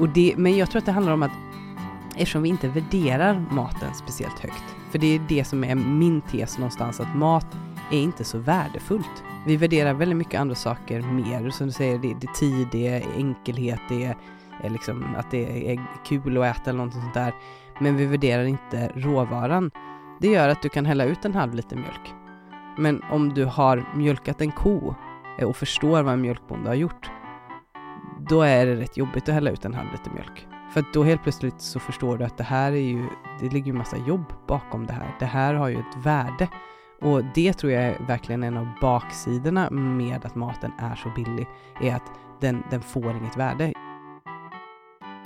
Och det, men jag tror att det handlar om att eftersom vi inte värderar maten speciellt högt, för det är det som är min tes någonstans, att mat är inte så värdefullt. Vi värderar väldigt mycket andra saker mer, som du säger, det, är tid, det är enkelhet, det är, är liksom att det är kul att äta eller någonting sånt där. Men vi värderar inte råvaran. Det gör att du kan hälla ut en halv liter mjölk. Men om du har mjölkat en ko och förstår vad en mjölkbonde har gjort, då är det rätt jobbigt att hälla ut en halv liter mjölk. För att då helt plötsligt så förstår du att det här är ju, det ligger ju massa jobb bakom det här. Det här har ju ett värde. Och det tror jag är verkligen en av baksidorna med att maten är så billig, är att den, den får inget värde.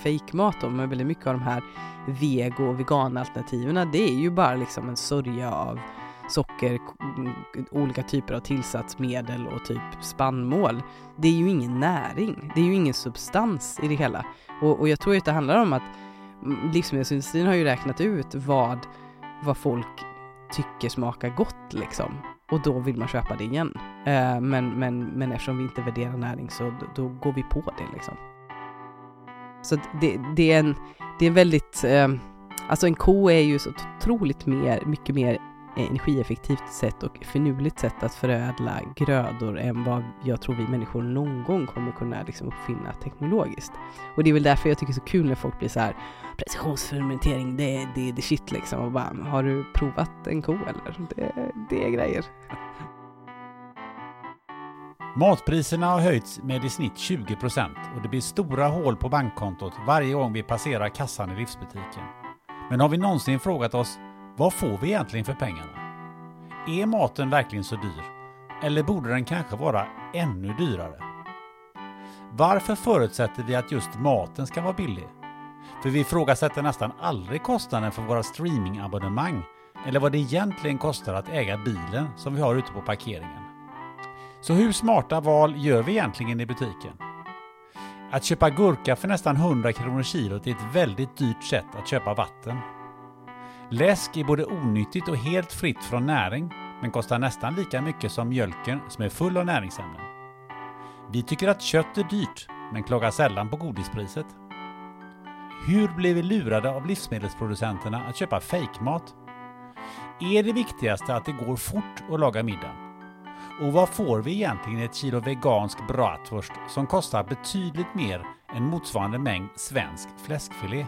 Fejkmat då, med väldigt mycket av de här vego och veganalternativen, det är ju bara liksom en sörja av socker, mm, olika typer av tillsatsmedel och typ spannmål. Det är ju ingen näring, det är ju ingen substans i det hela. Och, och jag tror att det handlar om att mm, livsmedelsindustrin har ju räknat ut vad, vad folk tycker smakar gott liksom. Och då vill man köpa det igen. Eh, men, men, men eftersom vi inte värderar näring så då, då går vi på det liksom. Så det, det, är en, det är en väldigt, eh, alltså en ko är ju så otroligt mer, mycket mer energieffektivt sätt och finurligt sätt att förädla grödor än vad jag tror vi människor någon gång kommer kunna liksom uppfinna teknologiskt. Och det är väl därför jag tycker det är så kul när folk blir så här precisionsfermentering, det är det, det shit liksom. Och bara, har du provat en ko eller? Det, det är grejer. Matpriserna har höjts med i snitt 20 och det blir stora hål på bankkontot varje gång vi passerar kassan i livsbutiken. Men har vi någonsin frågat oss vad får vi egentligen för pengarna? Är maten verkligen så dyr? Eller borde den kanske vara ännu dyrare? Varför förutsätter vi att just maten ska vara billig? För vi ifrågasätter nästan aldrig kostnaden för våra streamingabonnemang eller vad det egentligen kostar att äga bilen som vi har ute på parkeringen. Så hur smarta val gör vi egentligen i butiken? Att köpa gurka för nästan 100 kronor kilot är ett väldigt dyrt sätt att köpa vatten. Läsk är både onyttigt och helt fritt från näring, men kostar nästan lika mycket som mjölken som är full av näringsämnen. Vi tycker att kött är dyrt, men klagar sällan på godispriset. Hur blir vi lurade av livsmedelsproducenterna att köpa fejkmat? Är det viktigaste att det går fort att laga middag? Och vad får vi egentligen ett kilo vegansk bratwurst som kostar betydligt mer än motsvarande mängd svensk fläskfilé?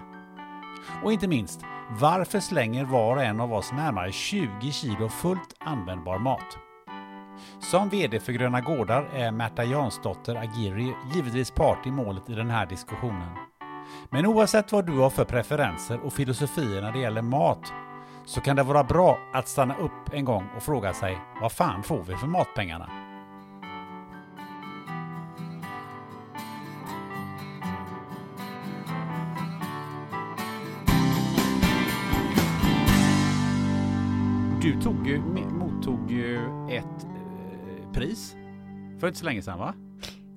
Och inte minst, varför slänger var och en av oss närmare 20 kilo fullt användbar mat? Som VD för Gröna Gårdar är Märta Jansdotter Agiri givetvis part i målet i den här diskussionen. Men oavsett vad du har för preferenser och filosofier när det gäller mat så kan det vara bra att stanna upp en gång och fråga sig vad fan får vi för matpengarna? Du tog mottog ett eh, pris för inte så länge sedan va?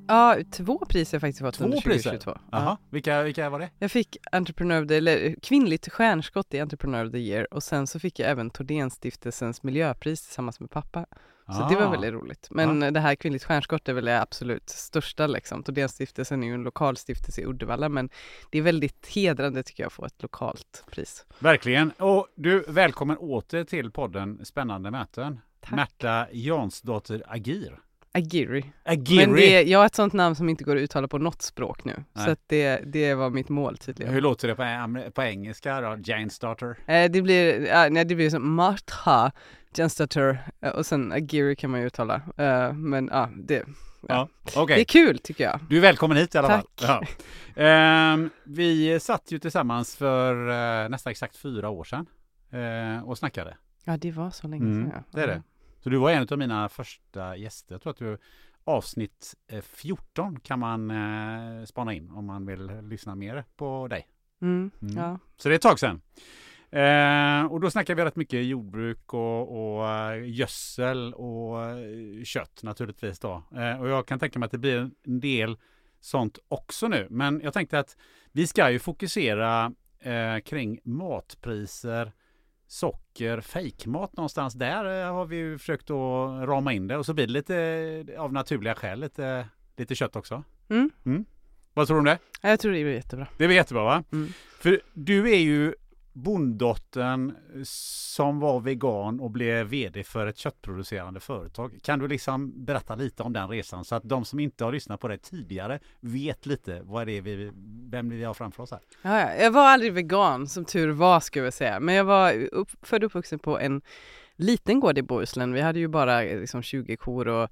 Ja, två priser faktiskt fått Två under priser? 2022. Jaha, Ja. vilka, vilka var det? Jag fick Entrepreneur of the, eller kvinnligt stjärnskott i Entrepreneur of the year och sen så fick jag även Thordénstiftelsens miljöpris tillsammans med pappa. Så det var Ah. väldigt roligt. Men det här kvinnligt stjärnskott är väl det absolut största liksom. Thordénstiftelsen är ju en lokalstiftelse i Uddevalla men det är väldigt hedrande tycker jag att få ett lokalt pris. Verkligen. Och du, välkommen åter till podden Spännande möten. Tack. Märta Jansdotter Agir. Agiri. Agiri. Men det, jag har ett sånt namn som inte går att uttala på något språk nu. Nej. Så det, det var mitt mål tydligen. Hur låter det på, på engelska då? Janesdotter? Eh, det blir, ja, nej, det blir som Martha Jenstater eh, och sen Agiri kan man ju uttala. Eh, men ja, det, Ja, okej. det är kul tycker jag. Du är välkommen hit i alla Tack. fall. Ja. Ehm, vi satt ju tillsammans för eh, nästan exakt fyra år sedan eh, och snackade. Ja, det var så länge Mm, sedan. ja. det är det. Så du var en av mina första gäster. Jag tror att du avsnitt eh, 14 kan man eh, spana in om man vill lyssna mer på dig. Mm, Mm. ja. Så det är ett tag sedan. Eh, och då snackar vi rätt mycket jordbruk och, och eh, gödsel och eh, kött naturligtvis då. Eh, och jag kan tänka mig att det blir en del sånt också nu. Men jag tänkte att vi ska ju fokusera eh, kring matpriser, socker, fejkmat någonstans. Där eh, har vi ju försökt att rama in det och så blir det lite eh, av naturliga skäl lite, lite kött också. Mm. Vad tror du om det? Ja, Jag tror det blir jättebra. Det blir jättebra va? Mm. För du är ju bonddottern eh, som var vegan och blev vd för ett köttproducerande företag. Kan du liksom berätta lite om den resan så att de som inte har lyssnat på det tidigare vet lite vad det är vi, vem vi har framför oss här? Ja. Jag var aldrig vegan som tur var skulle jag säga. Men jag var upp, född och uppvuxen på en liten gård i Bohuslän. Vi hade ju bara eh, liksom 20 kor och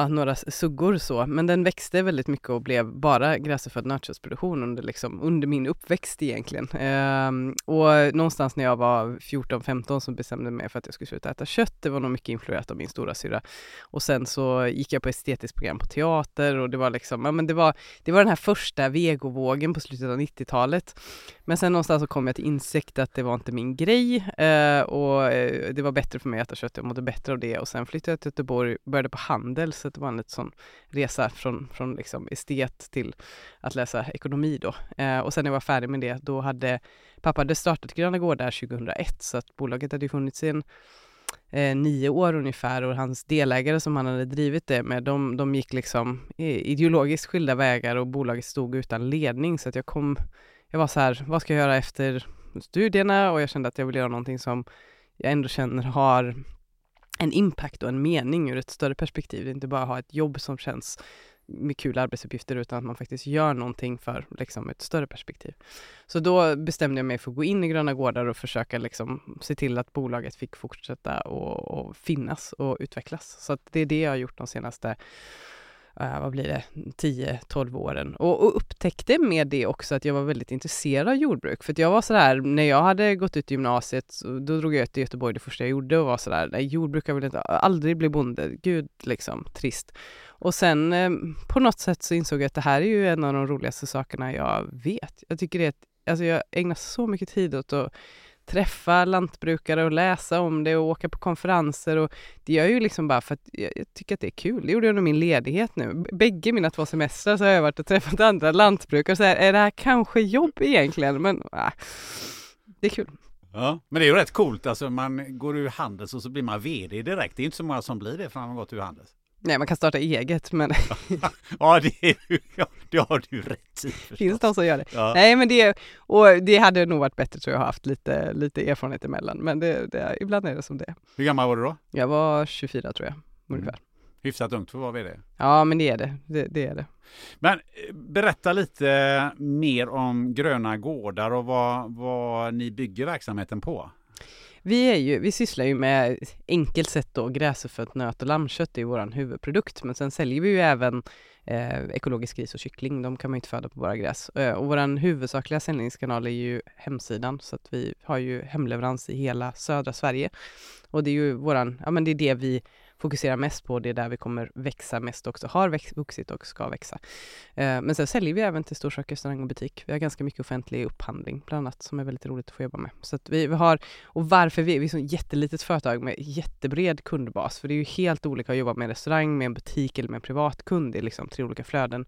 ja, några suggor så. Men den växte väldigt mycket och blev bara gräsfödd nötköttsproduktion under, liksom, under min uppväxt egentligen. Ehm, och någonstans när jag var 14-15 så bestämde jag mig för att jag skulle sluta äta kött. Det var nog mycket influerat av min stora syra. Och sen så gick jag på estetiskt program på teater och det var liksom, ja men det var, det var den här första vegovågen på slutet av 90-talet. Men sen någonstans så kom jag till insikt att det var inte min grej ehm, och eh, det var bättre för mig att äta kött, jag mådde bättre av det och sen flyttade jag till Göteborg, började på handel så det var en lite sån resa från, från liksom estet till att läsa ekonomi då. Eh, och sen när jag var färdig med det, då hade pappa hade startat Gröna Gårdar 2001 så att bolaget hade funnits i en eh, nio år ungefär och hans delägare som han hade drivit det med, de, de gick liksom ideologiskt skilda vägar och bolaget stod utan ledning så att jag kom, jag var så här, vad ska jag göra efter studierna och jag kände att jag vill göra någonting som jag ändå känner har en impact och en mening ur ett större perspektiv. Det är inte bara ha ett jobb som känns med kul arbetsuppgifter utan att man faktiskt gör någonting för liksom, ett större perspektiv. Så då bestämde jag mig för att gå in i Gröna Gårdar och försöka liksom, se till att bolaget fick fortsätta och, och finnas och utvecklas. Så att det är det jag har gjort de senaste Eh, vad blir det, 10-12 åren. Och, och upptäckte med det också att jag var väldigt intresserad av jordbruk. För att jag var sådär, när jag hade gått ut gymnasiet, så då drog jag till Göteborg det första jag gjorde och var sådär, nej jordbruk, jag vill inte, aldrig bli bonde, gud liksom, trist. Och sen eh, på något sätt så insåg jag att det här är ju en av de roligaste sakerna jag vet. Jag tycker det är ett, alltså jag ägnar så mycket tid åt att träffa lantbrukare och läsa om det och åka på konferenser och det gör jag ju liksom bara för att jag, jag tycker att det är kul. Det gjorde jag under min ledighet nu. Bägge mina två semestrar så har jag varit och träffat andra lantbrukare och så här, är det här kanske jobb egentligen? Men äh, det är kul. Ja, men det är ju rätt coolt. Alltså man går ur Handels och så blir man vd direkt. Det är inte så många som blir det från att man gått ur Handels. Nej, man kan starta eget men Ja, det, är, ja, det har du rätt i förstås. finns de som gör det. Ja. Nej men det, och det hade nog varit bättre tror jag, haft lite, lite erfarenhet emellan. Men det, det, ibland är det som det. Hur gammal var du då? Jag var 24 tror jag, ungefär. Hyfsat ungt för att vara vd. Ja men det är det, det, det är det. Men eh, berätta lite mer om Gröna Gårdar och vad, vad ni bygger verksamheten på. Vi, är ju, vi sysslar ju med enkelt sett då gräsuppfött nöt och lammkött, det är vår huvudprodukt. Men sen säljer vi ju även eh, ekologisk gris och kyckling, de kan man ju inte föda på våra gräs. Eh, och vår huvudsakliga säljningskanal är ju hemsidan, så att vi har ju hemleverans i hela södra Sverige. Och det är ju våran, ja men det är det vi fokuserar mest på. Det är där vi kommer växa mest också, har växt, vuxit och ska växa. Eh, men sen säljer vi även till storkök, restaurang och butik. Vi har ganska mycket offentlig upphandling bland annat som är väldigt roligt att få jobba med. Så att vi, vi har, och varför vi, vi är ett jättelitet företag med jättebred kundbas, för det är ju helt olika att jobba med en restaurang, med en butik eller med en privat kund. Det är liksom tre olika flöden.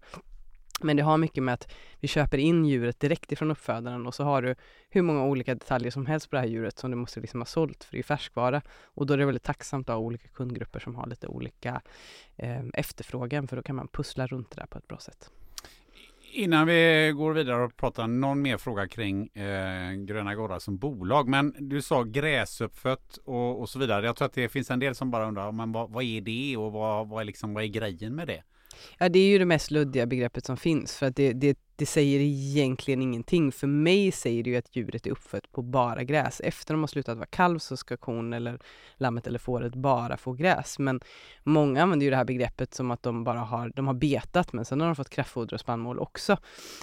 Men det har mycket med att vi köper in djuret direkt ifrån uppfödaren och så har du hur många olika detaljer som helst på det här djuret som du måste liksom ha sålt för det är färskvara. Och då är det väldigt tacksamt att ha olika kundgrupper som har lite olika eh, efterfrågan för då kan man pussla runt det där på ett bra sätt. Innan vi går vidare och pratar någon mer fråga kring eh, Gröna Gårdar som bolag. Men du sa gräsuppfött och, och så vidare. Jag tror att det finns en del som bara undrar men vad, vad är det och vad, vad, är liksom, vad är grejen med det? Ja, det är ju det mest luddiga begreppet som finns för att det, det, det säger egentligen ingenting. För mig säger det ju att djuret är uppfött på bara gräs. Efter de har slutat vara kalv så ska kon eller lammet eller fåret bara få gräs. Men många använder ju det här begreppet som att de bara har, de har betat men sen har de fått kraftfoder och spannmål också.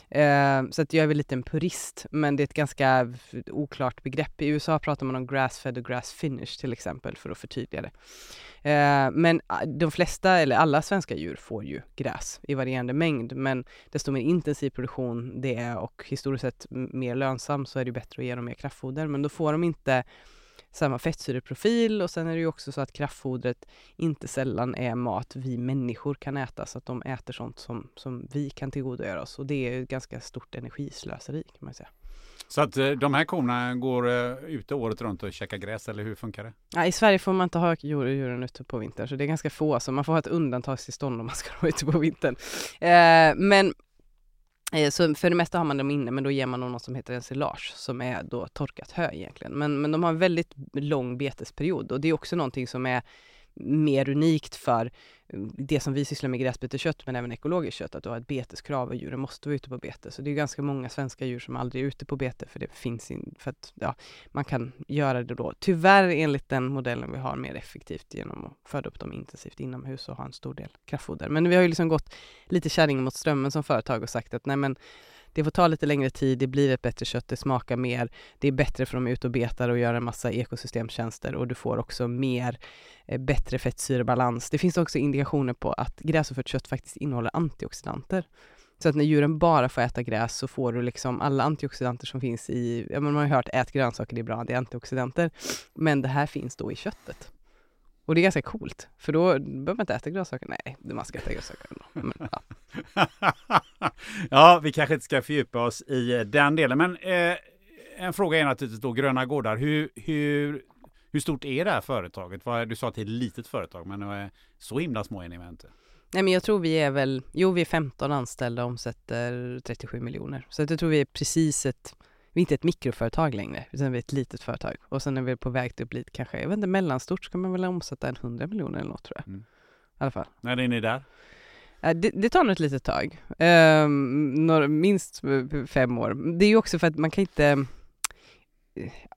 Eh, så att jag är väl lite en purist men det är ett ganska oklart begrepp. I USA pratar man om grass-fed och grass-finish till exempel för att förtydliga det. Eh, men ah, de flesta, eller alla svenska djur får ju gräs i varierande mängd men desto mer intensiv produktion det är och historiskt sett mer lönsam så är det bättre att ge dem mer kraftfoder men då får de inte samma fettsyreprofil och sen är det ju också så att kraftfodret inte sällan är mat vi människor kan äta så att de äter sånt som, som vi kan tillgodogöra oss och det är ett ganska stort energislöseri kan man säga. Så att eh, de här korna går uh, ute året runt och käkar gräs eller hur funkar det? Ja, I Sverige får man inte ha djuren ute på vintern så det är ganska få, så man får ha ett undantagstillstånd om man ska vara ute på vintern. Uh, men Eh, så för det mesta har man dem inne men då ger man dem något som heter ensilage som är då torkat hö egentligen. Men, men de har en väldigt lång betesperiod och det är också någonting som är mer unikt för mm, det som vi sysslar med gräsbeteskött men även ekologiskt kött, att du har ett beteskrav och djuren måste vara ute på bete. Så det är ganska många svenska djur som aldrig är ute på bete för det finns in, för att ja, man kan göra det då, tyvärr enligt den modellen vi har, mer effektivt genom att föda upp dem intensivt inomhus och ha en stor del kraftfoder. Men vi har ju liksom gått lite kärring mot strömmen som företag och sagt att nej men det får ta lite längre tid, det blir ett bättre kött, det smakar mer, det är bättre för dem att ut och betar och göra en massa ekosystemtjänster och du får också mer, eh, bättre fettsyrebalans. Det finns också indikationer på att gräsuppfött kött faktiskt innehåller antioxidanter. Så att när djuren bara får äta gräs så får du liksom alla antioxidanter som finns i, ja man har ju hört ät grönsaker, det är bra, det är antioxidanter. Men det här finns då i köttet. Och det är ganska coolt, för då behöver man inte äta grönsaker. Nej, man ska äta grönsaker. Men, ja. ja, vi kanske inte ska fördjupa oss i den delen, men eh, en fråga är naturligtvis då Gröna Gårdar. Hur, hur, hur stort är det här företaget? Du sa att det är ett litet företag, men eh, så himla små är ni väl inte? Nej men jag tror vi är väl, jo vi är 15 anställda och omsätter 37 miljoner. Så jag tror vi är precis ett vi är inte ett mikroföretag längre, utan vi är ett litet företag. Och sen är vi på väg till att bli kanske, jag vet inte, mellanstort ska man väl omsätta en 100 miljoner eller något tror jag. Mm. I alla fall. När är ni där? Det, det tar nog ett litet tag. Um, några, minst fem år. Det är ju också för att man kan inte...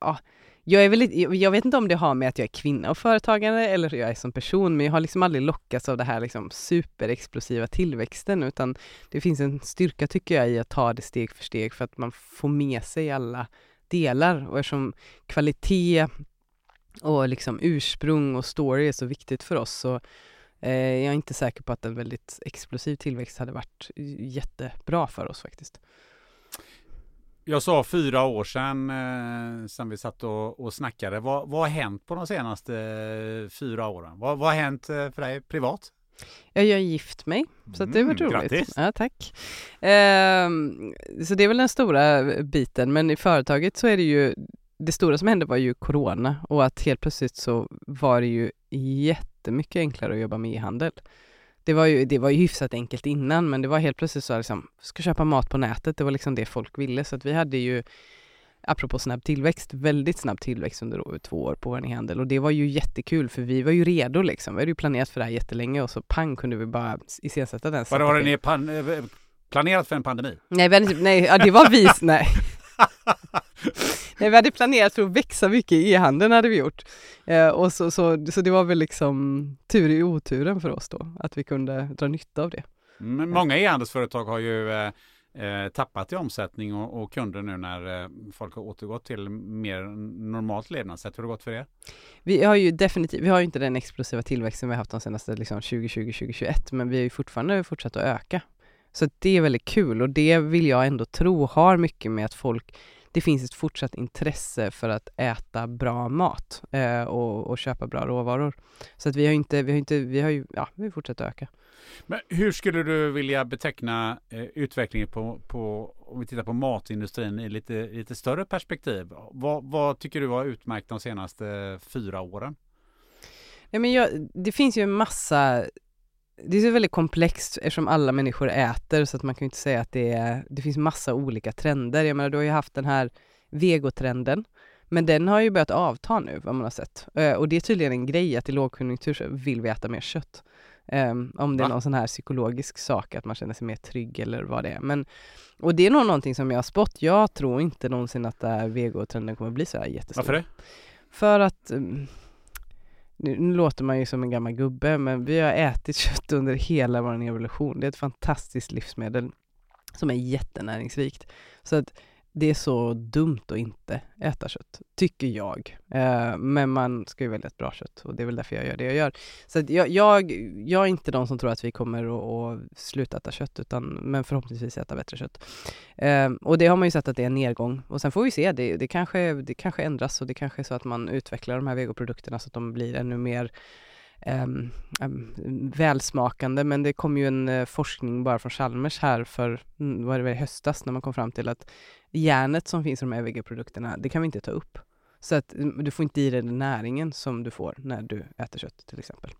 Ja, jag, är väl, jag vet inte om det har med att jag är kvinna och företagare eller hur jag är som person, men jag har liksom aldrig lockats av det här liksom superexplosiva tillväxten, utan det finns en styrka tycker jag i att ta det steg för steg för att man får med sig alla delar och eftersom kvalitet och liksom ursprung och story är så viktigt för oss så eh, jag är inte säker på att en väldigt explosiv tillväxt hade varit jättebra för oss faktiskt. Jag sa fyra år sedan, eh, sedan vi satt och, och snackade. Vad, vad har hänt på de senaste eh, fyra åren? Vad, vad har hänt eh, för dig privat? Ja, jag har gift mig, så det var mm, roligt. Grattis! Ja, tack. Ehm, så det är väl den stora biten, men i företaget så är det ju det stora som hände var ju corona och att helt plötsligt så var det ju jättemycket enklare att jobba med e-handel det var ju, det var ju hyfsat enkelt innan men det var helt plötsligt så liksom, ska köpa mat på nätet, det var liksom det folk ville så att vi hade ju apropå snabb tillväxt, väldigt snabb tillväxt under två år på vår e-handel och det var ju jättekul för vi var ju redo liksom. Vi hade ju planerat för det här jättelänge och så pang kunde vi bara iscensätta den. Vadå, har ni planerat för en pandemi? Nej, nej, ja, det var vi, nej. Nej, vi hade planerat för att växa mycket i e-handeln hade vi gjort. Eh, och så, så, så det var väl liksom tur i oturen för oss då, att vi kunde dra nytta av det. Men många e-handelsföretag har ju eh, eh, tappat i omsättning och, och kunder nu när eh, folk har återgått till mer normalt levnadssätt. Hur har det gått för er? Vi har ju definitivt, vi har ju inte den explosiva tillväxten vi haft de senaste liksom 2020-2021 men vi har ju fortfarande fortsatt att öka. Så det är väldigt kul och det vill jag ändå tro har mycket med att folk det finns ett fortsatt intresse för att äta bra mat eh, och, och, köpa bra råvaror. Så att vi har inte, vi har inte, vi har ju, ja, vi fortsätter öka. Men hur skulle du vilja beteckna eh, utvecklingen på, på, om vi tittar på matindustrin i lite, lite större perspektiv? Vad, vad tycker du har utmärkt de senaste fyra åren? Ja, men jag, det finns ju en massa det är så väldigt komplext eftersom alla människor äter så att man kan inte säga att det är, det finns massa olika trender. Jag menar du har ju haft den här vegotrenden men den har ju börjat avta nu vad man har sett. Uh, och det är tydligen en grej att i lågkonjunktur så vill vi äta mer kött. Um, om det är någon sån här psykologisk sak att man känner sig mer trygg eller vad det är. Men, och det är nog någonting som jag har spått. Jag tror inte någonsin att uh, vegotrenden kommer bli så här jättestor. Varför det? För att um, nu, nu, låter man ju som en gammal gubbe, men vi har ätit kött under hela vår evolution. Det är ett fantastiskt livsmedel som är jättenäringsrikt. Så att det är så dumt att inte äta kött, tycker jag. Eh, men man ska ju välja ett bra kött och det är väl därför jag gör det jag gör. Så jag, jag, jag, är inte de som tror att vi kommer att, att sluta äta kött, utan, men förhoppningsvis äta bättre kött. Eh, och det har man ju sett att det är en nedgång. Och sen får vi se, det, det, kanske, det kanske ändras och det kanske är så att man utvecklar de här vegoprodukterna så att de blir ännu mer um, um, välsmakande men det kom ju en uh, forskning bara från Chalmers här för, mm, vad det var i höstas när man kom fram till att järnet som finns i de här veganprodukterna, det kan vi inte ta upp. Så att mm, du får inte i dig den näringen som du får när du äter kött till exempel.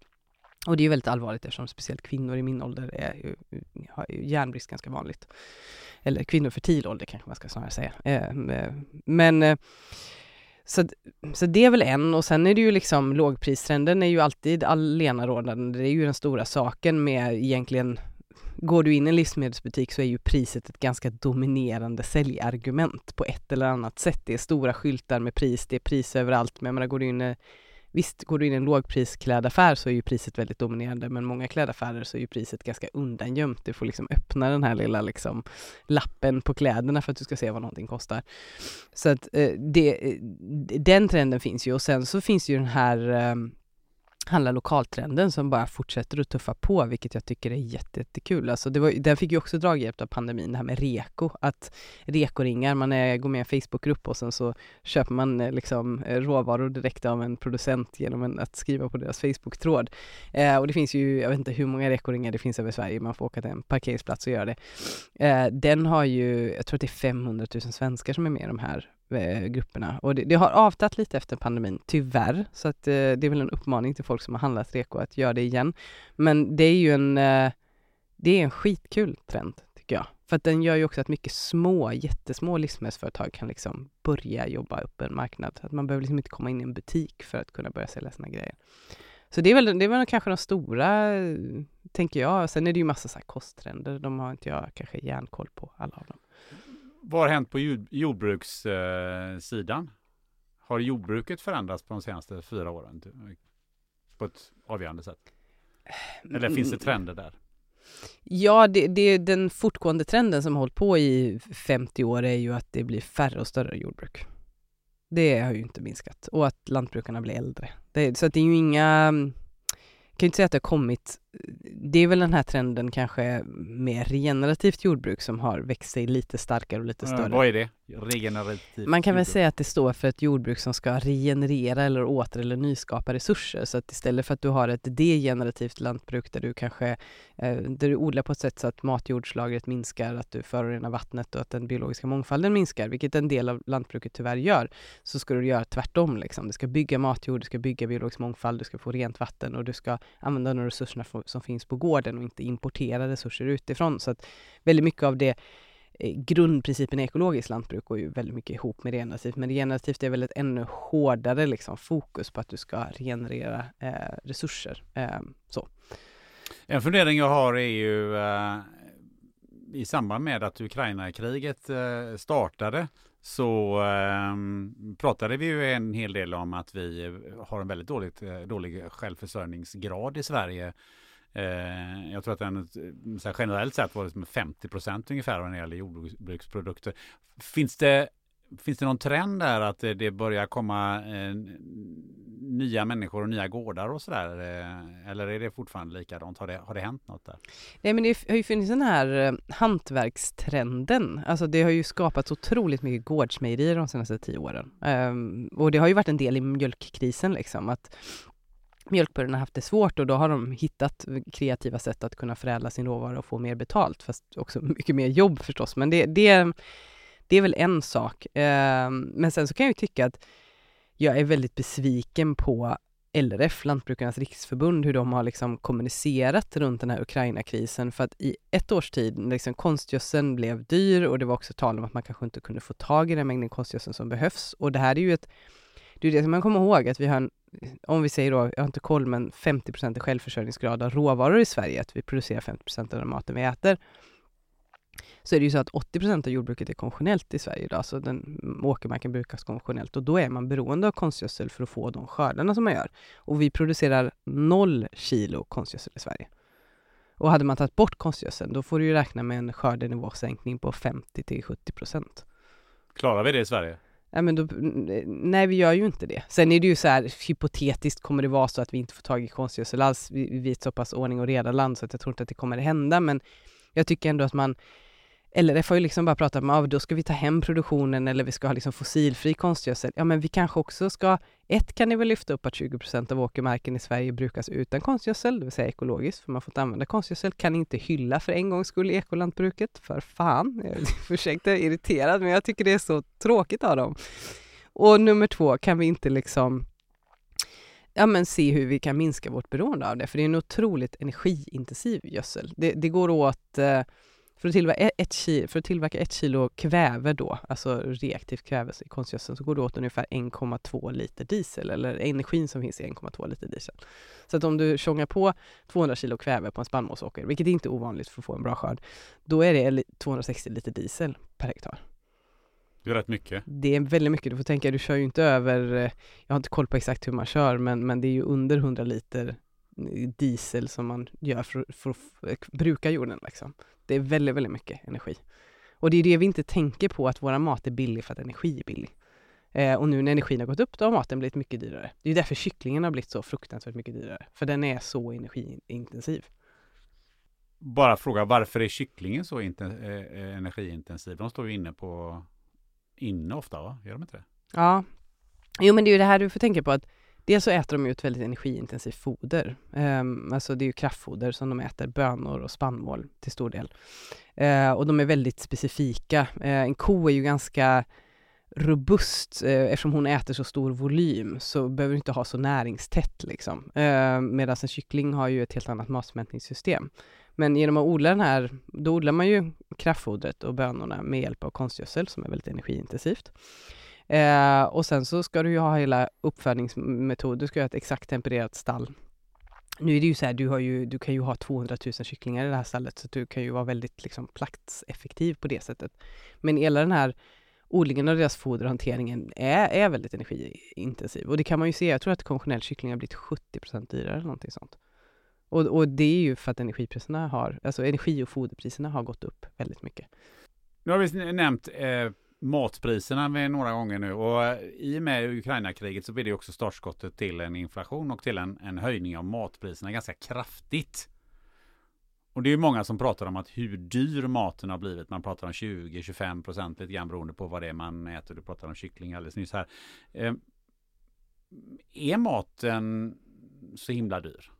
Och det är ju väldigt allvarligt eftersom speciellt kvinnor i min ålder är ju, mm, har ju järnbrist ganska vanligt. Eller kvinnor fertil ålder kanske man ska snarare säga. Ehm, eh, men eh, så, så det är väl en och sen är det ju liksom lågpristrenden är ju alltid allenarådande. Det är ju den stora saken med egentligen Går du in i en livsmedelsbutik så är ju priset ett ganska dominerande säljargument på ett eller annat sätt. Det är stora skyltar med pris, det är pris överallt. Men jag menar, går du in Visst, går du in i en lågprisklädaffär så är ju priset väldigt dominerande, men många klädaffärer så är ju priset ganska undangömt. Du får liksom öppna den här lilla liksom lappen på kläderna för att du ska se vad någonting kostar. Så att eh, det, eh, den trenden finns ju och sen så finns ju den här eh, handla lokaltrenden som bara fortsätter att tuffa på, vilket jag tycker är jättekul. Alltså det var, den fick ju också draghjälp av pandemin, det här med reko, att rekoringar, man är, går med i en Facebookgrupp och sen så köper man eh, liksom eh, råvaror direkt av en producent genom en, att skriva på deras Facebook-tråd. Eh, och det finns ju, jag vet inte hur många rekoringar det finns över Sverige, man får åka till en parkeringsplats och göra det. Eh, den har ju, jag tror att det är 500 000 svenskar som är med i de här Eh, grupperna. Och det, det, har avtagit lite efter pandemin, tyvärr. Så att, eh, det är väl en uppmaning till folk som har handlat reko att göra det igen. Men det är ju en, eh, det är en skitkul trend, tycker jag. För att den gör ju också att mycket små, jättesmå livsmedelsföretag kan liksom börja jobba upp en marknad. Att man behöver liksom inte komma in i en butik för att kunna börja sälja sina grejer. Så det är väl, det är väl kanske de stora, eh, tänker jag. Sen är det ju massa så här kosttrender, de har inte jag kanske järnkoll på alla av dem. Vad har hänt på jordbrukssidan? Har jordbruket förändrats på de senaste fyra åren på ett avgörande sätt? Eller finns det trender där? Ja, det, det, den fortgående trenden som har hållit på i 50 år är ju att det blir färre och större jordbruk. Det har ju inte minskat och att lantbrukarna blir äldre. Det, så att det är ju inga kan ju inte säga att det har kommit, det är väl den här trenden kanske med regenerativt jordbruk som har växt sig lite starkare och lite större. vad är det? Regenerativt Man kan väl säga att det står för ett jordbruk som ska regenerera eller åter eller nyskapa resurser. Så att istället för att du har ett degenerativt lantbruk där du kanske, eh, där du odlar på ett sätt så att matjordslagret minskar, att du förorenar vattnet och att den biologiska mångfalden minskar, vilket en del av lantbruket tyvärr gör, så ska du göra tvärtom liksom. Du ska bygga matjord, du ska bygga biologisk mångfald, du ska få rent vatten och du ska använda de resurserna som finns på gården och inte importera resurser utifrån. Så att väldigt mycket av det eh, grundprincipen i ekologiskt lantbruk går ju väldigt mycket ihop med regenerativt, men regenerativt är väl ett ännu hårdare liksom, fokus på att du ska regenerera eh, resurser. Eh, så. En fundering jag har är ju eh, i samband med att Ukraina-kriget eh, startade så eh, pratade vi ju en hel del om att vi har en väldigt dåligt, eh, dålig självförsörjningsgrad i Sverige Eh, jag tror att den eh, så här, generellt sett var det 50 procent ungefär när det gäller jordbruksprodukter. Finns det, finns det någon trend där att det börjar komma eh, nya människor och nya gårdar och sådär? Eh, eller är det fortfarande likadant? Har det, har det hänt något där? Nej men det har ju funnits den här eh, hantverkstrenden. Alltså det har ju skapats otroligt mycket gårdsmejerier de senaste tio åren. Ehm, och det har ju varit en del i mjölkkrisen liksom. Att mjölkbönderna haft det svårt och då har de hittat kreativa sätt att kunna förädla sin råvara och få mer betalt, fast också mycket mer jobb förstås. Men det, det, det är väl en sak. Ehm, men sen så kan jag ju tycka att jag är väldigt besviken på LRF, Lantbrukarnas riksförbund, hur de har liksom kommunicerat runt den här Ukraina-krisen. För att i ett års tid, liksom konstgödseln blev dyr och det var också tal om att man kanske inte kunde få tag i den mängden konstgödsel som behövs. Och det här är ju ett, det är det som man kommer ihåg, att vi har en, om vi säger då, jag har inte koll, men 50 självförsörjningsgrad av råvaror i Sverige, att vi producerar 50% av den maten vi äter så är det ju så att 80% av jordbruket är konventionellt i Sverige idag, så den åkermarken brukas konventionellt och då är man beroende av konstgödsel för att få de skördarna som man gör. Och vi producerar noll kilo konstgödsel i Sverige. Och hade man tagit bort konstgödseln, då får du ju räkna med en skördenivåsänkning på 50 till 70 procent. Klarar vi det i Sverige? Nej, men då, nej, vi gör ju inte det. Sen är det ju så här, hypotetiskt kommer det vara så att vi inte får tag i konstgödsel alls. Vi, vi är ett så pass ordning och reda land så att jag tror inte att det kommer att hända, men jag tycker ändå att man LRF har ju liksom bara pratat om att ah, då ska vi ta hem produktionen eller vi ska ha liksom fossilfri konstgödsel. Ja, men vi kanske också ska, ett kan ni väl lyfta upp att 20% av åkermarken i Sverige brukas utan konstgödsel, det vill säga ekologiskt, för man får inte använda konstgödsel. Kan inte hylla för en gångs skull ekolantbruket, för fan. Ursäkta, jag är irriterad, men jag tycker det är så tråkigt av dem. Och nummer två, kan vi inte liksom ja, men se hur vi kan minska vårt beroende av det, för det är en otroligt energiintensiv gödsel. Det, det går åt eh, för att, tillverka ett kilo, för att tillverka ett kilo kväve då, alltså reaktivt kväve i konstgödseln, så går det åt ungefär 1,2 liter diesel, eller energin som finns i 1,2 liter diesel. Så att om du tjongar på 200 kilo kväve på en spannmålsåker, vilket är inte är ovanligt för att få en bra skörd, då är det 260 liter diesel per hektar. Det är rätt mycket. Det är väldigt mycket. Du får tänka, du kör ju inte över, eh, jag har inte koll på exakt hur man kör, men, men det är ju under 100 liter diesel som man gör för, för att bruka jorden. Liksom. Det är väldigt, väldigt mycket energi. Och det är det vi inte tänker på, att våra mat är billig för att energi är billig. Eh, och nu när energin har gått upp, då har maten blivit mycket dyrare. Det är därför kycklingen har blivit så fruktansvärt mycket dyrare. För den är så energiintensiv. Bara fråga, varför är kycklingen så eh, eh, energiintensiv? De står ju inne på inne ofta, va? Gör de inte det? Ja. Jo, men det är ju det här du får tänka på att Dels så äter de ju ett väldigt energiintensivt foder. Um, alltså det är ju kraftfoder som de äter, bönor och spannmål till stor del. Uh, och de är väldigt specifika. Uh, en ko är ju ganska robust uh, eftersom hon äter så stor volym så behöver du inte ha så näringstätt liksom. Uh, Medan en kyckling har ju ett helt annat matsmältningssystem. Men genom att odla den här, då odlar man ju kraftfodret och bönorna med hjälp av konstgödsel som är väldigt energiintensivt. Eh, och sen så ska du ju ha hela uppfödningsmetod, du ska ha ett exakt tempererat stall. Nu är det ju så här, du, har ju, du kan ju ha 200 000 kycklingar i det här stallet, så du kan ju vara väldigt liksom, platseffektiv på det sättet. Men hela den här odlingen av deras foder och hanteringen är, är väldigt energiintensiv. Och det kan man ju se, jag tror att konventionell kyckling har blivit 70% dyrare eller någonting sånt. Och, och det är ju för att energipriserna har, alltså energi och foderpriserna har gått upp väldigt mycket. Nu har vi nämnt eh, matpriserna med några gånger nu och eh, i och med Ukraina-kriget så blir det också startskottet till en inflation och till en, en höjning av matpriserna ganska kraftigt. Och det är många som pratar om att hur dyr maten har blivit. Man pratar om 20-25 procent lite grann beroende på vad det är man äter. Du pratar om kyckling alldeles nyss här. Eh, är maten så himla dyr?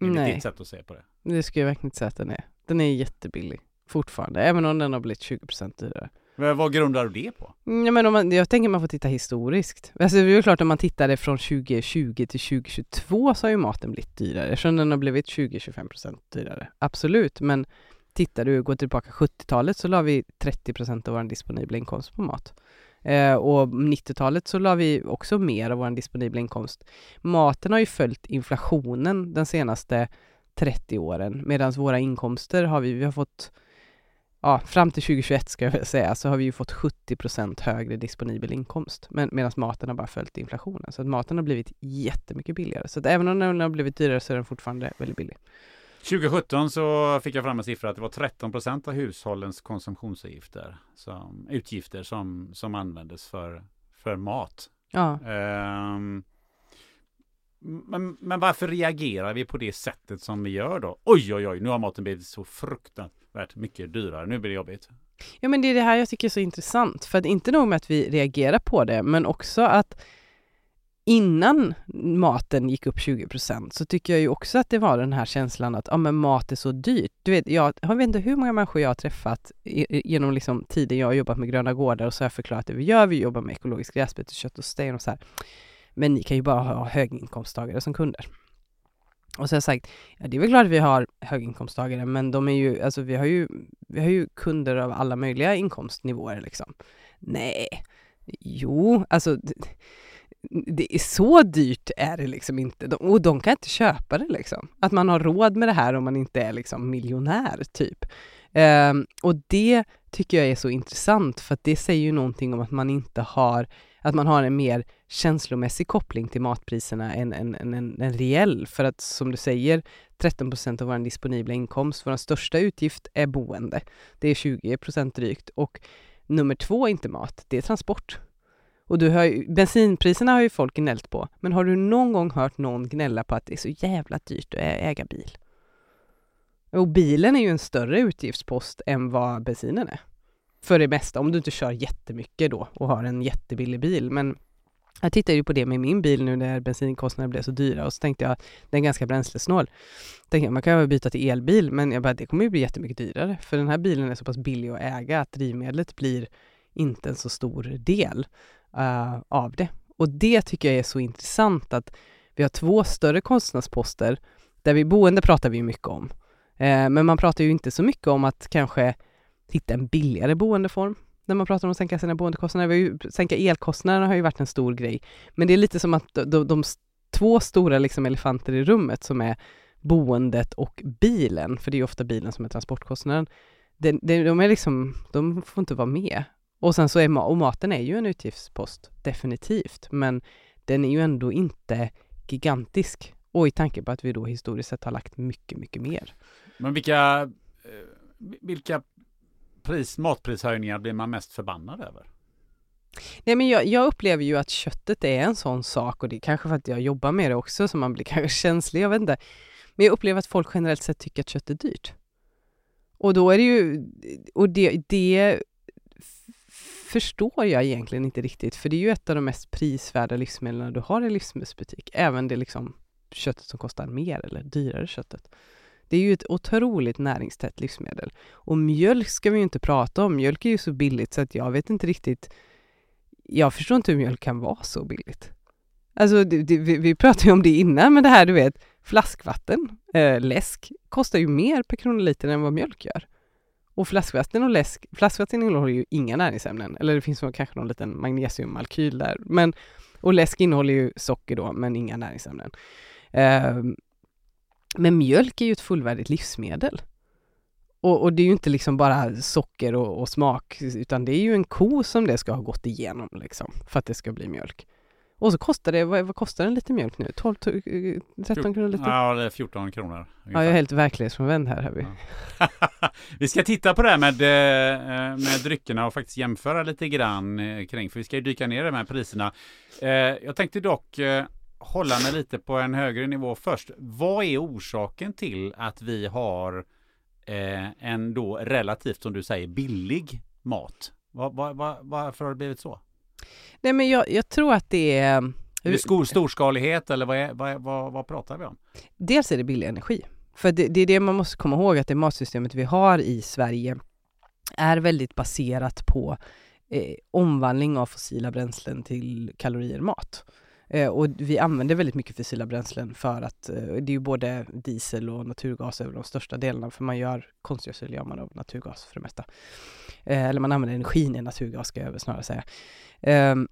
Enligt Nej. ditt sätt att se på det. Det skulle jag verkligen inte säga att den är. Den är jättebillig fortfarande, även om den har blivit 20 procent dyrare. Men vad grundar du det på? Mm, ja, men om man, jag tänker man får titta historiskt. Alltså det är ju klart om man tittade från 2020 till 2022 så har ju maten blivit dyrare, eftersom den har blivit 20-25% dyrare. Absolut, men tittar du, går tillbaka 70-talet så la vi 30% av vår disponibla inkomst på mat. Eh, och 90-talet så la vi också mer av vår disponibla inkomst. Maten har ju följt inflationen de senaste 30 åren, medan våra inkomster har vi, vi har fått ja, fram till 2021 ska jag säga, så har vi ju fått 70% högre disponibel inkomst. Men, medan maten har bara följt inflationen. Så att maten har blivit jättemycket billigare. Så att även om den har blivit dyrare så är den fortfarande väldigt billig. 2017 så fick jag fram en siffra att det var 13 procent av hushållens konsumtionsavgifter som, utgifter som, som användes för, för mat. Ja. Um, men, men varför reagerar vi på det sättet som vi gör då? Oj, oj, oj, nu har maten blivit så fruktansvärt mycket dyrare. Nu blir det jobbigt. Ja, men det är det här jag tycker är så intressant. För att inte nog med att vi reagerar på det, men också att innan maten gick upp 20 procent så tycker jag ju också att det var den här känslan att ja, men mat är så dyrt. Du vet, jag, jag vet inte hur många människor jag har träffat genom liksom tiden jag har jobbat med gröna gårdar och så har jag förklarat det vi gör. Vi jobbar med ekologiskt gräsbeteskött och sten och så här. Men ni kan ju bara ha höginkomsttagare som kunder. Och så har jag sagt, ja det är väl klart att vi har höginkomsttagare, men de är ju, alltså vi har ju, vi har ju kunder av alla möjliga inkomstnivåer liksom. Nej, jo, alltså det är så dyrt är det liksom inte. Och de kan inte köpa det liksom. Att man har råd med det här om man inte är liksom miljonär typ. Um, och det tycker jag är så intressant för att det säger ju någonting om att man inte har, att man har en mer känslomässig koppling till matpriserna än en, en, en, en reell. För att som du säger, 13 procent av vår disponibla inkomst, vår största utgift är boende. Det är 20 procent drygt och nummer två är inte mat, det är transport. Och du hör, bensinpriserna har ju folk gnällt på, men har du någon gång hört någon gnälla på att det är så jävla dyrt att äga bil? Och bilen är ju en större utgiftspost än vad bensinen är. För det mesta, om du inte kör jättemycket då och har en jättebillig bil. Men jag tittade ju på det med min bil nu när bensinkostnaderna blev så dyra och så tänkte jag den är ganska bränslesnål. Tänkte jag, man kan väl byta till elbil, men jag bara, det kommer ju bli jättemycket dyrare. För den här bilen är så pass billig att äga att drivmedlet blir inte en så stor del uh, av det. Och det tycker jag är så intressant att vi har två större kostnadsposter där vi boende pratar vi mycket om. Uh, men man pratar ju inte så mycket om att kanske hitta en billigare boendeform när man pratar om att sänka sina boendekostnader. Vi ju, sänka elkostnaderna har ju varit en stor grej. Men det är lite som att de, de, de två stora liksom elefanter i rummet som är boendet och bilen, för det är ofta bilen som är transportkostnaden. De, de, de, är liksom, de får inte vara med. Och sen så är och maten är ju en utgiftspost, definitivt, men den är ju ändå inte gigantisk. Och i tanke på att vi då historiskt sett har lagt mycket, mycket mer. Men vilka, eh, vilka pris, matprishöjningar blir man mest förbannad över? Nej men jag, jag, upplever ju att köttet är en sån sak och det är kanske för att jag jobbar med det också som man blir kanske känslig, jag vet inte. Men jag upplever att folk generellt sett tycker att kött är dyrt. Och då är det ju, och det, det förstår jag egentligen inte riktigt, för det är ju ett av de mest prisvärda livsmedlen du har i livsmedelsbutik, även det liksom köttet som kostar mer eller dyrare köttet. Det är ju ett otroligt näringstätt livsmedel. Och mjölk ska vi ju inte prata om. Mjölk är ju så billigt så att jag vet inte riktigt. Jag förstår inte hur mjölk kan vara så billigt. Alltså, det, det, vi, vi pratade ju om det innan, men det här du vet, flaskvatten, äh, läsk, kostar ju mer per kronoliter än vad mjölk gör. Och flaskvatten och läsk, flaskvatten innehåller ju inga näringsämnen, eller det finns kanske någon liten magnesiummalkyl där, men och läsk innehåller ju socker då, men inga näringsämnen. Uh, men mjölk är ju ett fullvärdigt livsmedel. Och, och, det är ju inte liksom bara socker och, och, smak, utan det är ju en ko som det ska ha gått igenom liksom, för att det ska bli mjölk. Och så kostar det, vad, vad kostar en liter mjölk nu? 12, 13 kronor liter? Ja, det är 14 kronor. Ungefär. Ja, jag är helt verklighetsfrånvänd här. här vi. Ja. vi ska titta på det här med, eh, med dryckerna och faktiskt jämföra lite grann eh, kring, för vi ska ju dyka ner i de här priserna. Eh, jag tänkte dock hålla mig lite på en högre nivå först. Vad är orsaken till att vi har en då relativt, som du säger, billig mat? Var, var, var, varför har det blivit så? Nej men jag, jag tror att det är... Är det skor, storskalighet eller vad, är, vad, vad, vad pratar vi om? Dels är det billig energi. För det, det, är det man måste komma ihåg att det matsystemet vi har i Sverige är väldigt baserat på eh, omvandling av fossila bränslen till kalorier mat. Eh, och vi använder väldigt mycket fossila bränslen för att eh, det är ju både diesel och naturgas över de största delarna för man gör konstgödsel gör man av naturgas för det mesta. Eh, eller man använder energin i naturgas ska jag snarare säga. Ehm,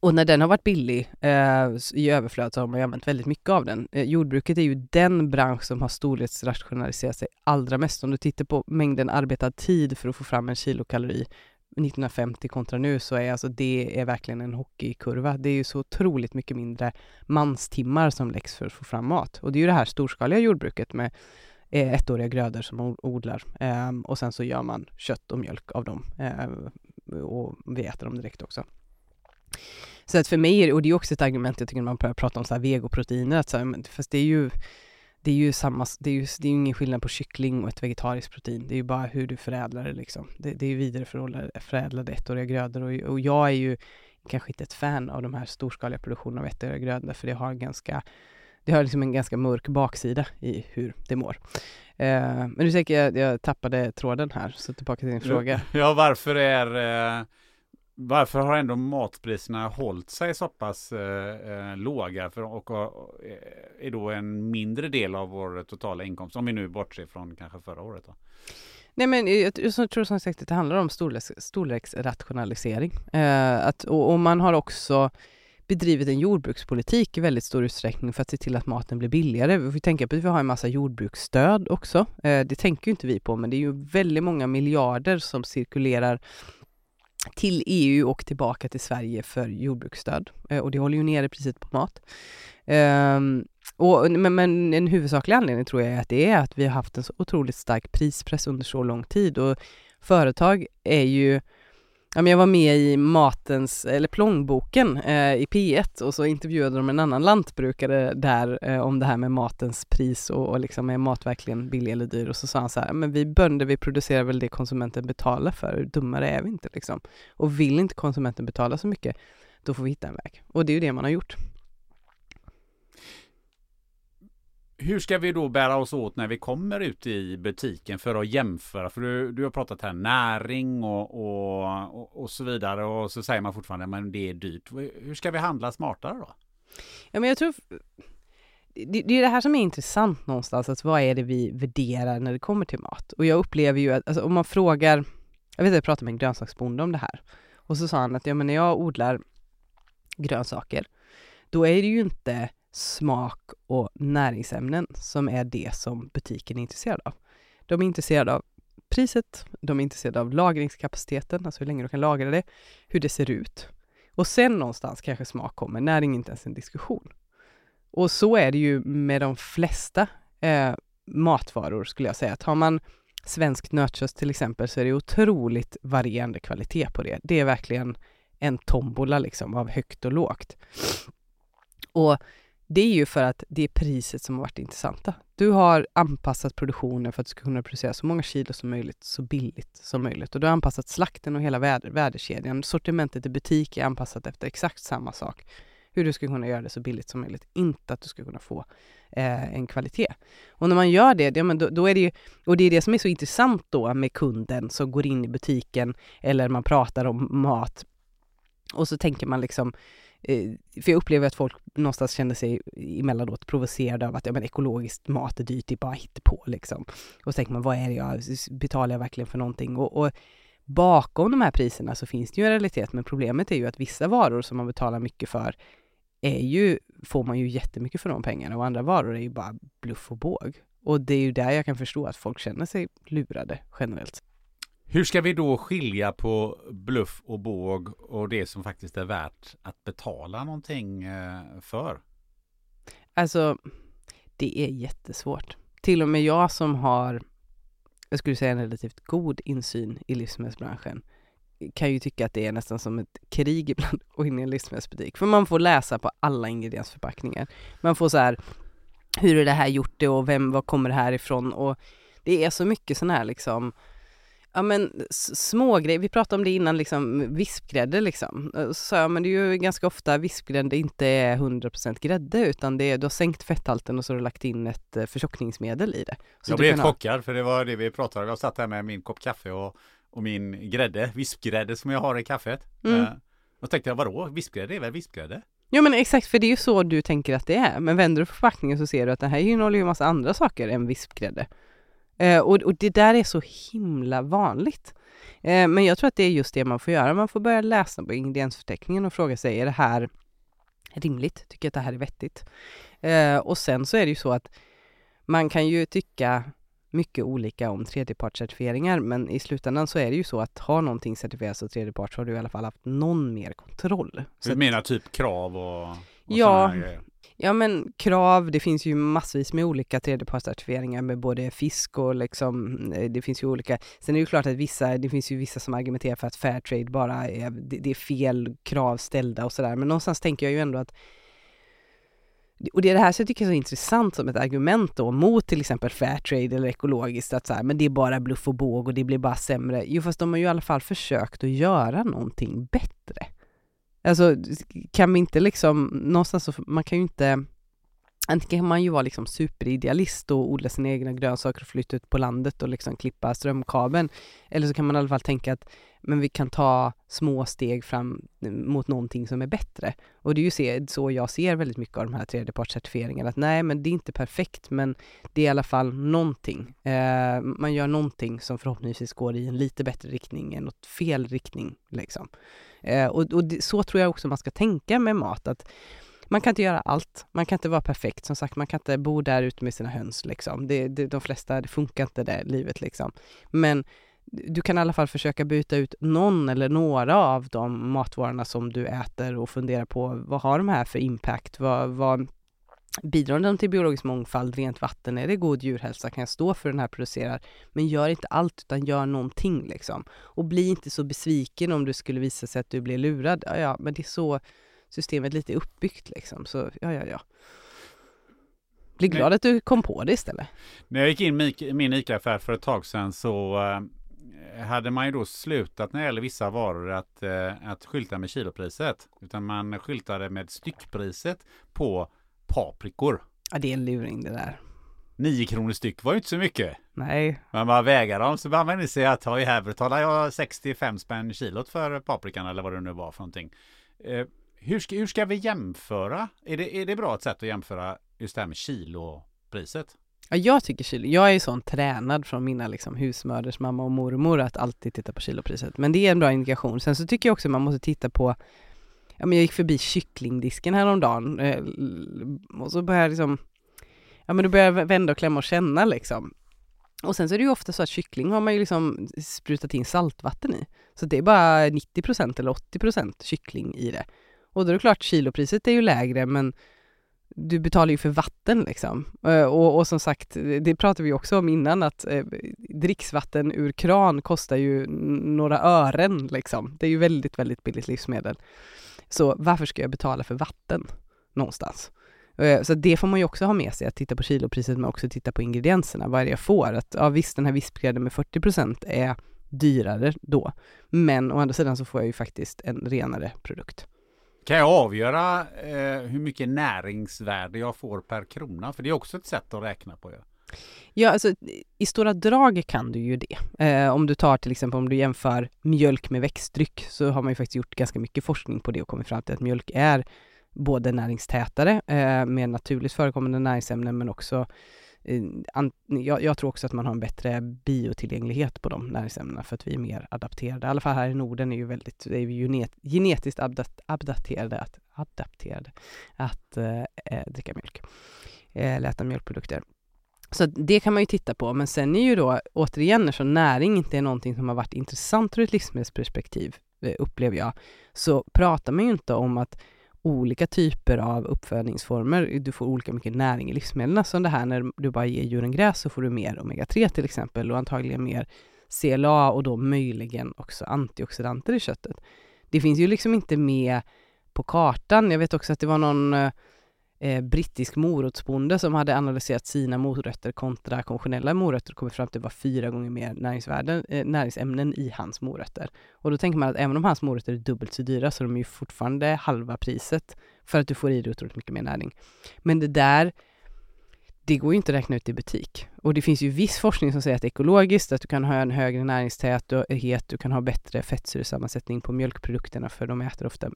och när den har varit billig eh, i överflöd så har man ju använt väldigt mycket av den. Eh, jordbruket är ju den bransch som har storleksrationaliserat sig allra mest. Om du tittar på mängden arbetad tid för att få fram en kilokalori 1950 kontra nu så är alltså det är verkligen en hockeykurva. Det är ju så otroligt mycket mindre manstimmar som läggs för att få fram mat. Och det är ju det här storskaliga jordbruket med eh, ettåriga grödor som man odlar eh, och sen så gör man kött och mjölk av dem eh, och vi äter dem direkt också. Så att för mig, och det är också ett argument jag tycker när man börjar prata om så här vegoproteiner, att så här, fast det är ju det är ju samma, det är ju, det är ingen skillnad på kyckling och ett vegetariskt protein. Det är ju bara hur du förädlar det liksom. Det, det är ju vidareförädlade ettåriga grödor och, och jag är ju kanske inte ett fan av de här storskaliga produktionerna av ettåriga grödor för det har en ganska det har liksom en ganska mörk baksida i hur det mår. Eh, men nu tänker jag, jag tappade tråden här, så tillbaka till din fråga. Ja, varför är eh, varför har ändå matpriserna hållit sig så pass eh, eh, låga för, och, och, eh, är då en mindre del av vår totala inkomst? Om vi nu bortser från kanske förra året. Då. Nej men jag, jag tror som sagt att det handlar om storleks, storleksrationalisering. Eh, att, och, och, man har också bedrivit en jordbrukspolitik i väldigt stor utsträckning för att se till att maten blir billigare. Vi får tänka på att vi har en massa jordbruksstöd också. Eh, det tänker ju inte vi på men det är ju väldigt många miljarder som cirkulerar till EU och tillbaka till Sverige för jordbruksstöd. Eh, och det håller ju nere priset på mat. Um, och, men, men, en huvudsaklig anledning tror jag är att det är att vi har haft en så otroligt stark prispress under så lång tid och företag är ju Ja, men jag var med i Matens, eller Plångboken eh, i P1 och så intervjuade de en annan lantbrukare där eh, om det här med matens pris och, och liksom är mat verkligen billig eller dyr och så sa han så här, men vi bönder vi producerar väl det konsumenten betalar för, hur dummare är vi inte liksom. Och vill inte konsumenten betala så mycket, då får vi hitta en väg. Och det är ju det man har gjort. Hur ska vi då bära oss åt när vi kommer ut i butiken för att jämföra? För du, du har pratat här näring och, och, och, och så vidare och så säger man fortfarande att det är dyrt. Hur ska vi handla smartare då? Ja, men jag tror det, det är det här som är intressant någonstans, att vad är det vi värderar när det kommer till mat? Och jag upplever ju att alltså, om man frågar, jag vet att jag pratade med en grönsaksbonde om det här och så sa han att ja, men när jag odlar grönsaker, då är det ju inte smak och näringsämnen som är det som butiken är intresserad av. De är intresserade av priset, de är intresserade av lagringskapaciteten, alltså hur länge du kan lagra det, hur det ser ut. Och sen någonstans kanske smak kommer, näring är inte ens en diskussion. Och så är det ju med de flesta eh, matvaror skulle jag säga. Tar man svenskt nötkött till exempel så är det otroligt varierande kvalitet på det. Det är verkligen en tombola liksom av högt och lågt. Och det är ju för att det är priset som har varit intressanta. Du har anpassat produktionen för att du ska kunna producera så många kilo som möjligt, så billigt som möjligt. Och du har anpassat slakten och hela väder, värdekedjan. Sortimentet i butik är anpassat efter exakt samma sak. Hur du ska kunna göra det så billigt som möjligt, inte att du ska kunna få eh, en kvalitet. Och när man gör det, ja, men då, då, är det ju, och det är det som är så intressant då med kunden som går in i butiken eller man pratar om mat och så tänker man liksom Eh, för jag upplever att folk någonstans känner sig emellanåt provocerade av att ja, men ekologiskt mat är dyrt, det är bara på liksom. Och så tänker man, vad är det jag, betalar jag verkligen för någonting? Och, och, bakom de här priserna så finns det ju en realitet, men problemet är ju att vissa varor som man betalar mycket för är ju, får man ju jättemycket för de pengarna och andra varor är ju bara bluff och båg. Och det är ju där jag kan förstå att folk känner sig lurade generellt. Hur ska vi då skilja på bluff och båg och det som faktiskt är värt att betala någonting eh, för? Alltså, det är jättesvårt. Till och med jag som har, jag skulle säga en relativt god insyn i livsmedelsbranschen, kan ju tycka att det är nästan som ett krig ibland att gå in i en livsmedelsbutik. För man får läsa på alla ingrediensförpackningar. Man får så här, hur är det här gjort det och vem, var kommer det här ifrån? Och det är så mycket sån här liksom Ja men små grejer, vi pratade om det innan liksom vispgrädde liksom. Så sa jag, men det är ju ganska ofta vispgrädde inte är 100% grädde utan det är, du har sänkt fetthalten och så har du lagt in ett eh, förtjockningsmedel i det. Så jag blev helt chockad för det var det vi pratade om. Jag satt här med min kopp kaffe och, och min grädde, vispgrädde som jag har i kaffet. Mm. Uh, och tänkte jag, vadå, vispgrädde är väl vispgrädde? Ja men exakt, för det är ju så du tänker att det är. Men vänder du på förpackningen så ser du att det här innehåller ju en massa andra saker än vispgrädde. Eh, och, och, det där är så himla vanligt. Eh, men jag tror att det är just det man får göra. Man får börja läsa på ingrediensförteckningen och fråga sig, är det här rimligt? Tycker jag att det här är vettigt? Eh, och sen så är det ju så att man kan ju tycka mycket olika om tredjepartscertifieringar men i slutändan så är det ju så att har någonting certifierats av tredjepart så har du i alla fall haft någon mer kontroll. Så du menar typ krav och, och ja, Ja men krav, det finns ju massvis med olika tredjepartscertifieringar med både fisk och liksom, eh, det finns ju olika. Sen är det ju klart att vissa, det finns ju vissa som argumenterar för att Fairtrade bara är, det, det är fel krav ställda och sådär. Men någonstans tänker jag ju ändå att och det är det här som jag tycker är så intressant som ett argument då mot till exempel Fairtrade eller ekologiskt att så här, men det är bara bluff och båg och det blir bara sämre. Jo fast de har ju i alla fall försökt att göra någonting bättre. Alltså kan vi inte liksom, någonstans så, man kan ju inte Antingen kan man ju vara liksom superidealist och odla sina egna grönsaker och flytta ut på landet och liksom klippa strömkabeln. Eller så kan man i alla fall tänka att men vi kan ta små steg fram mot någonting som är bättre. Och det är ju så jag ser väldigt mycket av de här tredjepartscertifieringarna. Att nej, men det är inte perfekt, men det är i alla fall någonting. Eh, man gör någonting som förhoppningsvis går i en lite bättre riktning än åt fel riktning. Liksom. Eh, och, och det, så tror jag också man ska tänka med mat. att man kan inte göra allt. Man kan inte vara perfekt. Som sagt, man kan inte bo där ute med sina höns. Liksom. Det, det, de flesta, det funkar inte det livet. Liksom. Men du kan i alla fall försöka byta ut någon eller några av de matvarorna som du äter och fundera på vad har de här för impact? Vad, vad bidrar de till biologisk mångfald, rent vatten? Är det god djurhälsa? Kan jag stå för den här producerar? Men gör inte allt utan gör någonting liksom. Och bli inte så besviken om det skulle visa sig att du blir lurad. Ja, ja, men det är så systemet lite uppbyggt liksom. Så ja, ja, ja. Bli glad att du kom på det istället. När jag gick in i min ICA-affär för ett tag sedan så eh, hade man ju då slutat när det gäller vissa varor att, eh, att skylta med kilopriset. Utan man skyltade med styckpriset på paprikor. Ja, det är en luring det där. 9 kronor styck var ju inte så mycket. Nej. Man bara väger dem så börjar man inse att här betalar jag 65 spänn kilot för paprikan eller vad det nu var för någonting. Eh, hur, ska, hur ska vi jämföra? Är det, är det bra ett sätt att jämföra just det här med kilopriset? Ja, jag tycker kilo. Jag är ju sån tränad från mina liksom, husmöders mamma och mormor att alltid titta på kilopriset. Men det är en bra indikation. Sen så tycker jag också man måste titta på Ja men jag gick förbi kycklingdisken häromdagen eh, och så började jag liksom Ja men då började jag vända och klämma och känna liksom. Och sen så är det ju ofta så att kyckling har man ju liksom sprutat in saltvatten i. Så det är bara 90% eller 80% kyckling i det. Och då är det klart, kilopriset är ju lägre men du betalar ju för vatten liksom. Eh, och, och som sagt, det pratade vi också om innan att eh, dricksvatten ur kran kostar ju några ören liksom. Det är ju väldigt, väldigt billigt livsmedel. Så varför ska jag betala för vatten någonstans? Eh, så det får man ju också ha med sig, att titta på kilopriset men också titta på ingredienserna. Vad är det jag får? Att, ja visst, den här vispgrädden med 40% är dyrare då. Men å andra sidan så får jag ju faktiskt en renare produkt. Kan jag avgöra eh, hur mycket näringsvärde jag får per krona? För det är också ett sätt att räkna på. Ja. Ja, alltså i stora drag kan du ju det. Eh, om du tar till exempel om du jämför mjölk med växtdryck så har man ju faktiskt gjort ganska mycket forskning på det och kommit fram till att mjölk är både näringstätare eh, med naturligt förekommande näringsämnen men också eh, jag, jag, tror också att man har en bättre biotillgänglighet på de näringsämnena för att vi är mer adapterade. I alla fall här i Norden är ju väldigt, är vi genetiskt adapterade att, adapterade att eh, eh dricka mjölk eh, eller äta mjölkprodukter. Så det kan man ju titta på, men sen är ju då återigen eftersom näring inte är någonting som har varit intressant ur ett livsmedelsperspektiv, eh, upplever jag, så pratar man ju inte om att olika typer av uppfödningsformer, du får olika mycket näring i livsmedlen. Som det här när du bara ger djuren gräs så får du mer omega-3 till exempel och antagligen mer CLA och då möjligen också antioxidanter i köttet. Det finns ju liksom inte med på kartan. Jag vet också att det var någon eh, eh, brittisk morotsbonde som hade analyserat sina morötter kontra konventionella morötter och kommit fram till att det var fyra gånger mer näringsvärden, eh, näringsämnen i hans morötter. Och då tänker man att även om hans morötter är dubbelt så dyra så är de ju fortfarande halva priset för att du får i dig otroligt mycket mer näring. Men det där det går ju inte att räkna ut i butik. Och det finns ju viss forskning som säger att ekologiskt, att du kan ha en högre näringstäthet, du kan ha bättre fettsyresammansättning på mjölkprodukterna för de äter ofta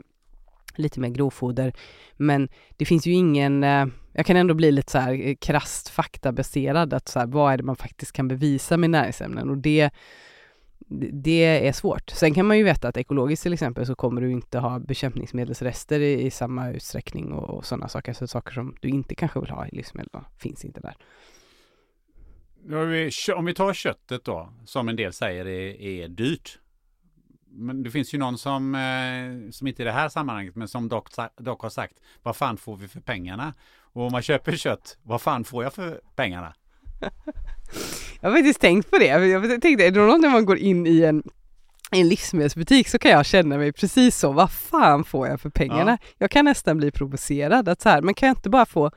lite mer grovfoder. Men det finns ju ingen, eh, jag kan ändå bli lite så här eh, krasst faktabaserad, att så här, vad är det man faktiskt kan bevisa med näringsämnen och det det är svårt. Sen kan man ju veta att ekologiskt till exempel så kommer du inte ha bekämpningsmedelsrester i, i samma utsträckning och, och sådana saker. Så saker som du inte kanske vill ha i livsmedel finns inte där. Om vi tar köttet då, som en del säger är, är dyrt. Men det finns ju någon som, eh, som inte i det här sammanhanget, men som dock, dock har sagt, vad fan får vi för pengarna? Och om man köper kött, vad fan får jag för pengarna? jag har faktiskt tänkt på det. Jag tänkte, är det någon när man går in i en i en livsmedelsbutik så kan jag känna mig precis så, vad fan får jag för pengarna? Ja. Jag kan nästan bli provocerad att så här, men kan jag inte bara få,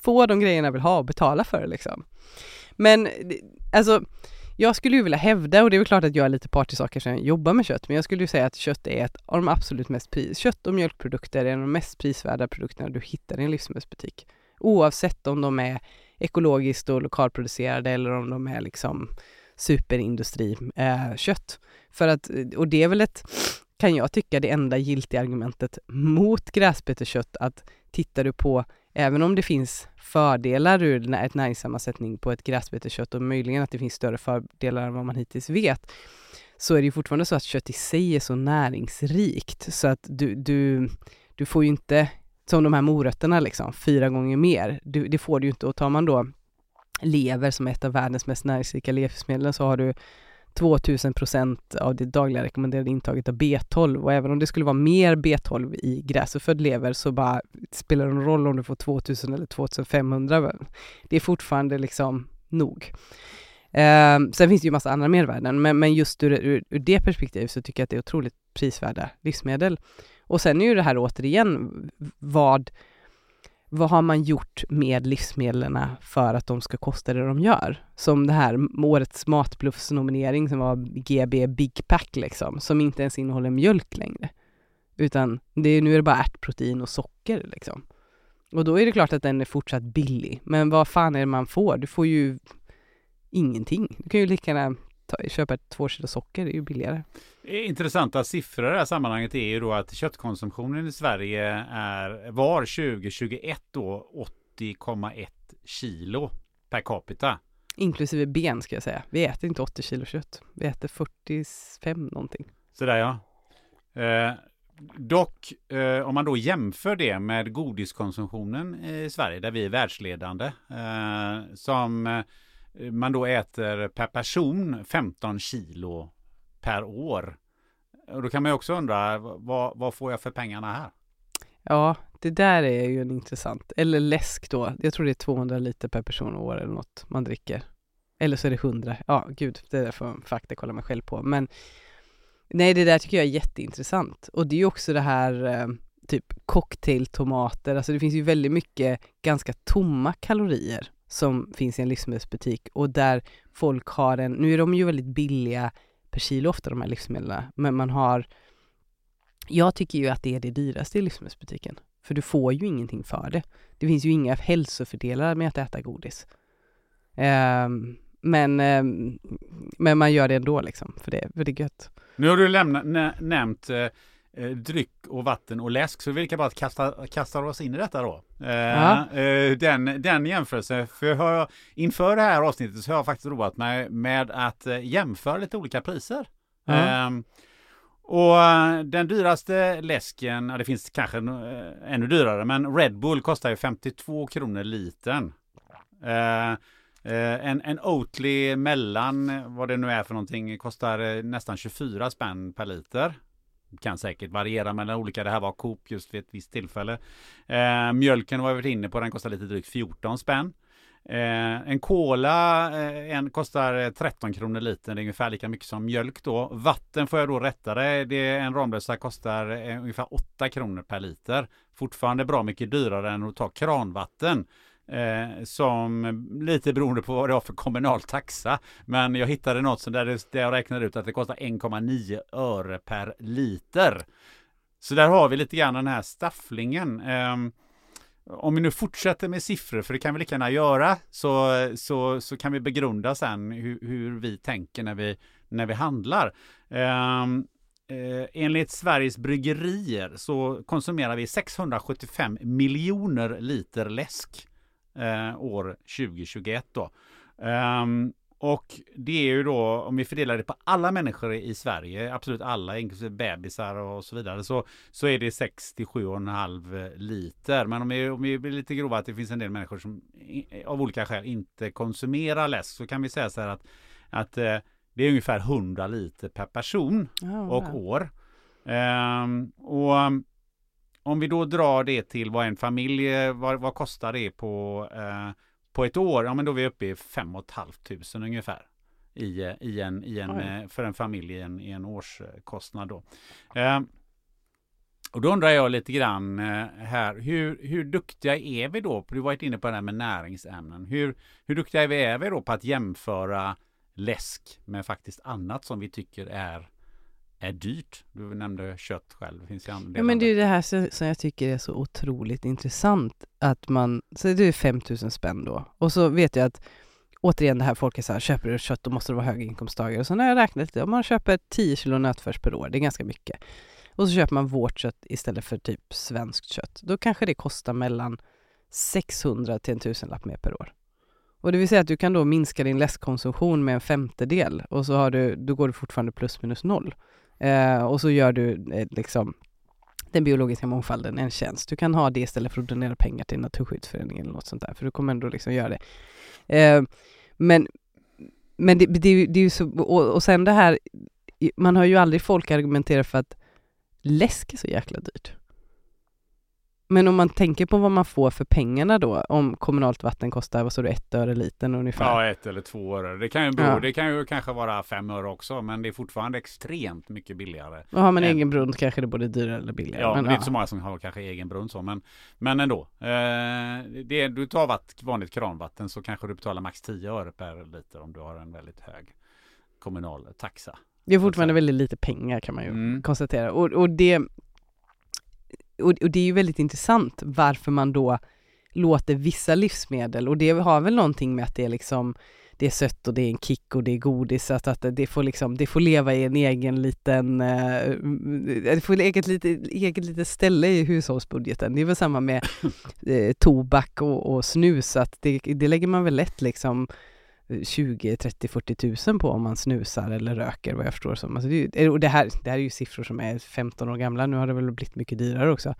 få de grejerna jag vill ha och betala för det liksom? Men alltså, jag skulle ju vilja hävda, och det är väl klart att jag är lite part i saker som jobbar med kött, men jag skulle ju säga att kött är ett av de absolut mest pris, kött och mjölkprodukter är de mest prisvärda produkterna du hittar i en livsmedelsbutik. Oavsett om de är ekologiskt och lokalproducerade eller om de är liksom superindustrikött. Eh, För att, och det är väl ett, kan jag tycka, det enda giltiga argumentet mot gräsbeteskött att tittar du på, även om det finns fördelar ur ett näringssammansättning på ett gräsbetekött och möjligen att det finns större fördelar än vad man hittills vet, så är det ju fortfarande så att kött i sig är så näringsrikt så att du, du, du får ju inte, som de här morötterna liksom, fyra gånger mer. Du, det får du ju inte och tar man då lever som är ett av världens mest näringsrika livsmedel så har du 2000 procent av det dagliga rekommenderade intaget av B12 och även om det skulle vara mer B12 i gräsuppfödd lever så bara spelar det någon roll om du får 2000 eller 2500. Det är fortfarande liksom nog. Eh, sen finns det ju massa andra mervärden men, men just ur, ur, ur det perspektivet så tycker jag att det är otroligt prisvärda livsmedel. Och sen är ju det här återigen vad vad har man gjort med livsmedlen för att de ska kosta det de gör? Som det här årets matbluffsnominering som var GB Big Pack liksom, som inte ens innehåller mjölk längre. Utan det är, nu är det bara ärtprotein och socker liksom. Och då är det klart att den är fortsatt billig. Men vad fan är det man får? Du får ju ingenting. Du kan ju lika gärna ta, köpa två kilo socker, det är ju billigare. Intressanta siffror i det här sammanhanget är ju då att köttkonsumtionen i Sverige är, var 2021 då 80,1 kilo per capita. Inklusive ben ska jag säga. Vi äter inte 80 kilo kött. Vi äter 45 någonting. Sådär ja. Eh, dock, eh, om man då jämför det med godiskonsumtionen i Sverige, där vi är världsledande, eh, som eh, man då äter per person 15 kilo per år. Och då kan man ju också undra, vad, vad får jag för pengarna här? Ja, det där är ju en intressant, eller läsk då. Jag tror det är 200 liter per person och år eller något man dricker. Eller så är det 100. Ja, gud, det där får fakta kolla mig själv på. Men nej, det där tycker jag är jätteintressant. Och det är ju också det här eh, typ cocktailtomater. Alltså det finns ju väldigt mycket ganska tomma kalorier som finns i en livsmedelsbutik och där folk har en, nu är de ju väldigt billiga per kilo ofta de här livsmedlen, men man har jag tycker ju att det är det dyraste i livsmedelsbutiken, för du får ju ingenting för det. Det finns ju inga hälsofördelar med att äta godis. Um, men, um, men man gör det ändå liksom, för det, för det är gött. Nu har du lämnat, nä, nämnt eh, eh, dryck och vatten och läsk. Så vi lika bara kasta, kastar oss in i detta då. Eh, eh, den, den jämförelsen. För jag, inför det här avsnittet så har jag faktiskt roat mig med att eh, jämföra lite olika priser. Mm. och den dyraste läsken, ja, det finns kanske ännu dyrare, men Red Bull kostar ju 52 kronor litern. en, en Oatly mellan, vad det nu är för någonting, kostar nästan 24 spänn per liter kan säkert variera mellan olika. Det här var Coop just vid ett visst tillfälle. Eh, mjölken var vi varit inne på, den kostar lite drygt 14 spänn. Eh, en cola eh, en kostar 13 kronor liter, det är ungefär lika mycket som mjölk då. Vatten får jag då rätta det, det är en Ramlösa kostar eh, ungefär 8 kronor per liter. Fortfarande bra mycket dyrare än att ta kranvatten. Eh, som eh, lite beroende på vad det har för kommunal taxa. Men jag hittade något som där, det, där jag räknade ut att det kostar 1,9 öre per liter. Så där har vi lite grann den här stafflingen. Eh, om vi nu fortsätter med siffror, för det kan vi lika gärna göra, så, så, så kan vi begrunda sen hur, hur vi tänker när vi, när vi handlar. Eh, Eh, enligt Sveriges bryggerier så konsumerar vi 675 miljoner liter läsk eh, år 2021 då. Um, och det är ju då, om vi fördelar det på alla människor i Sverige, absolut alla, inklusive bebisar och så vidare, så, så är det 67,5 liter. Men om vi, om vi blir lite grova att det finns en del människor som av olika skäl inte konsumerar läsk, så kan vi säga så här att, att eh, det är ungefär 100 liter per person och år. Um, och om vi då drar det till vad en familj, vad, vad kostar det på, uh, på ett år? Ja, men då är vi uppe i 5 500 ungefär. I, i en, i en, uh, för en familj i en, i en årskostnad då. Uh, och då undrar jag lite grann eh, här, hur, hur duktiga är vi då? Du varit inne på det här med näringsämnen. Hur, hur duktiga är vi då på att jämföra läsk med faktiskt annat som vi tycker är är dyrt. Du nämnde kött själv. Finns ja, men det är det här som jag tycker är så otroligt intressant. Att man, så det är 5000 spänn då. Och så vet jag att återigen det här folk är så här, köper du kött då måste du vara höginkomsttagare. Och så när jag räknat lite, om man köper 10 kilo nötfärs per år, det är ganska mycket. Och så köper man vårt kött istället för typ svenskt kött. Då kanske det kostar mellan 600 till en tusenlapp mer per år. Och det vill säga att du kan då minska din läskkonsumtion med en femtedel och så har du, då går du fortfarande plus minus noll. Eh, och så gör du eh, liksom den biologiska mångfalden en tjänst. Du kan ha det istället för att donera pengar till Naturskyddsföreningen eller något sånt där, för du kommer ändå liksom göra det. Eh, men men det, det, det är ju så, och, och sen det här, man har ju aldrig folk argumentera för att läsk är så jäkla dyrt. Men om man tänker på vad man får för pengarna då, om kommunalt vatten kostar, vad sa du, ett öre litern ungefär? Ja, ett eller två öre. Det kan ju, bero, ja. det kan ju kanske vara fem öre också, men det är fortfarande extremt mycket billigare. Och har man än... egen brunn kanske det är både dyrare eller billigare. Ja, men, det är inte så många som har kanske egen brunn så, men, men ändå. Eh, det, du tar vatt, vanligt kranvatten så kanske du betalar max 10 öre per liter om du har en väldigt hög kommunal taxa. Det är fortfarande väldigt lite pengar kan man ju mm. konstatera. Och, och det och, och det är ju väldigt intressant varför man då låter vissa livsmedel, och det har väl någonting med att det är liksom det är sött och det är en kick och det är godis, att, att det får liksom, det får leva i en egen liten, eh, det får eget lite, eget litet ställe i hushållsbudgeten. Det är väl samma med eh, tobak och, och snus, att det, det lägger man väl lätt liksom 20, 30, 40 tusen på om man snusar eller röker vad jag förstår som. Alltså det, och det, här, det här är ju siffror som är 15 år gamla, nu har det väl blivit mycket dyrare också.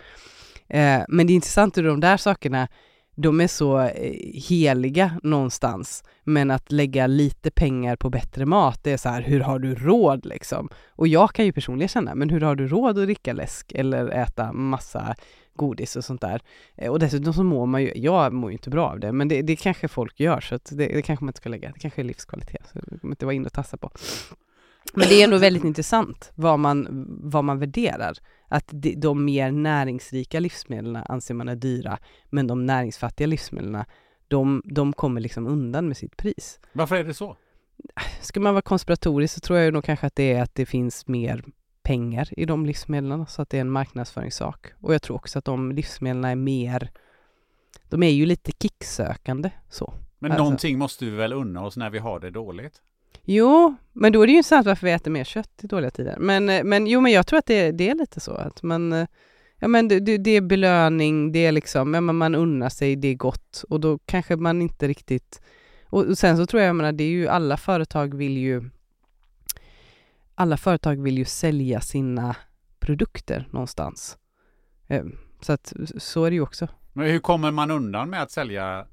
Eh, men det är intressant hur de där sakerna, de är så eh, heliga någonstans. Men att lägga lite pengar på bättre mat, det är så här, hur har du råd liksom? Och jag kan ju personligen känna, men hur har du råd att dricka läsk eller äta massa godis och sånt där. Eh, och dessutom så mår man ju, jag mår ju inte bra av det, men det, det kanske folk gör så det, det kanske man inte ska lägga, det kanske är livskvalitet, så det kommer inte vara inne och tassa på. Men det är ändå väldigt intressant vad man, vad man värderar. Att de, de mer näringsrika livsmedlen anser man är dyra, men de näringsfattiga livsmedlen, de, de kommer liksom undan med sitt pris. Varför är det så? Ska man vara konspiratorisk så tror jag nog kanske att det är att det finns mer pengar i de livsmedlen så att det är en marknadsföringssak. Och jag tror också att de livsmedlen är mer, de är ju lite kicksökande så. Men alltså. någonting måste vi väl unna oss när vi har det dåligt? Jo, men då är det ju intressant varför vi äter mer kött i dåliga tider. Men, eh, men jo, men jag tror att det, det är lite så att man, eh, ja men det, det, är belöning, det är liksom, ja, man unnar sig, det är gott och då kanske man inte riktigt, och, och sen så tror jag, jag menar, det är ju alla företag vill ju alla företag vill ju sälja sina produkter någonstans. Eh, så att så är det ju också. Men hur kommer man undan med att sälja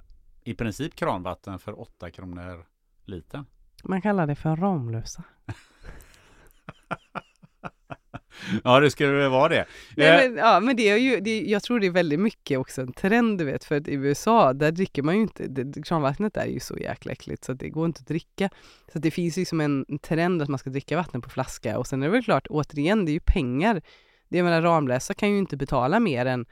i princip kranvatten för 8 kronor liten? Man kallar det för Ramlösa. ja, det skulle väl vara det. Nej, eh, men, ja, men det är ju, det, jag tror det är väldigt mycket också en trend, du vet, för att i USA, där dricker man ju inte, det, kranvattnet är ju så jäkla äckligt så att det går inte att dricka. Så att det finns liksom en trend att man ska dricka vatten på flaska och sen är det väl klart, återigen, det är ju pengar. Det menar, Ramlösa kan ju inte betala mer än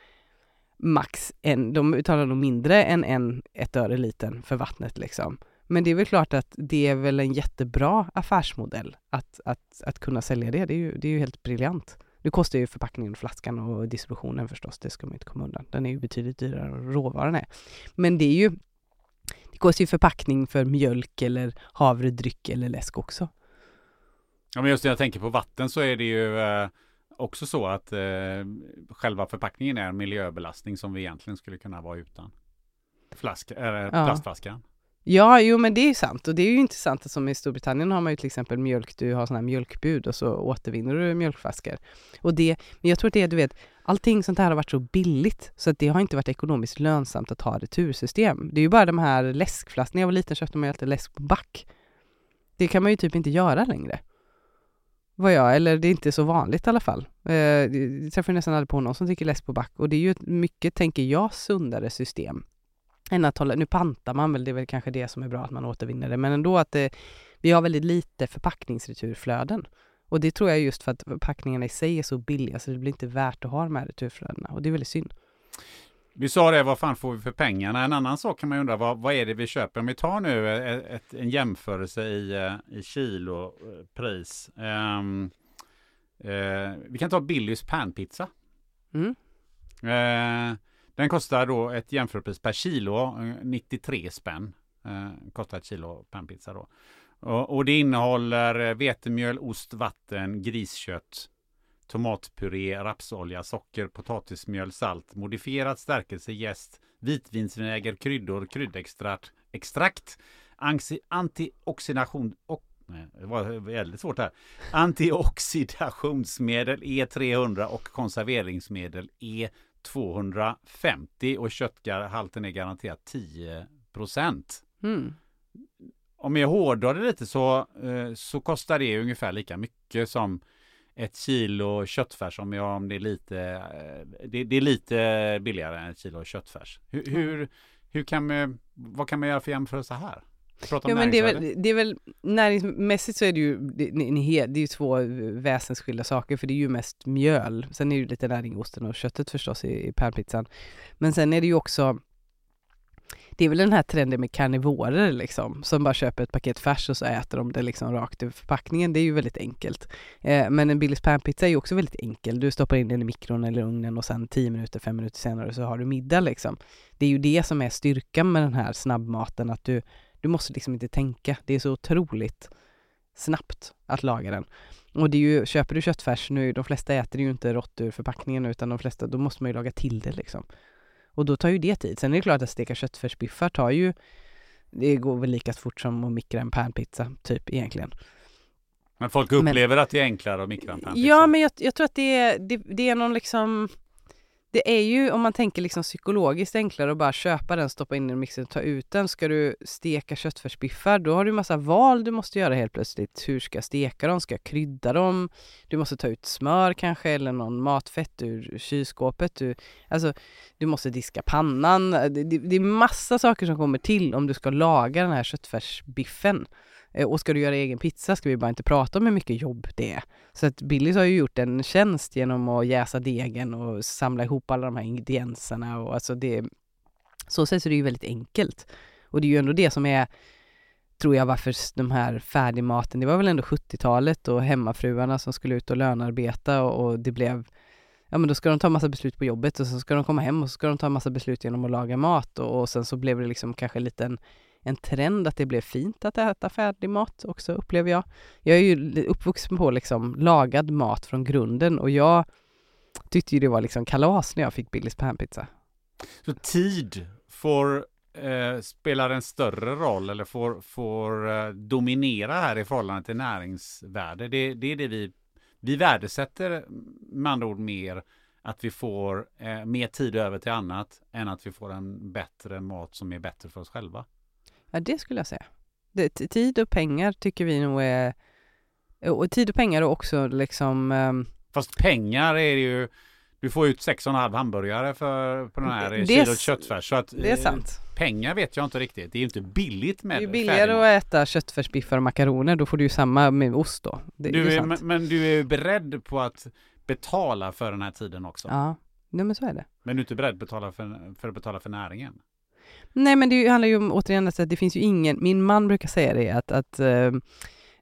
max en, de betalar nog mindre än en, ett öre liten för vattnet liksom. Men det är väl klart att det är väl en jättebra affärsmodell att, att, att kunna sälja det. Det är, ju, det är ju helt briljant. Det kostar ju förpackningen, flaskan och distributionen förstås, det ska man inte komma undan. Den är ju betydligt dyrare än råvaran är. Men det är ju, det kostar ju förpackning för mjölk eller havredryck eller läsk också. Ja men just när jag tänker på vatten så är det ju eh, också så att eh, själva förpackningen är en miljöbelastning som vi egentligen skulle kunna vara utan. Flaska, äh, plastflaskan. Ja, jo men det är ju sant och det är ju intressant som i Storbritannien har man ju till exempel mjölk, du har sådana här mjölkbud och så återvinner du mjölkflaskor. Och det, men jag tror att det är, du vet, allting sånt här har varit så billigt så att det har inte varit ekonomiskt lönsamt att ha retursystem. Det är ju bara de här läskflaskorna, när jag var liten köpte man ju alltid läsk på back. Det kan man ju typ inte göra längre. Vad jag, eller det är inte så vanligt i alla fall. Eh, jag träffar nästan aldrig på någon som dricker läsk på back och det är ju ett mycket, tänker jag, sundare system än att hålla, nu pantar man väl, det är väl kanske det som är bra att man återvinner det, men ändå att det, vi har väldigt lite förpackningsreturflöden. Och det tror jag just för att förpackningarna i sig är så billiga så det blir inte värt att ha de här returflödena och det är väldigt synd. Vi sa det, vad fan får vi för pengarna? En annan sak kan man ju undra, vad, vad är det vi köper? Om vi tar nu ett, ett, en jämförelse i, eh, i kilopris. Um, uh, vi kan ta Billys panpizza. Mm. Uh, den kostar då ett jämförpris per kilo, eh, 93 spänn. Eh, kostar ett kilo panpizza då. Och, och det innehåller vetemjöl, ost, vatten, griskött, tomatpuré, rapsolja, socker, potatismjöl, salt, modifierad stärkelse, jäst, vitvinsvinäger, kryddor, kryddextrakt, extrakt, antioxidation och det var väldigt svårt här. Antioxidationsmedel E300 och konserveringsmedel E E250 och kötthalten är garanterat 10 procent. Mm. Om jag hårdrar det lite så, eh, så kostar det ungefär lika mycket som ett kilo köttfärs om, jag, om det är lite eh, det, det, är lite billigare än ett kilo köttfärs. Hur, mm. hur, hur kan man, vad kan man göra för jämförelse här? Ja, men det, är väl, det är väl näringsmässigt så är det ju, det, det är ju två väsensskilda saker för det är ju mest mjöl. Sen är det ju lite näring i osten och köttet förstås i, i pärlpizzan. Men sen är det ju också det är väl den här trenden med karnivorer liksom, som bara köper ett paket färs och så äter de det liksom rakt ur förpackningen. Det är ju väldigt enkelt. Eh, men en Billys panpizza är ju också väldigt enkel. Du stoppar in den i mikron eller ugnen och sen 10 minuter, 5 minuter senare så har du middag liksom. Det är ju det som är styrkan med den här snabbmaten, att du, du måste liksom inte tänka. Det är så otroligt snabbt att laga den. Och det är ju, köper du köttfärs nu, de flesta äter ju inte rått ur förpackningen utan de flesta, då måste man ju laga till det liksom. Och då tar ju det tid. Sen är det klart att steka köttfärsbiffar tar ju, det går väl lika fort som att mikra en panpizza, typ egentligen. Men folk upplever men, att det är enklare att mikra en panpizza? Ja, men jag, jag tror att det är, det, det är någon liksom det är ju, om man tänker liksom psykologiskt enklare att bara köpa den, stoppa in den i mixen och ta ut den. Ska du steka köttfärsbiffar, då har du massa val du måste göra helt plötsligt. Hur ska jag steka dem? Ska jag krydda dem? Du måste ta ut smör kanske eller någon matfett ur kylskåpet. Du, alltså, du måste diska pannan. Det, det, det är massa saker som kommer till om du ska laga den här köttfärsbiffen. Eh, och ska du göra egen pizza ska vi bara inte prata om hur mycket jobb det är. Så att Billys har ju gjort en tjänst genom att jäsa degen och samla ihop alla de här ingredienserna och alltså det... Så sätt så är det ju väldigt enkelt. Och det är ju ändå det som är, tror jag, varför de här färdigmaten, det var väl ändå 70-talet och hemmafruarna som skulle ut och lönarbeta och, och det blev ja men då ska de ta massa beslut på jobbet och så ska de komma hem och så ska de ta massa beslut genom att laga mat och, och sen så blev det liksom kanske en liten en trend att det blev fint att äta färdig mat också, upplever jag. Jag är ju uppvuxen på liksom lagad mat från grunden och jag tyckte ju det var liksom kalas när jag fick Billys panpizza. Så tid får eh, spelar en större roll eller får, får eh, dominera här i förhållande till näringsvärde. Det, det är det vi, vi värdesätter med andra ord mer att vi får eh, mer tid över till annat än att vi får en bättre mat som är bättre för oss själva. Ja, det skulle jag säga. Det, tid och pengar tycker vi nog är... Och tid och pengar och också liksom... Um... Fast pengar är det ju... Du får ut 6,5 hamburgare för på den här det, kilot köttfärs. Så att, det är sant. Pengar vet jag inte riktigt. Det är ju inte billigt med Det är billigare att äta köttfärsbiffar och makaroner. Då får du ju samma med ost då. Det, du är, är men, men, du är beredd på att betala för den här tiden också? Ja, nej, men så är det. Men du är inte beredd betala för, för att betala för näringen? Nej men det handlar ju om, återigen, att det finns ju ingen, min man brukar säga det att, att uh,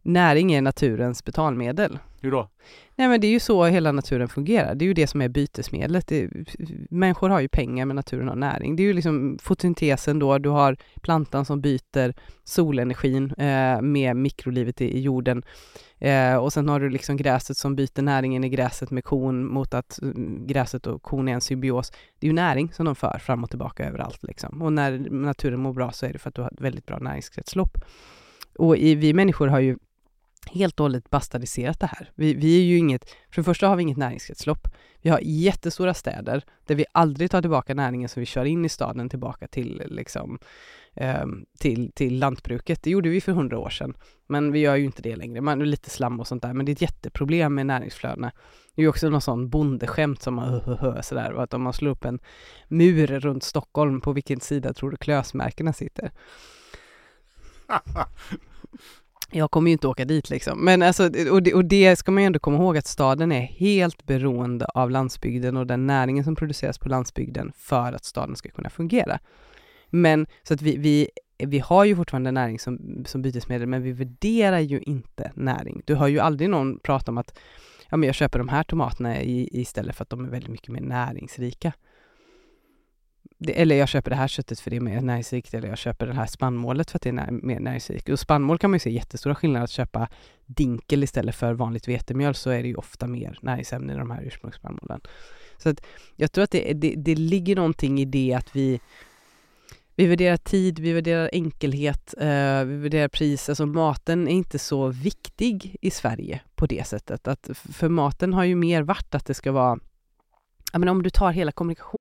näring är naturens betalmedel. Hur då? Nej men det är ju så hela naturen fungerar. Det är ju det som är bytesmedlet. Det, människor har ju pengar men naturen har näring. Det är ju liksom fotosyntesen då, du har plantan som byter solenergin eh, med mikrolivet i, i jorden. Eh, och sen har du liksom gräset som byter näringen i gräset med kon mot att mm, gräset och kon är en symbios. Det är ju näring som de för fram och tillbaka överallt liksom. Och när naturen mår bra så är det för att du har ett väldigt bra näringskretslopp. Och i, vi människor har ju helt och hållet bastardiserat det här. Vi, vi är ju inget, för det första har vi inget näringskretslopp. Vi har jättestora städer där vi aldrig tar tillbaka näringen som vi kör in i staden tillbaka till, liksom, eh, till, till lantbruket. Det gjorde vi för hundra år sedan, men vi gör ju inte det längre. Man, lite slam och sånt där, men det är ett jätteproblem med näringsflödena. Det är ju också någon sån bondeskämt som man hö, sådär, att om man slår upp en mur runt Stockholm, på vilken sida tror du klösmärkena sitter? Jag kommer ju inte åka dit liksom. Men alltså, och det, och det ska man ju ändå komma ihåg att staden är helt beroende av landsbygden och den näringen som produceras på landsbygden för att staden ska kunna fungera. Men så att vi, vi, vi har ju fortfarande näring som, som bytesmedel, men vi värderar ju inte näring. Du hör ju aldrig någon prata om att ja, men jag köper de här tomaterna i, istället för att de är väldigt mycket mer näringsrika det, eller jag köper det här köttet för det är mer näringsrikt, eller jag köper det här spannmålet för att det är när, mer näringsrikt. Och spannmål kan man ju se jättestora skillnader. Att köpa dinkel istället för vanligt vetemjöl så är det ju ofta mer näringsämnen i de här ursprungsspannmålen. Så att jag tror att det, det, det ligger någonting i det att vi vi värderar tid, vi värderar enkelhet, eh, vi värderar pris. Alltså maten är inte så viktig i Sverige på det sättet. Att för maten har ju mer varit att det ska vara, ja men om du tar hela kommunikationen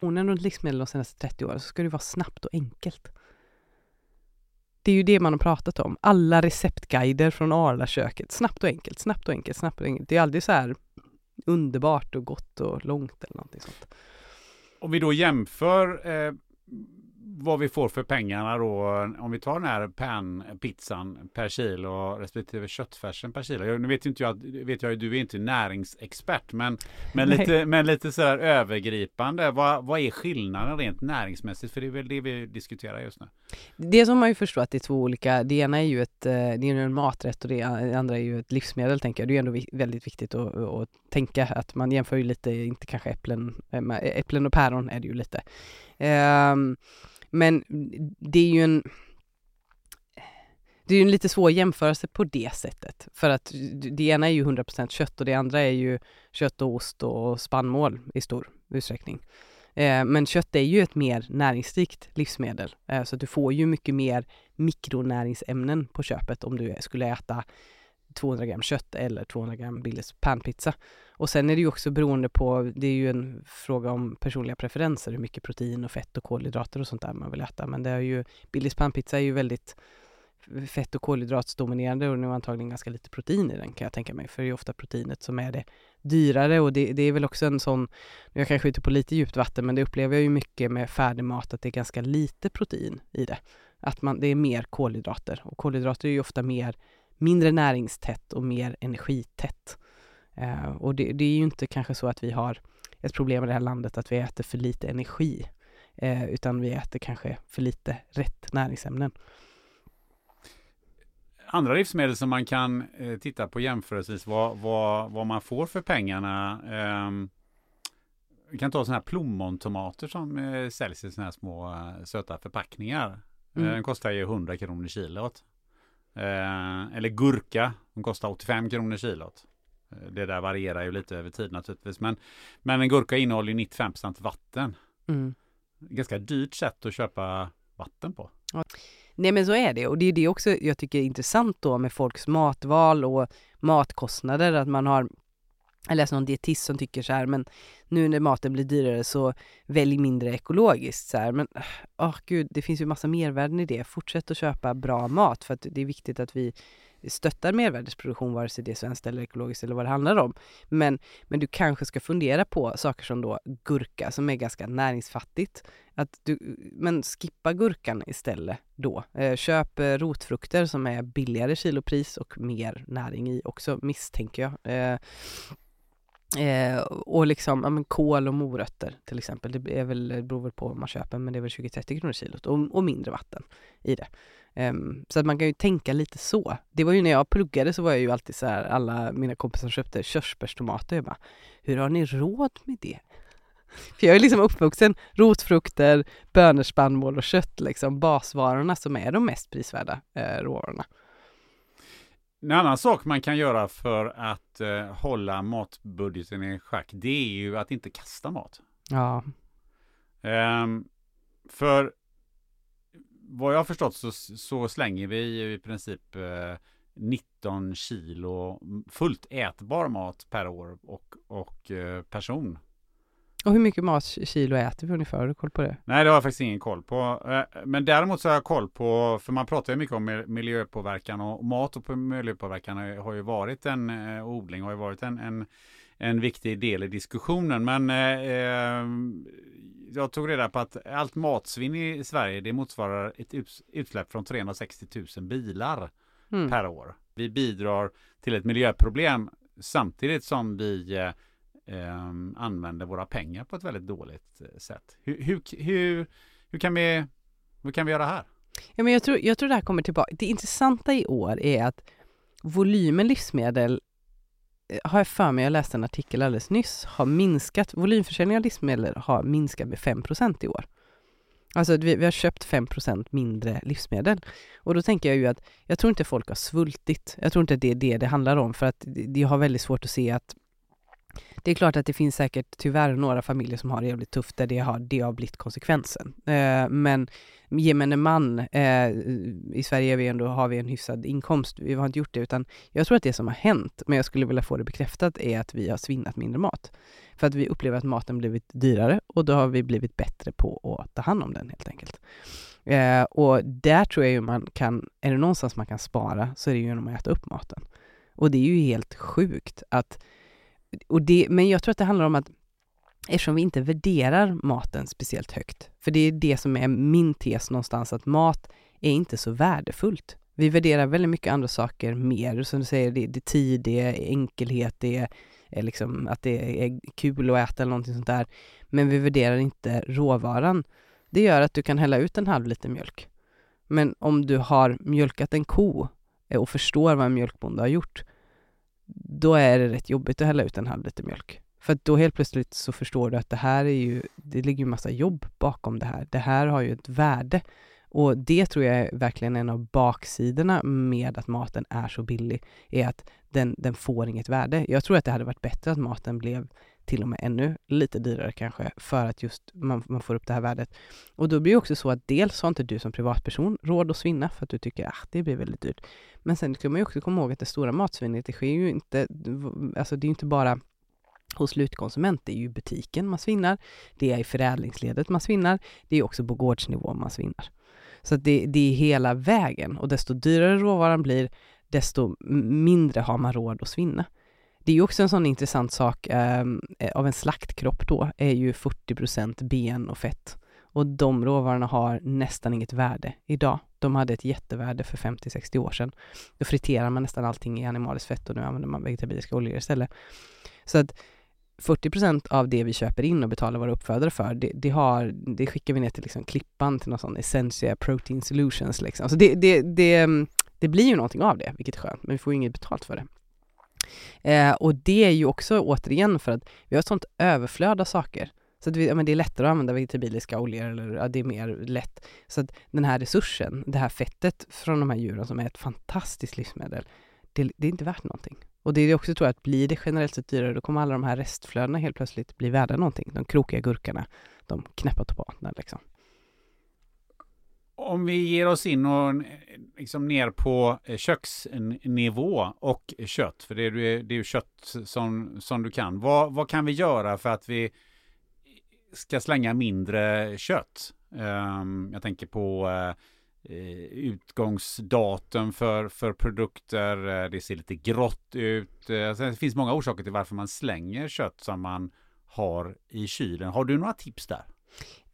Runt livsmedel de senaste 30 åren så ska det vara snabbt och enkelt. Det är ju det man har pratat om. Alla receptguider från Arla-köket. Snabbt och enkelt, snabbt och enkelt, snabbt och enkelt. Det är aldrig så här underbart och gott och långt eller någonting sånt. Om vi då jämför eh, vad vi får för pengarna då, om vi tar den här panpizzan per kilo respektive köttfärsen per kilo. Jag, nu vet inte jag, vet jag du är inte näringsexpert, men, men, lite, men lite sådär övergripande. Vad, vad är skillnaden rent näringsmässigt? För det är väl det vi diskuterar just nu. Det som man ju förstår att det är två olika, det ena är ju ett, eh, det är en maträtt och det andra är ju ett livsmedel tänker jag. Det är ändå väldigt viktigt att, att tänka att man jämför ju lite, inte kanske äpplen, eh, äpplen och päron är det ju lite. Um, men det är ju en det är ju en lite svår jämförelse på det sättet. För att det ena är ju 100% kött och det andra är ju kött och ost och spannmål i stor utsträckning. Eh, men kött är ju ett mer näringsrikt livsmedel. Eh, så du får ju mycket mer mikronäringsämnen på köpet om du skulle äta 200 gram kött eller 200 gram Billys panpizza. Och sen är det ju också beroende på, det är ju en fråga om personliga preferenser, hur mycket protein och fett och kolhydrater och sånt där man vill äta. Men det är ju, Billys panpizza är ju väldigt fett och kolhydratsdominerande och nu antagligen ganska lite protein i den kan jag tänka mig, för det är ofta proteinet som är det dyrare och det, det är väl också en sån, jag kanske är ute på lite djupt vatten, men det upplever jag ju mycket med färdig mat att det är ganska lite protein i det. Att man, det är mer kolhydrater och kolhydrater är ju ofta mer, mindre näringstätt och mer energitätt. Uh, och det, det, är ju inte kanske så att vi har ett problem i det här landet att vi äter för lite energi, uh, utan vi äter kanske för lite rätt näringsämnen. Andra livsmedel som man kan eh, titta på jämförelsevis vad, vad, vad man får för pengarna. Eh, vi kan ta sådana här plommontomater som eh, säljs i sådana här små eh, söta förpackningar. Mm. Den kostar ju 100 kronor kilot. Eh, eller gurka, den kostar 85 kronor kilot. Eh, det där varierar ju lite över tid naturligtvis. Men, men en gurka innehåller 95% vatten. Mm. Ganska dyrt sätt att köpa vatten på. Nej men så är det och det är det också jag tycker är intressant då med folks matval och matkostnader att man har jag läste någon dietist som tycker så här, men nu när maten blir dyrare så välj mindre ekologiskt så här. Men ah, åh oh, gud, det finns ju massa mervärden i det. Fortsätt att köpa bra mat för att det är viktigt att vi stöttar mervärdesproduktion vare sig det är svenskt eller ekologiskt eller vad det handlar om. Men, men du kanske ska fundera på saker som då gurka som är ganska näringsfattigt. Att du, men skippa gurkan istället då. Eh, köp eh, rotfrukter som är billigare kilopris och mer näring i också misstänker jag. Eh, Eh, och liksom, ja men kål och morötter till exempel, det är väl, det beror väl på vad man köper, men det är väl 20-30 kronor kilot och, och mindre vatten i det. Eh, så att man kan ju tänka lite så. Det var ju när jag pluggade så var jag ju alltid så här, alla mina kompisar köpte körsbärstomater. Jag bara, hur har ni råd med det? För jag är liksom uppvuxen rotfrukter, bönor, spannmål och kött, liksom basvarorna som är de mest prisvärda eh, råvarorna. En annan sak man kan göra för att eh, hålla matbudgeten i schack, det är ju att inte kasta mat. Ja. Um, för vad jag har förstått så, så slänger vi i princip eh, 19 kilo fullt ätbar mat per år och, och eh, person. Och hur mycket mat kilo äter vi ungefär? Har du koll på det? Nej, det har jag faktiskt ingen koll på. Eh, men däremot så har jag koll på, för man pratar ju mycket om miljöpåverkan och mat och miljöpåverkan har ju varit en eh, odling har ju varit en, en, en viktig del i diskussionen. Men eh, jag tog reda på att allt matsvinn i Sverige det motsvarar ett utsläpp från 360 000 bilar mm. per år. Vi bidrar till ett miljöproblem samtidigt som vi eh, använder våra pengar på ett väldigt dåligt eh, sätt. Hur, hur, hur, hur, kan, vi, hur kan vi göra här? Ja, men jag, tror, jag tror det här kommer tillbaka. Det intressanta i år är att volymen livsmedel eh, har jag för mig, jag läste en artikel alldeles nyss, har minskat, volymförsäljningen av livsmedel har minskat med 5% i år. Alltså vi, vi har köpt 5% mindre livsmedel. Och då tänker jag ju att jag tror inte folk har svultit. Jag tror inte att det är det det handlar om för att jag har väldigt svårt att se att det är klart att det finns säkert tyvärr några familjer som har det jävligt tufft där det har, det har blivit konsekvensen. Eh, men gemene man, eh, i Sverige vi ändå, har vi en hyfsad inkomst, vi har inte gjort det utan jag tror att det som har hänt, men jag skulle vilja få det bekräftat, är att vi har svinnat mindre mat. För att vi upplever att maten blivit dyrare och då har vi blivit bättre på att ta hand om den helt enkelt. Eh, och där tror jag ju man kan, är det någonstans man kan spara så är det ju genom att äta upp maten. Och det är ju helt sjukt att och det, men jag tror att det handlar om att eftersom vi inte värderar maten speciellt högt, för det är det som är min tes någonstans, att mat är inte så värdefullt. Vi värderar väldigt mycket andra saker mer, som du säger, det, det är tid, det är enkelhet, det är liksom att det är kul att äta eller någonting sånt där. Men vi värderar inte råvaran. Det gör att du kan hälla ut en halv liter mjölk. Men om du har mjölkat en ko eh, och förstår vad en mjölkbonde har gjort, då är det rätt jobbigt att hälla ut en halv liter mjölk. För då helt plötsligt så förstår du att det här är ju, det ligger ju massa jobb bakom det här. Det här har ju ett värde. Och det tror jag är verkligen en av baksidorna med att maten är så billig, är att den, den får inget värde. Jag tror att det hade varit bättre att maten blev till och med ännu lite dyrare kanske, för att just man, man får upp det här värdet. Och då blir det också så att dels har inte du som privatperson råd att svinna för att du tycker att ah, det blir väldigt dyrt. Men sen ska man ju också komma ihåg att det stora matsvinnet, det sker ju inte, alltså det är ju inte bara hos slutkonsument, det är ju butiken man svinnar, det är i förädlingsledet man svinnar, det är också på gårdsnivå man svinnar. Så att det, det är hela vägen och desto dyrare råvaran blir, desto mindre har man råd att svinna. Det är ju också en sån intressant sak ehm, eh, av en slaktkropp då, är ju 40% ben och fett. Och de råvarorna har nästan inget värde idag. De hade ett jättevärde för 50-60 år sedan. Då friterar man nästan allting i animaliskt fett och nu använder man vegetabiliska oljor istället. Så att 40% av det vi köper in och betalar våra uppfödare för, det, det, har, det skickar vi ner till liksom Klippan, till någon sån Essentia Protein Solutions. Liksom. Så det, det, det, ehm, det blir ju någonting av det, vilket är skönt, men vi får ju inget betalt för det. Eh, och det är ju också återigen för att vi har ett sånt överflöd av saker. Så att vi, ja, men det är lättare att använda vegetabiliska oljor eller ja, det är mer lätt. Så att den här resursen, det här fettet från de här djuren som är ett fantastiskt livsmedel, det, det är inte värt någonting. Och det är också tror jag att blir det generellt sett dyrare, då kommer alla de här restflödena helt plötsligt bli värda någonting. De krokiga gurkorna, de knäppa tomaterna liksom. Om vi ger oss in och eh, liksom ner på eh, köksnivå och kött, för det är, det är ju kött som, som du kan. Vad, vad kan vi göra för att vi ska slänga mindre kött? Um, jag tänker på uh, utgångsdatum för, för produkter. Det ser lite grått ut. Alltså, det finns många orsaker till varför man slänger kött som man har i kylen. Har du några tips där?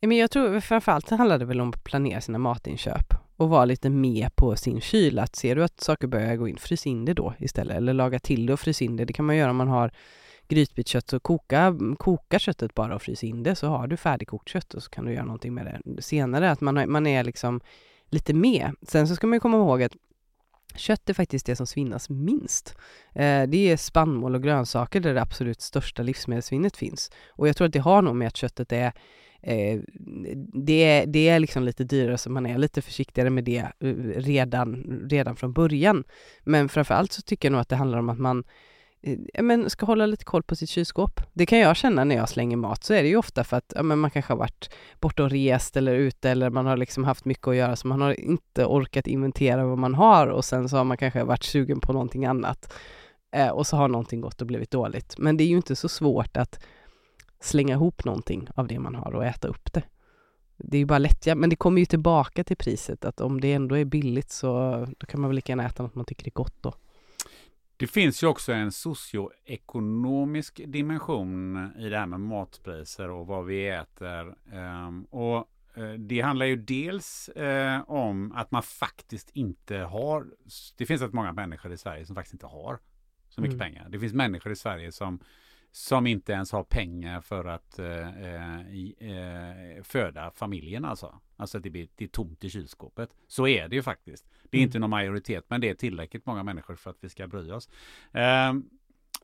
Men jag tror framförallt handlar det väl om att planera sina matinköp och vara lite med på sin kyl. Att ser du att saker börjar gå in, frys in det då istället. Eller laga till det och frys in det. Det kan man göra om man har grytbitkött. Så koka, koka köttet bara och frys in det så har du färdigkokt kött och så kan du göra någonting med det senare. Att man, man är liksom lite med. Sen så ska man ju komma ihåg att Kött är faktiskt det som svinnas minst. Eh, det är spannmål och grönsaker där det absolut största livsmedelssvinnet finns. Och jag tror att det har nog med att köttet är eh, det, är, det är liksom lite dyrare så man är lite försiktigare med det eh, redan, redan från början. Men framförallt så tycker jag nog att det handlar om att man eh, men ska hålla lite koll på sitt kylskåp. Det kan jag känna när jag slänger mat, så är det ju ofta för att ja, men man kanske har varit borta och rest eller ute eller man har liksom haft mycket att göra så man har inte orkat inventera vad man har och sen så har man kanske varit sugen på någonting annat eh, och så har någonting gått och blivit dåligt. Men det är ju inte så svårt att slänga ihop någonting av det man har och äta upp det. Det är ju bara lättja, men det kommer ju tillbaka till priset att om det ändå är billigt så då kan man väl lika gärna äta något man tycker är gott då. Det finns ju också en socioekonomisk dimension i det här med matpriser och vad vi äter. Ehm, och eh, det handlar ju dels eh, om att man faktiskt inte har, det finns rätt många människor i Sverige som faktiskt inte har så mycket mm. pengar. Det finns människor i Sverige som som inte ens har pengar för att eh, eh, föda familjen alltså. Alltså det, blir, det är tomt i kylskåpet. Så är det ju faktiskt. Det är mm. inte någon majoritet men det är tillräckligt många människor för att vi ska bry oss. Eh,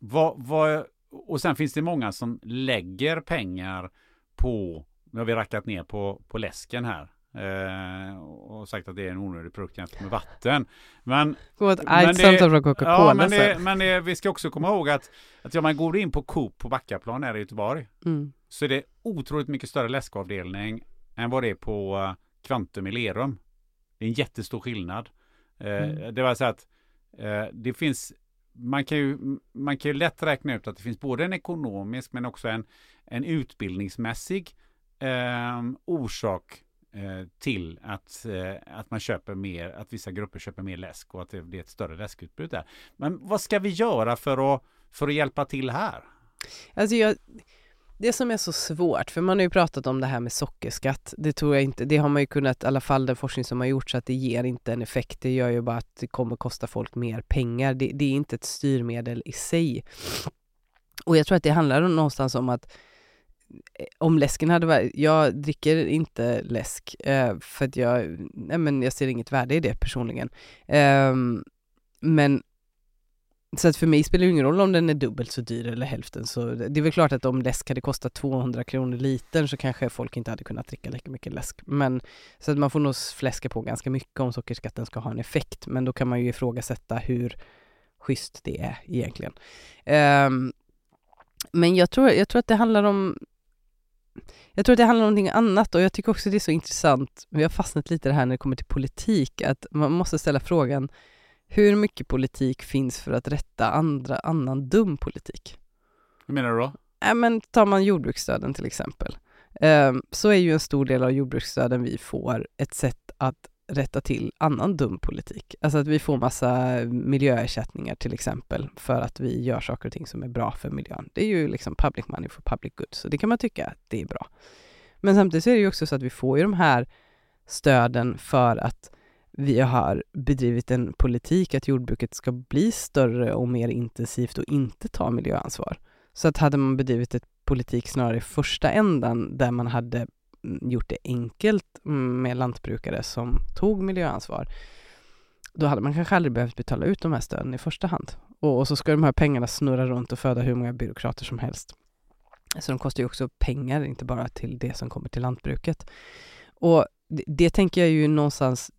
vad, vad, och sen finns det många som lägger pengar på, nu har vi rackat ner på, på läsken här. Eh, och sagt att det är en onödig produkt jämfört med vatten. Men, argt samtal från Coca-Cola. Ja, men, det, men det, vi ska också komma ihåg att, att om man går in på Coop på Backaplan här i Göteborg mm. så är det otroligt mycket större läskavdelning än vad det är på uh, Kvantum i Lerum. Det är en jättestor skillnad. Uh, mm. Det var så att uh, det finns man kan, ju, man kan ju lätt räkna ut att det finns både en ekonomisk men också en, en utbildningsmässig eh, orsak Eh, Eh, till att, eh, att man köper mer, att vissa grupper köper mer läsk och att det blir ett större läskutbud där. Men vad ska vi göra för att, för att hjälpa till här? Alltså jag, det som är så svårt, för man har ju pratat om det här med sockerskatt, det tror jag inte, det har man ju kunnat, i alla fall den forskning som har gjorts, att det ger inte en effekt, det gör ju bara att det kommer kosta folk mer pengar, det, det är inte ett styrmedel i sig. Och jag tror att det handlar någonstans om att Eh, om läsken hade varit, jag dricker inte läsk eh, för att jag, nej men jag ser inget värde i det personligen. Eh, men så att för mig spelar det ingen roll om den är dubbelt så dyr eller hälften så det är väl klart att om läsk hade kostat 200 kronor litern så kanske folk inte hade kunnat dricka lika mycket läsk. Men så att man får nog fläska på ganska mycket om sockerskatten ska ha en effekt men då kan man ju ifrågasätta hur schysst det är egentligen. Um, men jag tror, jag tror att det handlar om jag tror att det handlar om någonting annat och jag tycker också det är så intressant, vi har fastnat lite i det här när det kommer till politik, att man måste ställa frågan hur mycket politik finns för att rätta andra, annan dum politik? Hur menar du då? Äh, men tar man jordbruksstöden till exempel, um, så är ju en stor del av jordbruksstöden vi får ett sätt att rätta till annan dum politik. Alltså att vi får massa miljöersättningar till exempel för att vi gör saker och ting som är bra för miljön. Det är ju liksom public money for public good, så det kan man tycka att det är bra. Men samtidigt så är det ju också så att vi får ju de här stöden för att vi har bedrivit en politik att jordbruket ska bli större och mer intensivt och inte ta miljöansvar. Så att hade man bedrivit ett politik snarare i första ändan där man hade gjort det enkelt med lantbrukare som tog miljöansvar, då hade man kanske aldrig behövt betala ut de här stöden i första hand. Och, och så ska de här pengarna snurra runt och föda hur många byråkrater som helst. Så de kostar ju också pengar, inte bara till det som kommer till lantbruket. Och det, det, tänker jag ju någonstans,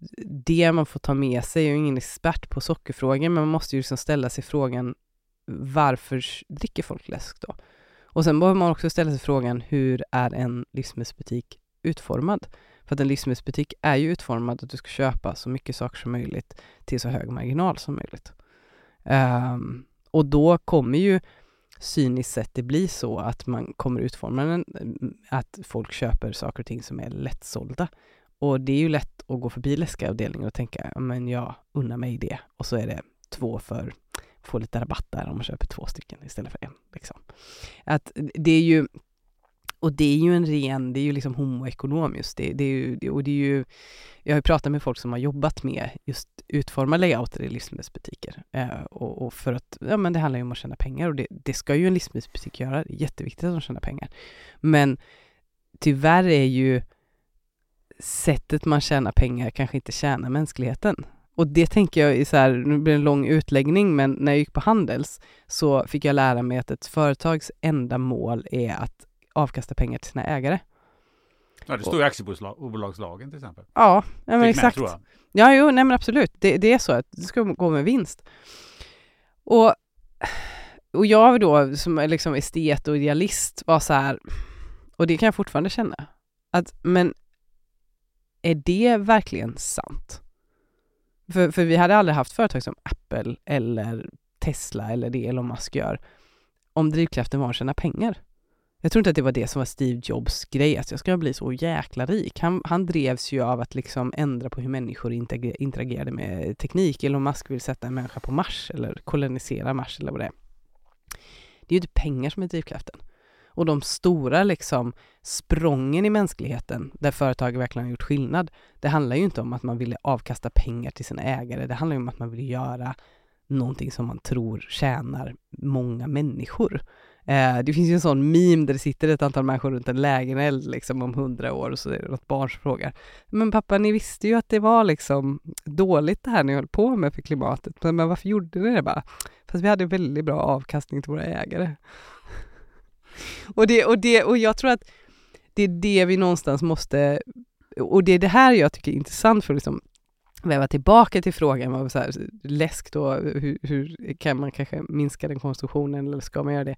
det man får ta med sig, jag är ingen expert på sockerfrågor, men man måste ju liksom ställa sig frågan varför dricker folk läsk då? Och sen behöver man också ställa sig frågan, hur är en livsmedelsbutik utformad? För att en livsmedelsbutik är ju utformad att du ska köpa så mycket saker som möjligt till så hög marginal som möjligt. Um, och då kommer ju cyniskt sett det bli så att man kommer utforma den, att folk köper saker och ting som är lättsålda. Och det är ju lätt att gå förbi läskavdelningen och tänka, men jag unnar mig det. Och så är det två för, få lite rabatt där om man köper två stycken istället för en. Liksom. Att det är ju, och det är ju en ren, det är ju liksom homoekonomiskt. Det, det är ju, och det är ju, jag har pratat med folk som har jobbat med just utforma layouter i livsmedelsbutiker. Eh, och, och, för att, ja men det handlar ju om att tjäna pengar och det, det ska ju en livsmedelsbutik göra. Det är jätteviktigt att de tjänar pengar. Men tyvärr är ju sättet man tjänar pengar kanske inte tjänar mänskligheten. Och det tänker jag är så här, nu blir det en lång utläggning, men när jag gick på Handels så fick jag lära mig att ett företags enda mål är att avkasta pengar till sina ägare. Ja, det står i aktiebolagslagen till exempel. Ja, men exakt. Med, ja, jo, nej men absolut. Det, det, är så att det ska gå med vinst. Och, och jag då som liksom estet och idealist var så här, och det kan jag fortfarande känna, att men är det verkligen sant? För, för vi hade aldrig haft företag som Apple eller Tesla eller det Elon Musk gör om drivkraften var att tjäna pengar. Jag tror inte att det var det som var Steve Jobs grej, att jag ska bli så jäkla rik. Han, han drevs ju av att liksom ändra på hur människor interagerade med teknik. Elon Musk vill sätta en människa på Mars eller kolonisera Mars eller vad det är. Det är ju inte pengar som är drivkraften. Och de stora liksom sprången i mänskligheten där företag verkligen har gjort skillnad, det handlar ju inte om att man ville avkasta pengar till sina ägare. Det handlar ju om att man vill göra någonting som man tror tjänar många människor. Eh, det finns ju en sån meme där det sitter ett antal människor runt en lägereld liksom om hundra år och så är det något barn som frågar Men pappa, ni visste ju att det var liksom dåligt det här ni höll på med för klimatet, men varför gjorde ni det bara? Fast vi hade väldigt bra avkastning till våra ägare och, det, och, det, och jag tror att det är det vi någonstans måste, och det är det här jag tycker är intressant för att liksom väva tillbaka till frågan, vad så här, läsk då, hur, hur, kan man kanske minska den konsumtionen eller ska man göra det?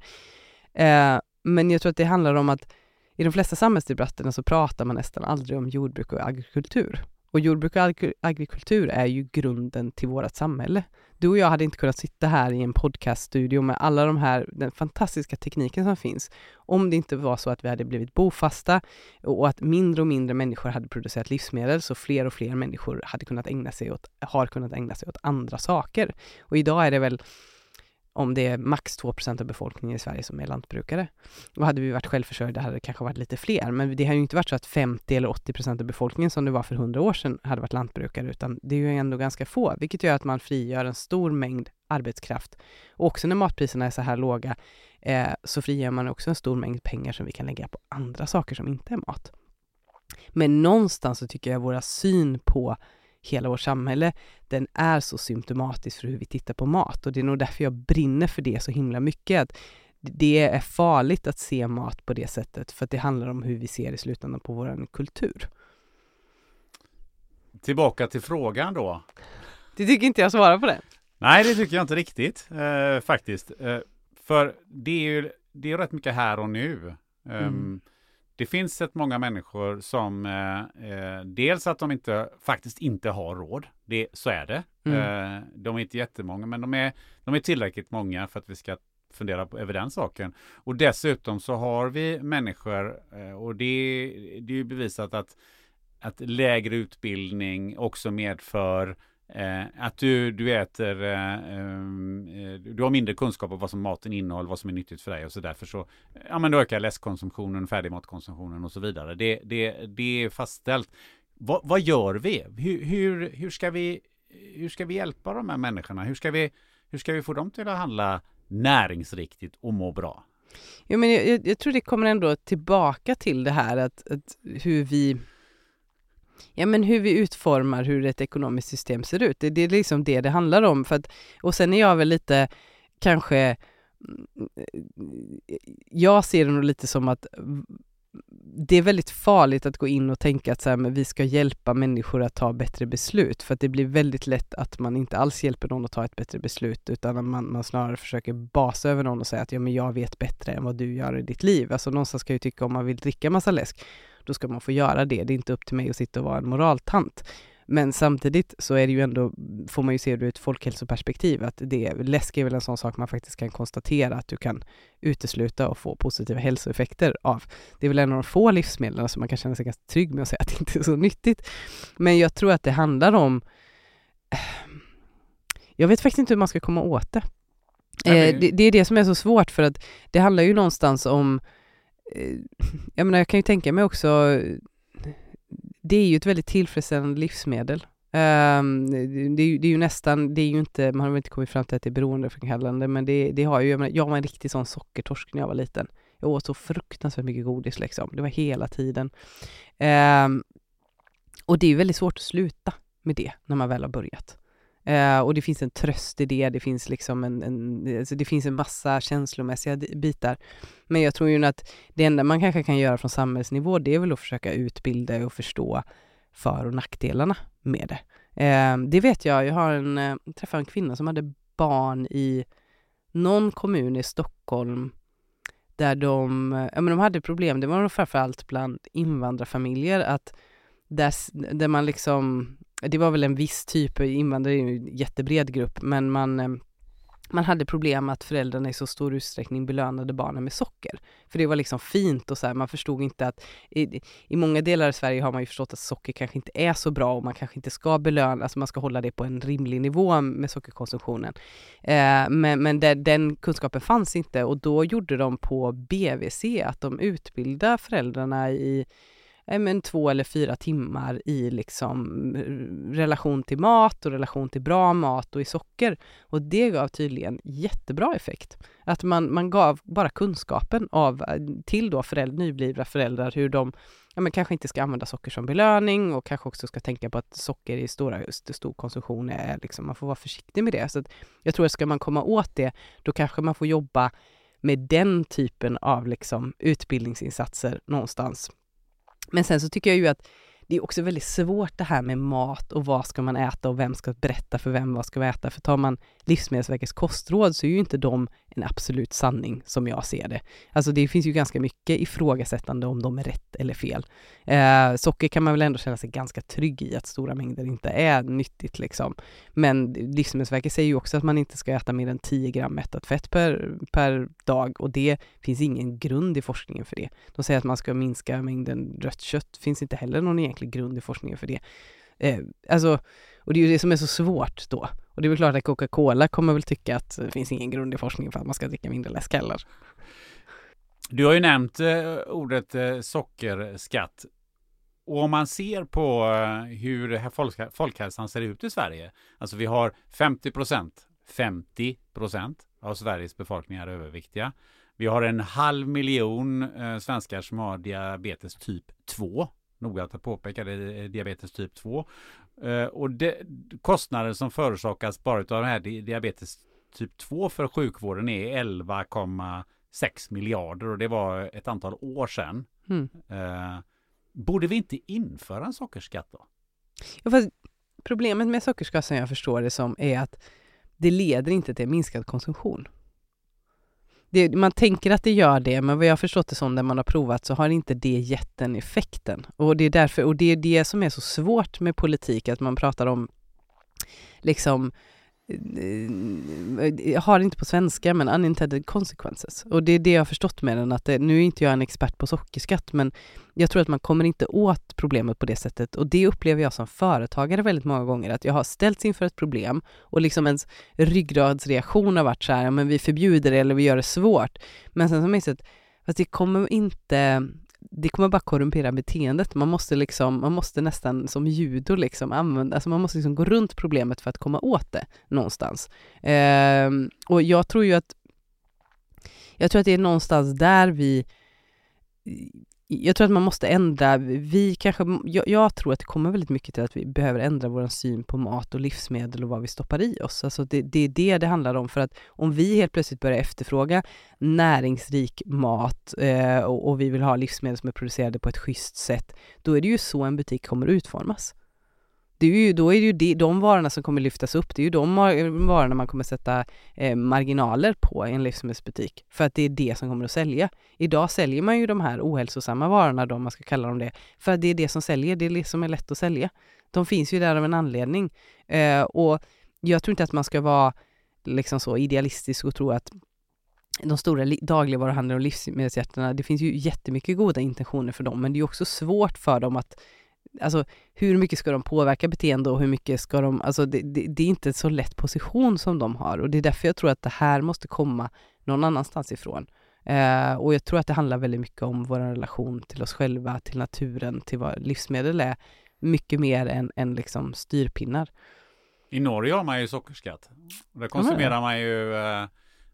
Eh, men jag tror att det handlar om att i de flesta samhällsdebatterna så pratar man nästan aldrig om jordbruk och agrikultur. Och jordbruk och agrikultur är ju grunden till vårt samhälle. Du och jag hade inte kunnat sitta här i en podcaststudio med alla de här, den fantastiska tekniken som finns, om det inte var så att vi hade blivit bofasta och att mindre och mindre människor hade producerat livsmedel, så fler och fler människor hade kunnat ägna sig åt, har kunnat ägna sig åt andra saker. Och idag är det väl om det är max 2% av befolkningen i Sverige som är lantbrukare. Och hade vi varit självförsörjda hade det kanske varit lite fler, men det har ju inte varit så att 50 eller 80% av befolkningen som det var för 100 år sedan hade varit lantbrukare, utan det är ju ändå ganska få, vilket gör att man frigör en stor mängd arbetskraft. Och också när matpriserna är så här låga eh, så frigör man också en stor mängd pengar som vi kan lägga på andra saker som inte är mat. Men någonstans så tycker jag våra syn på hela vårt samhälle, den är så symptomatisk för hur vi tittar på mat och det är nog därför jag brinner för det så himla mycket. Att det är farligt att se mat på det sättet för att det handlar om hur vi ser i slutändan på vår kultur. Tillbaka till frågan då. Du tycker inte jag svarar på det? Nej, det tycker jag inte riktigt eh, faktiskt. Eh, för det är ju det är rätt mycket här och nu. Mm. Det finns ett många människor som eh, eh, dels att de inte faktiskt inte har råd. Det, så är det. Mm. Eh, de är inte jättemånga, men de är, de är tillräckligt många för att vi ska fundera på, över den saken. Och dessutom så har vi människor, eh, och det, det är ju bevisat att att lägre utbildning också medför Eh, att du, du äter, eh, ehm, eh, du har mindre kunskap om vad som maten innehåller, vad som är nyttigt för dig och så därför så, ja men då ökar läskkonsumtionen, färdigmatkonsumtionen och så vidare. Det, det, det är fastställt. Va, vad gör vi? Hur, hur, hur, ska vi? hur ska vi hjälpa de här människorna? Hur ska vi, hur ska vi få dem till att handla näringsriktigt och må bra? Jo, men jag, jag tror det kommer ändå tillbaka till det här att, att hur vi ja, men hur vi utformar hur ett ekonomiskt system ser ut. Det, det är liksom det det handlar om. För att, och sen är jag väl lite kanske mm, jag ser det nog lite som att det är väldigt farligt att gå in och tänka att så här, men vi ska hjälpa människor att ta bättre beslut, för att det blir väldigt lätt att man inte alls hjälper någon att ta ett bättre beslut, utan man, man snarare försöker basa över någon och säga att ja, men jag vet bättre än vad du gör i ditt liv. Alltså någonstans ska jag tycka om man vill dricka massa läsk, då ska man få göra det. Det är inte upp till mig att sitta och vara en moraltant. Men samtidigt så är det ju ändå, får man ju se det ur ett folkhälsoperspektiv, att det, läsk är väl en sån sak man faktiskt kan konstatera att du kan utesluta och få positiva hälsoeffekter av. Det är väl en av de få livsmedlen som man kan känna sig ganska trygg med att säga att det inte är så nyttigt. Men jag tror att det handlar om jag vet faktiskt inte hur man ska komma åt det. Eh, det, det, är det som är så svårt för att det handlar ju någonstans om Eh, jag menar jag kan ju tänka mig också det är ju ett väldigt tillfredsställande livsmedel. Um, det, är ju, det, är ju, nästan, det är ju inte, man har väl inte kommit fram till att det är beroendeframkallande, men det, det har ju, jag, menar, jag var en riktig sån sockertorsk när jag var liten. Jag åt så fruktansvärt mycket godis liksom, det var hela tiden. Um, och det är ju väldigt svårt att sluta med det när man väl har börjat. Eh, och det finns en tröst i det, det finns liksom en, en alltså det finns en massa känslomässiga bitar. Men jag tror ju att det enda man kanske kan göra från samhällsnivå, det är väl att försöka utbilda och förstå för och nackdelarna med det. Eh, det vet jag, jag har en, eh, träffade en kvinna som hade barn i någon kommun i Stockholm där de, ja men de hade problem, det var nog framförallt bland invandrarfamiljer, att där, där man liksom det var väl en viss typ, invandrare är ju en jättebred grupp, men man, eh, man hade problem att föräldrarna i så stor utsträckning belönade barnen med socker. För det var liksom fint och så här, man förstod inte att i, i många delar av Sverige har man ju förstått att socker kanske inte är så bra och man kanske inte ska belöna, alltså man ska hålla det på en rimlig nivå med sockerkonsumtionen. Eh, men men det, den kunskapen fanns inte och då gjorde de på BVC att de utbildade föräldrarna i Eh, men, två eller fyra timmar i liksom eh, relation till mat och relation till bra mat och i socker. Och det gav tydligen jättebra effekt. Att man, man gav bara kunskapen av, eh, till då föräldrar, nyblivna föräldrar hur de ja, men kanske inte ska använda socker som belöning och kanske också ska tänka på att socker i stora, stor konsumtion är liksom, man får vara försiktig med det. Så jag tror att ska man komma åt det, då kanske man får jobba med den typen av liksom utbildningsinsatser någonstans men sen så tycker jag ju att det är också väldigt svårt det här med mat och vad ska man äta och vem ska berätta för vem vad ska vi äta. För tar man Livsmedelsverkets kostråd så är ju inte de en absolut sanning som jag ser det. Alltså det finns ju ganska mycket ifrågasättande om de är rätt eller fel. Eh, socker kan man väl ändå känna sig ganska trygg i att stora mängder inte är nyttigt liksom. Men Livsmedelsverket säger ju också att man inte ska äta mer än 10 gram mättat fett per, per dag och det finns ingen grund i forskningen för det. De säger att man ska minska mängden rött kött, finns inte heller någon egentlig grund i forskningen för det. Eh, alltså, och det är ju det som är så svårt då. Och det är väl klart att Coca-Cola kommer väl tycka att det finns ingen grund i forskningen för att man ska dricka mindre läsk heller. Du har ju nämnt eh, ordet eh, sockerskatt. Och om man ser på eh, hur folk, folkhälsan ser ut i Sverige. Alltså vi har 50 procent, 50 procent av Sveriges befolkning är överviktiga. Vi har en halv miljon eh, svenskar som har diabetes typ 2 noga att påpeka det, diabetes typ 2. Eh, och det, kostnader som förorsakas bara av den här diabetes typ 2 för sjukvården är 11,6 miljarder och det var ett antal år sedan. Mm. Eh, borde vi inte införa en sockerskatt då? Ja, fast problemet med sockerskatt som jag förstår det som är att det leder inte till minskad konsumtion det, man tänker att det gör det, men vad jag har förstått det som när man har provat så har inte det gett den effekten. Och det är därför, och det är det som är så svårt med politik, att man pratar om liksom eh, jag har det inte på svenska, men unintended consequences. Och det är det jag har förstått med den, att det, nu är inte jag en expert på sockerskatt, men jag tror att man kommer inte åt problemet på det sättet. Och det upplever jag som företagare väldigt många gånger, att jag har ställts inför ett problem och liksom ens ryggradsreaktion har varit så här, men vi förbjuder det eller vi gör det svårt. Men sen har jag insett, fast det kommer inte det kommer bara korrumpera beteendet. Man måste liksom, man måste nästan som judo liksom använda, alltså man måste liksom gå runt problemet för att komma åt det någonstans. Eh, och jag tror ju att, jag tror att det är någonstans där vi jag tror att man måste ändra, vi kanske, jag, jag, tror att det kommer väldigt mycket till att vi behöver ändra vår syn på mat och livsmedel och vad vi stoppar i oss. Alltså det, det är det det handlar om, för att om vi helt plötsligt börjar efterfråga näringsrik mat eh, och, och, vi vill ha livsmedel som är producerade på ett schysst sätt, då är det ju så en butik kommer utformas det är ju, då är det ju de, de varorna som kommer lyftas upp, det är ju de varorna man kommer sätta eh, marginaler på i en livsmedelsbutik, för att det är det som kommer att sälja. Idag säljer man ju de här ohälsosamma varorna då, om man ska kalla dem det, för att det är det som säljer, det är det som är lätt att sälja. De finns ju där av en anledning. Eh, och jag tror inte att man ska vara liksom så idealistisk och tro att de stora dagligvaruhandlarna och livsmedelsjättarna, det finns ju jättemycket goda intentioner för dem, men det är ju också svårt för dem att alltså hur mycket ska de påverka beteende och hur mycket ska de, alltså det, det, det, är inte en så lätt position som de har och det är därför jag tror att det här måste komma någon annanstans ifrån. Eh, och jag tror att det handlar väldigt mycket om vår relation till oss själva, till naturen, till vad livsmedel är, mycket mer än, än liksom styrpinnar. I Norge har man ju sockerskatt. Där konsumerar man ju eh,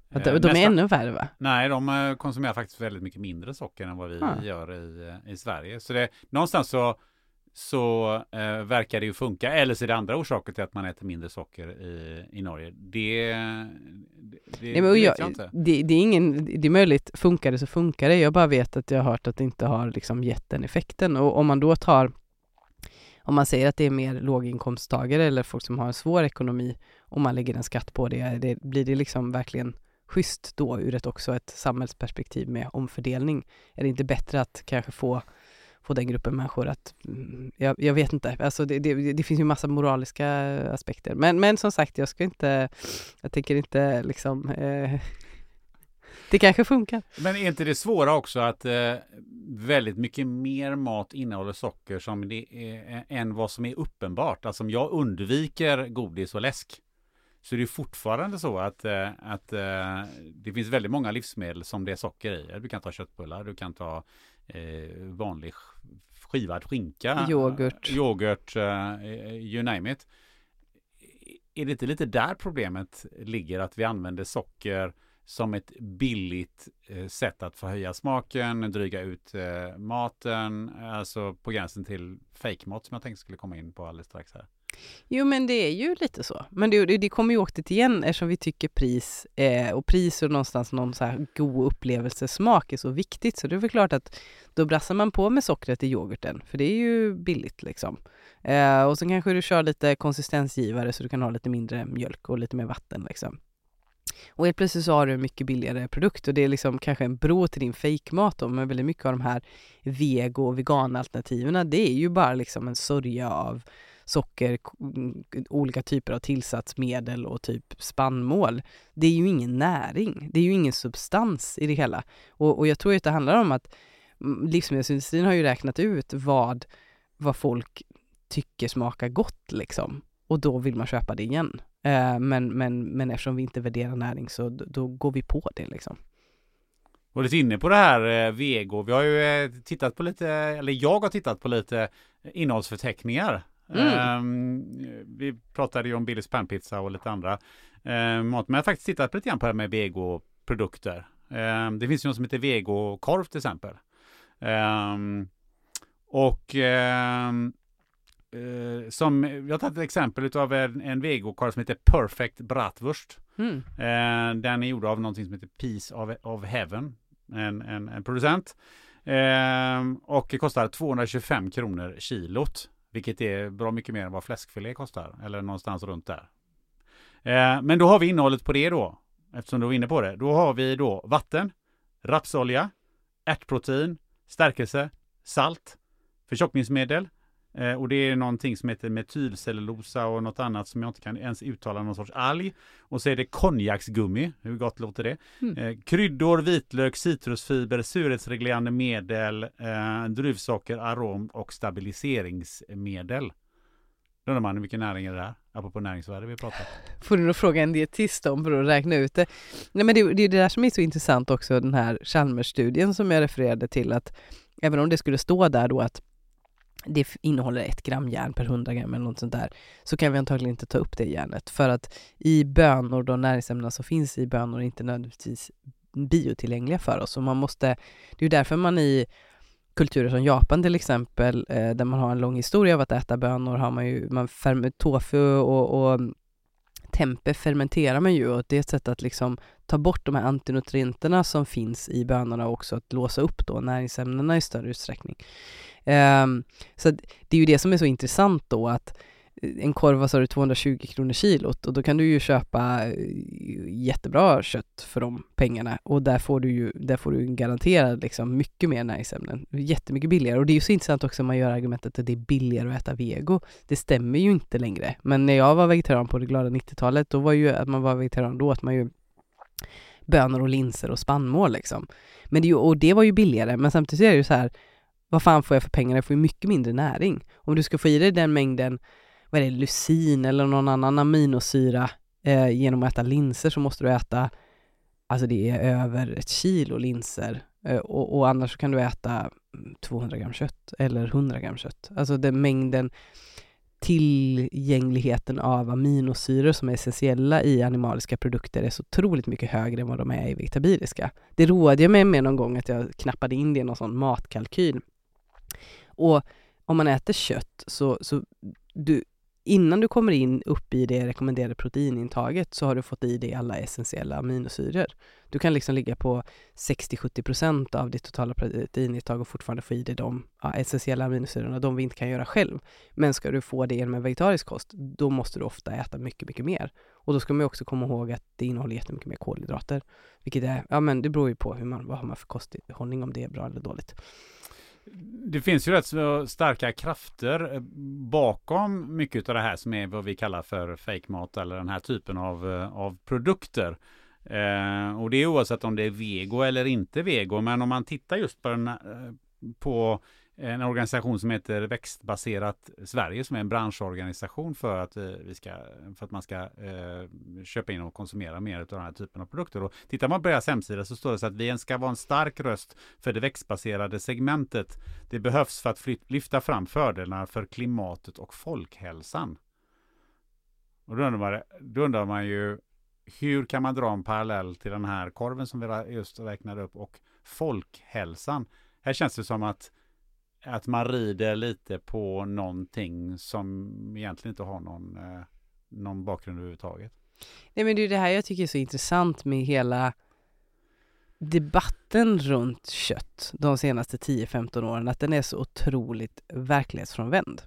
de, de nästan, är ännu värre va? Nej, de eh, konsumerar faktiskt väldigt mycket mindre socker än vad vi ja. gör i, eh, i Sverige. Så det, någonstans så så eh, verkar det ju funka. Eller så är det andra orsaker till att man äter mindre socker i, i Norge. Det, det, Nej, men jag, jag inte. Det, det, är ingen, det är möjligt, funkar det så funkar det. Jag bara vet att jag har hört att det inte har liksom gett den effekten. Och om man då tar, om man säger att det är mer låginkomsttagare eller folk som har en svår ekonomi, om man lägger en skatt på det, det blir det liksom verkligen schysst då ur ett också ett samhällsperspektiv med omfördelning? Är det inte bättre att kanske få på den gruppen människor att, mm, jag, jag vet inte, alltså det, det, det, finns ju massa moraliska aspekter. Men, men som sagt, jag ska inte, jag tänker inte liksom eh, det kanske funkar. Men är inte det svåra också att eh, väldigt mycket mer mat innehåller socker som det är, eh, än vad som är uppenbart? Alltså om jag undviker godis och läsk så är det fortfarande så att, eh, att eh, det finns väldigt många livsmedel som det är socker i. Du kan ta köttbullar, du kan ta eh, vanlig skivad skinka, yoghurt, yoghurt uh, you name it. Är det inte lite där problemet ligger, att vi använder socker som ett billigt eh, sätt att förhöja smaken, dryga ut eh, maten, alltså på gränsen till fejkmat som jag tänkte skulle komma in på alldeles strax här. Jo men det är ju lite så. Men det, det kommer ju åkt igen eftersom vi tycker pris eh, och pris och någonstans någon så här god upplevelsesmak är så viktigt. Så det är väl klart att då brassar man på med sockret i yoghurten för det är ju billigt liksom. Eh, och så kanske du kör lite konsistensgivare så du kan ha lite mindre mjölk och lite mer vatten liksom. Och helt plötsligt så har du en mycket billigare produkt och det är liksom kanske en bro till din fejkmat då, men väldigt mycket av de här vego och veganalternativen, det är ju bara liksom en sörja av socker, mm, olika typer av tillsatsmedel och typ spannmål. Det är ju ingen näring, det är ju ingen substans i det hela. Och, och jag tror att det handlar om att mm, livsmedelsindustrin har ju räknat ut vad, vad folk tycker smakar gott liksom. Och då vill man köpa det igen. Eh, men, men, men eftersom vi inte värderar näring så då går vi på det liksom. Och lite inne på det här eh, vego. Vi har ju eh, tittat på lite, eller jag har tittat på lite eh, innehållsförteckningar Mm. Um, vi pratade ju om Billys panpizza och lite andra uh, mat. Men jag har faktiskt tittat lite grann på det här med vegoprodukter. Um, det finns ju något som heter vegokorv till exempel. Um, och uh, som, jag har tagit ett exempel av en, en vegokorv som heter Perfect Bratwurst. Mm. Uh, den är gjord av någonting som heter Piece of, of Heaven, en, en, en producent. och det kostar 225 kronor kilot. Vilket är bra mycket mer än vad fläskfilé kostar. Eller någonstans runt där. Eh, men då har vi innehållet på det då. Eftersom du var inne på det. Då har vi då vatten, rapsolja, ärtprotein, stärkelse, salt, förtjockningsmedel, Eh, och det är någonting som heter metylcellulosa och något annat som jag inte kan ens uttala någon sorts alg. Och så är det konjaksgummi, hur gott låter det? Mm. Eh, kryddor, vitlök, citrusfiber, surhetsreglerande medel, eh, druvsocker, arom och stabiliseringsmedel. Då undrar man hur mycket näring är det här? Apropå näringsvärde vi pratar. Får du nog fråga en dietist om för att räkna ut det. Nej men det, det är det där som är så intressant också, den här Chalmers-studien som jag refererade till att även om det skulle stå där då att det innehåller ett gram järn per 100 gram eller något sånt där, så kan vi antagligen inte ta upp det järnet. För att i bönor, de näringsämnena som finns i bönor är inte nödvändigtvis biotillgängliga för oss. Och man måste, det är ju därför man i kulturer som Japan till exempel, eh, där man har en lång historia av att äta bönor, har man ju, man ferm- tofu och, och mm, tempe fermenterar man ju och det är ett sätt att liksom ta bort de här antinutrienterna som finns i bönorna och också att låsa upp då näringsämnena i större utsträckning. Um, så det är ju det som är så intressant då att eh, en korv, vad sa du, 220 kronor kilot och då kan du ju köpa eh, jättebra kött för de pengarna och där får du ju, där får du garanterat garanterad liksom mycket mer näringsämnen, jättemycket billigare och det är ju så intressant också om man gör argumentet att det är billigare att äta vego. Det stämmer ju inte längre, men när jag var vegetarian på det glada 90-talet, då var ju att man var vegetarian, då åt man ju bönor och linser och spannmål liksom. Men det, och det var ju billigare, men samtidigt är det ju så här, vad fan får jag för pengar? Jag får ju mycket mindre näring. Om du ska få i dig den mängden, vad är det, lysin eller någon annan aminosyra eh, genom att äta linser så måste du äta, alltså det är över ett kilo linser eh, och, och annars så kan du äta mm, 200 gram kött eller 100 gram kött. Alltså den mängden tillgängligheten av aminosyror som är essentiella i animaliska produkter är så otroligt mycket högre än vad de är i vegetabiliska. Det rådde jag mig med någon gång att jag knappade in det i någon sån matkalkyl. Och om man äter kött så, så du, innan du kommer in upp i det rekommenderade proteinintaget så har du fått i dig alla essentiella aminosyror. Du kan liksom ligga på 60-70% av ditt totala proteinintag och fortfarande få i dig de ja, essentiella aminosyrorna, de vi inte kan göra själv. Men ska du få det genom en vegetarisk kost, då måste du ofta äta mycket, mycket mer. Och då ska man ju också komma ihåg att det innehåller jättemycket mer kolhydrater. Vilket är, ja men det beror ju på hur man, vad har man för kosthållning, om det är bra eller dåligt. Det finns ju rätt så starka krafter eh, bakom mycket av det här som är vad vi kallar för fake mat eller den här typen av, eh, av produkter. Eh, och det är oavsett om det är vego eller inte vego. Men om man tittar just på, den, eh, på en organisation som heter Växtbaserat Sverige som är en branschorganisation för att, eh, vi ska, för att man ska eh, köpa in och konsumera mer av den här typen av produkter. Och tittar man på deras hemsida så står det så att vi ska vara en stark röst för det växtbaserade segmentet. Det behövs för att flyt, lyfta fram fördelarna för klimatet och folkhälsan. Och då undrar, man, då undrar man ju hur kan man dra en parallell till den här korven som vi just räknade upp och folkhälsan? Här känns det som att att man rider lite på någonting som egentligen inte har någon, eh, någon bakgrund överhuvudtaget. Nej men det är det här jag tycker är så intressant med hela debatten runt kött de senaste 10-15 åren, att den är så otroligt verklighetsfrånvänd.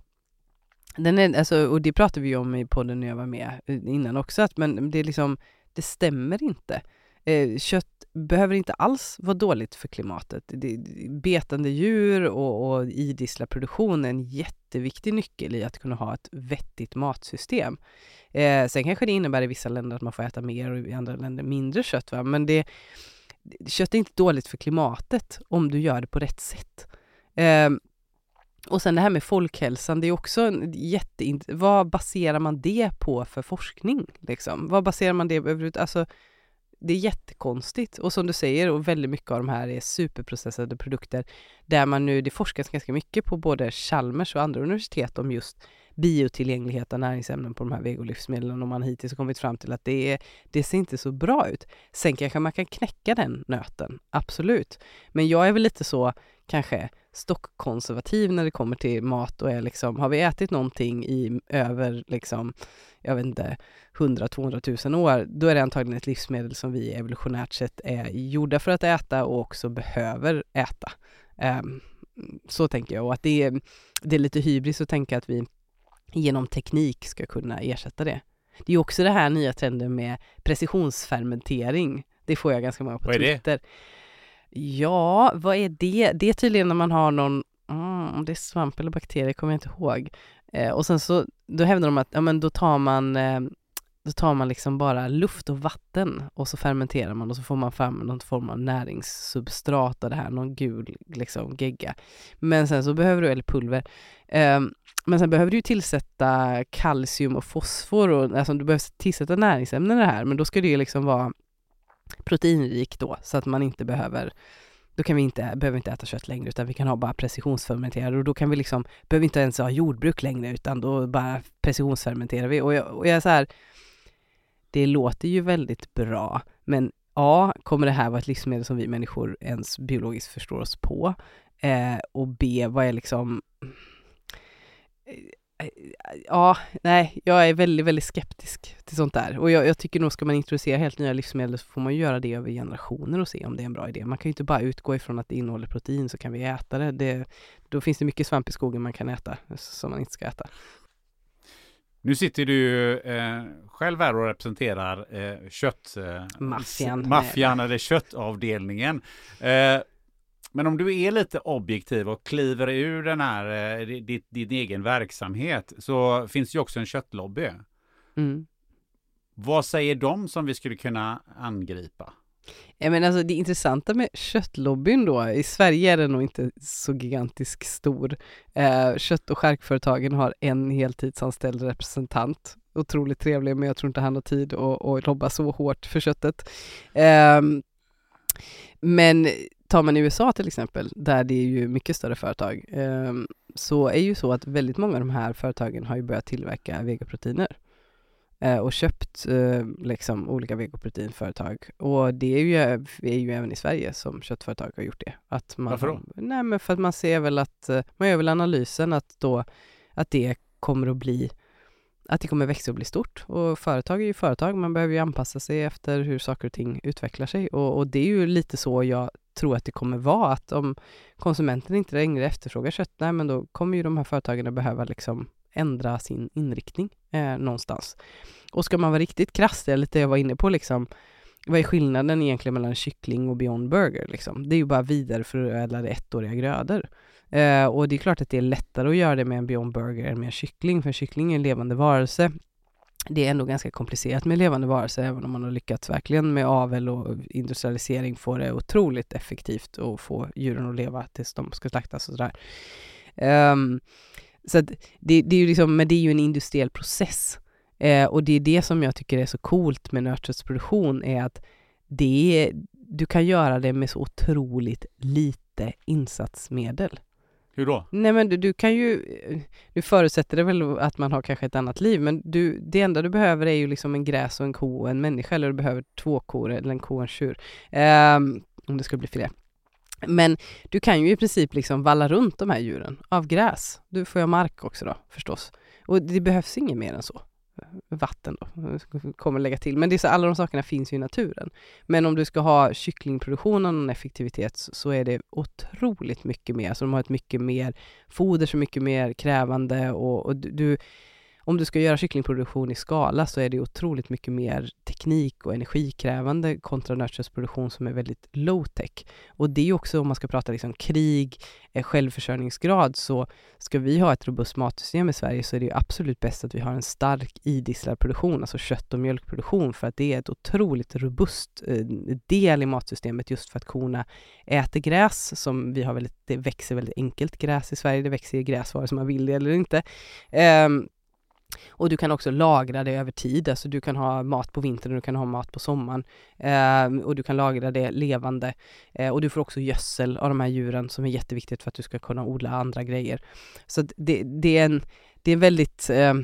Den är, alltså, och det pratade vi om i podden när jag var med eh, innan också, att men det är liksom, det stämmer inte. Eh, kött behöver inte alls vara dåligt för klimatet. Det, betande djur och, och idisslarproduktion är en jätteviktig nyckel i att kunna ha ett vettigt matsystem. Eh, sen kanske det innebär i vissa länder att man får äta mer och i andra länder mindre kött, va? men det, kött är inte dåligt för klimatet om du gör det på rätt sätt. Eh, och sen det här med folkhälsan, det är också en. Vad baserar man det på för forskning? Liksom? Vad baserar man det överhuvudtaget? Alltså, det är jättekonstigt. Och som du säger, och väldigt mycket av de här är superprocessade produkter där man nu, det forskas ganska mycket på både Chalmers och andra universitet om just biotillgänglighet av näringsämnen på de här vegolivsmedlen och man hittills kommit fram till att det, är, det ser inte så bra ut. Sen kanske man kan knäcka den nöten, absolut. Men jag är väl lite så, kanske, stockkonservativ när det kommer till mat och är liksom, har vi ätit någonting i över liksom, jag vet inte, 100-200 000 år, då är det antagligen ett livsmedel som vi evolutionärt sett är gjorda för att äta och också behöver äta. Um, så tänker jag och att det är, det är lite hybris att tänka att vi genom teknik ska kunna ersätta det. Det är också det här nya trenden med precisionsfermentering. Det får jag ganska många på vad är Twitter. Det? Ja, vad är det? Det är tydligen när man har någon mm, om det är svamp eller bakterier kommer jag inte ihåg. Eh, och sen så, då hävdar de att, ja men då tar man eh, då tar man liksom bara luft och vatten och så fermenterar man och så får man fram någon form av näringssubstrat av det här, någon gul liksom gegga. Men sen så behöver du, eller pulver, eh, men sen behöver du tillsätta kalcium och fosfor och alltså du behöver tillsätta näringsämnen i det här, men då ska det ju liksom vara proteinrik då så att man inte behöver då kan vi inte, behöver inte äta kött längre utan vi kan ha bara precisionsfermenterade och då kan vi liksom, behöver inte ens ha jordbruk längre utan då bara precisionsfermenterar vi och jag, och jag är så här, det låter ju väldigt bra men A, kommer det här vara ett livsmedel som vi människor ens biologiskt förstår oss på? Eh, och B, vad är liksom ja, nej, jag är väldigt, väldigt skeptisk till sånt där. Och jag, jag, tycker nog ska man introducera helt nya livsmedel så får man göra det över generationer och se om det är en bra idé. Man kan ju inte bara utgå ifrån att det innehåller protein så kan vi äta det. det då finns det mycket svamp i skogen man kan äta som man inte ska äta. Nu sitter du eh, själv här och representerar eh, kött... Eh, maffian. Maffian eller köttavdelningen. Eh, men om du är lite objektiv och kliver ur den här, eh, din, din egen verksamhet, så finns ju också en köttlobby. Mm. Vad säger de som vi skulle kunna angripa? Ja, men alltså det intressanta med köttlobbyn då, i Sverige är den nog inte så gigantisk stor. Eh, kött och skärkföretagen har en heltidsanställd representant. Otroligt trevlig, men jag tror inte han har tid att, att lobba så hårt för köttet. Eh, men tar man i USA till exempel, där det är ju mycket större företag, eh, så är ju så att väldigt många av de här företagen har ju börjat tillverka vegoproteiner eh, och köpt eh, liksom olika vegoproteinföretag. Och det är ju, är ju även i Sverige som köttföretag har gjort det. Att man, Varför då? Nej men för att man ser väl att, eh, man gör väl analysen att då, att det kommer att bli att det kommer växa och bli stort. Och företag är ju företag, man behöver ju anpassa sig efter hur saker och ting utvecklar sig. Och, och det är ju lite så jag tror att det kommer vara, att om konsumenten inte längre efterfrågar kött, nej men då kommer ju de här företagen att behöva liksom ändra sin inriktning eh, någonstans. Och ska man vara riktigt krass, det är lite jag var inne på liksom, vad är skillnaden egentligen mellan kyckling och Beyond Burger? Liksom? Det är ju bara vidareförädlade ettåriga grödor. Eh, och det är klart att det är lättare att göra det med en Beyond Burger än med en kyckling, för en kyckling är en levande varelse. Det är ändå ganska komplicerat med levande varelser, även om man har lyckats verkligen med avel och industrialisering få det otroligt effektivt och få djuren att leva tills de ska slaktas och sådär. Um, så det, det, är ju liksom, men det är ju en industriell process. Eh, och det är det som jag tycker är så coolt med nötköttsproduktion, är att det är, du kan göra det med så otroligt lite insatsmedel. Hur då? Nej men du, du kan ju, nu förutsätter det väl att man har kanske ett annat liv, men du, det enda du behöver är ju liksom en gräs och en ko och en människa, eller du behöver två kor eller en ko och en tjur. Um, om det skulle bli fler. Men du kan ju i princip liksom valla runt de här djuren av gräs. Du får ju mark också då förstås. Och det behövs inget mer än så vatten då, kommer lägga till. Men det är så, alla de sakerna finns ju i naturen. Men om du ska ha kycklingproduktion och någon effektivitet så är det otroligt mycket mer. Så de har ett mycket mer foder, så mycket mer krävande och, och du, om du ska göra kycklingproduktion i skala så är det otroligt mycket mer teknik och energikrävande kontra nötköttsproduktion som är väldigt low tech. Och det är också om man ska prata liksom krig, eh, självförsörjningsgrad, så ska vi ha ett robust matsystem i Sverige så är det absolut bäst att vi har en stark idisslad produktion, alltså kött och mjölkproduktion, för att det är ett otroligt robust eh, del i matsystemet just för att korna äter gräs som vi har väldigt, det växer väldigt enkelt gräs i Sverige, det växer gräs vare sig man vill det eller inte. Um, och du kan också lagra det över tid, alltså du kan ha mat på vintern och du kan ha mat på sommaren. Eh, och du kan lagra det levande. Eh, och du får också gödsel av de här djuren som är jätteviktigt för att du ska kunna odla andra grejer. Så det, det är en, det är väldigt, eh,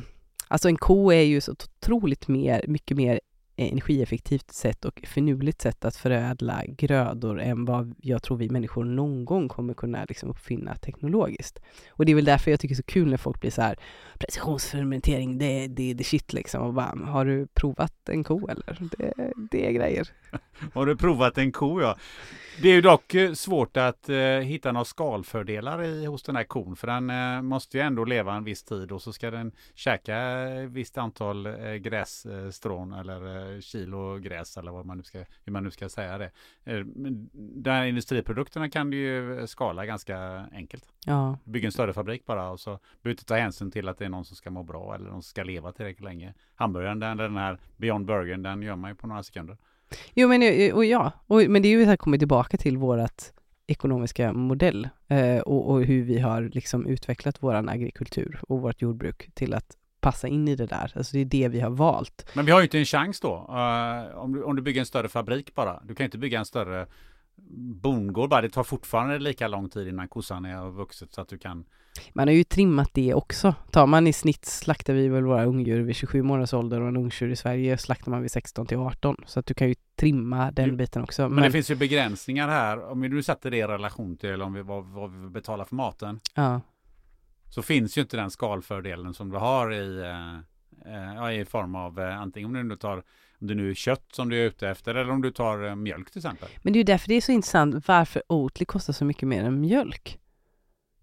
alltså en ko är ju så otroligt mer, mycket mer energieffektivt sätt och finurligt sätt att förädla grödor än vad jag tror vi människor någon gång kommer kunna liksom uppfinna teknologiskt. Och det är väl därför jag tycker det är så kul när folk blir så här precisionsfermentering, det, det är the shit liksom. Och bara, har du provat en ko eller? Det, det är grejer. har du provat en ko ja. Det är ju dock eh, svårt att eh, hitta några skalfördelar i, hos den här kon, för den eh, måste ju ändå leva en viss tid och så ska den käka ett visst antal eh, grässtrån eller eh, kilo gräs eller vad man nu ska, hur man nu ska säga det. Eh, de här industriprodukterna kan du ju skala ganska enkelt. Ja, Bygga en större fabrik bara och så behöver du inte ta hänsyn till att det är någon som ska må bra eller någon som ska leva tillräckligt länge. Hamburgaren, den, den här Beyond Burgern, den gör man ju på några sekunder jo men eh, och ja, och, men det är ju så här kommer tillbaka till vårat ekonomiska modell eh, och, och hur vi har liksom utvecklat våran agrikultur och vårt jordbruk till att passa in i det där. Alltså det är det vi har valt. Men vi har ju inte en chans då. uh, om, du, om du bygger en större fabrik bara. Du kan inte bygga en större bondgård bara. Det tar fortfarande lika lång tid innan kossan är vuxet så att du kan. Man har ju trimmat det också. Tar man i snitt slaktar vi väl våra ungdjur vid 27 månaders ålder och en ungtjur i Sverige slaktar man vid 16 till 18. Så att du kan ju trimma den Jo, biten också. Men, det finns ju begränsningar här. Om du sätter det i relation till om vi, vad, vad vi betalar för maten. ja. Så finns ju inte den skalfördelen som du har i, eh, eh, i form av eh, antingen om du nu tar om det nu är kött som du är ute efter eller om du tar eh, mjölk till exempel. Men det är ju därför det är så intressant varför Oatly kostar så mycket mer än mjölk.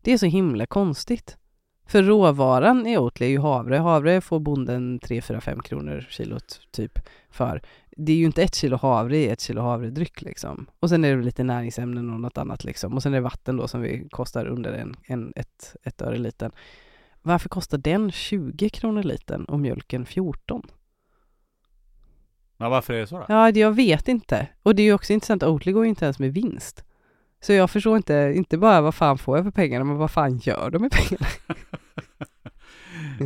Det är så himla konstigt. För råvaran i Oatly är ju havre. Havre får bonden 3, 4, 5 kronor kilot typ för. Det är ju inte ett kilo havre i ett kilo havredryck liksom. Och sen är det lite näringsämnen och något annat liksom. Och sen är det vatten då som vi kostar under en, en, ett, ett öre liten. Varför kostar den 20 kronor liten och mjölken 14? Ja, varför är det så då? Ja, det- jag vet inte. Och det är ju också intressant, Oatly går ju inte ens med vinst. Så jag förstår inte, inte bara vad fan får jag för pengarna, men vad fan gör de med pengarna?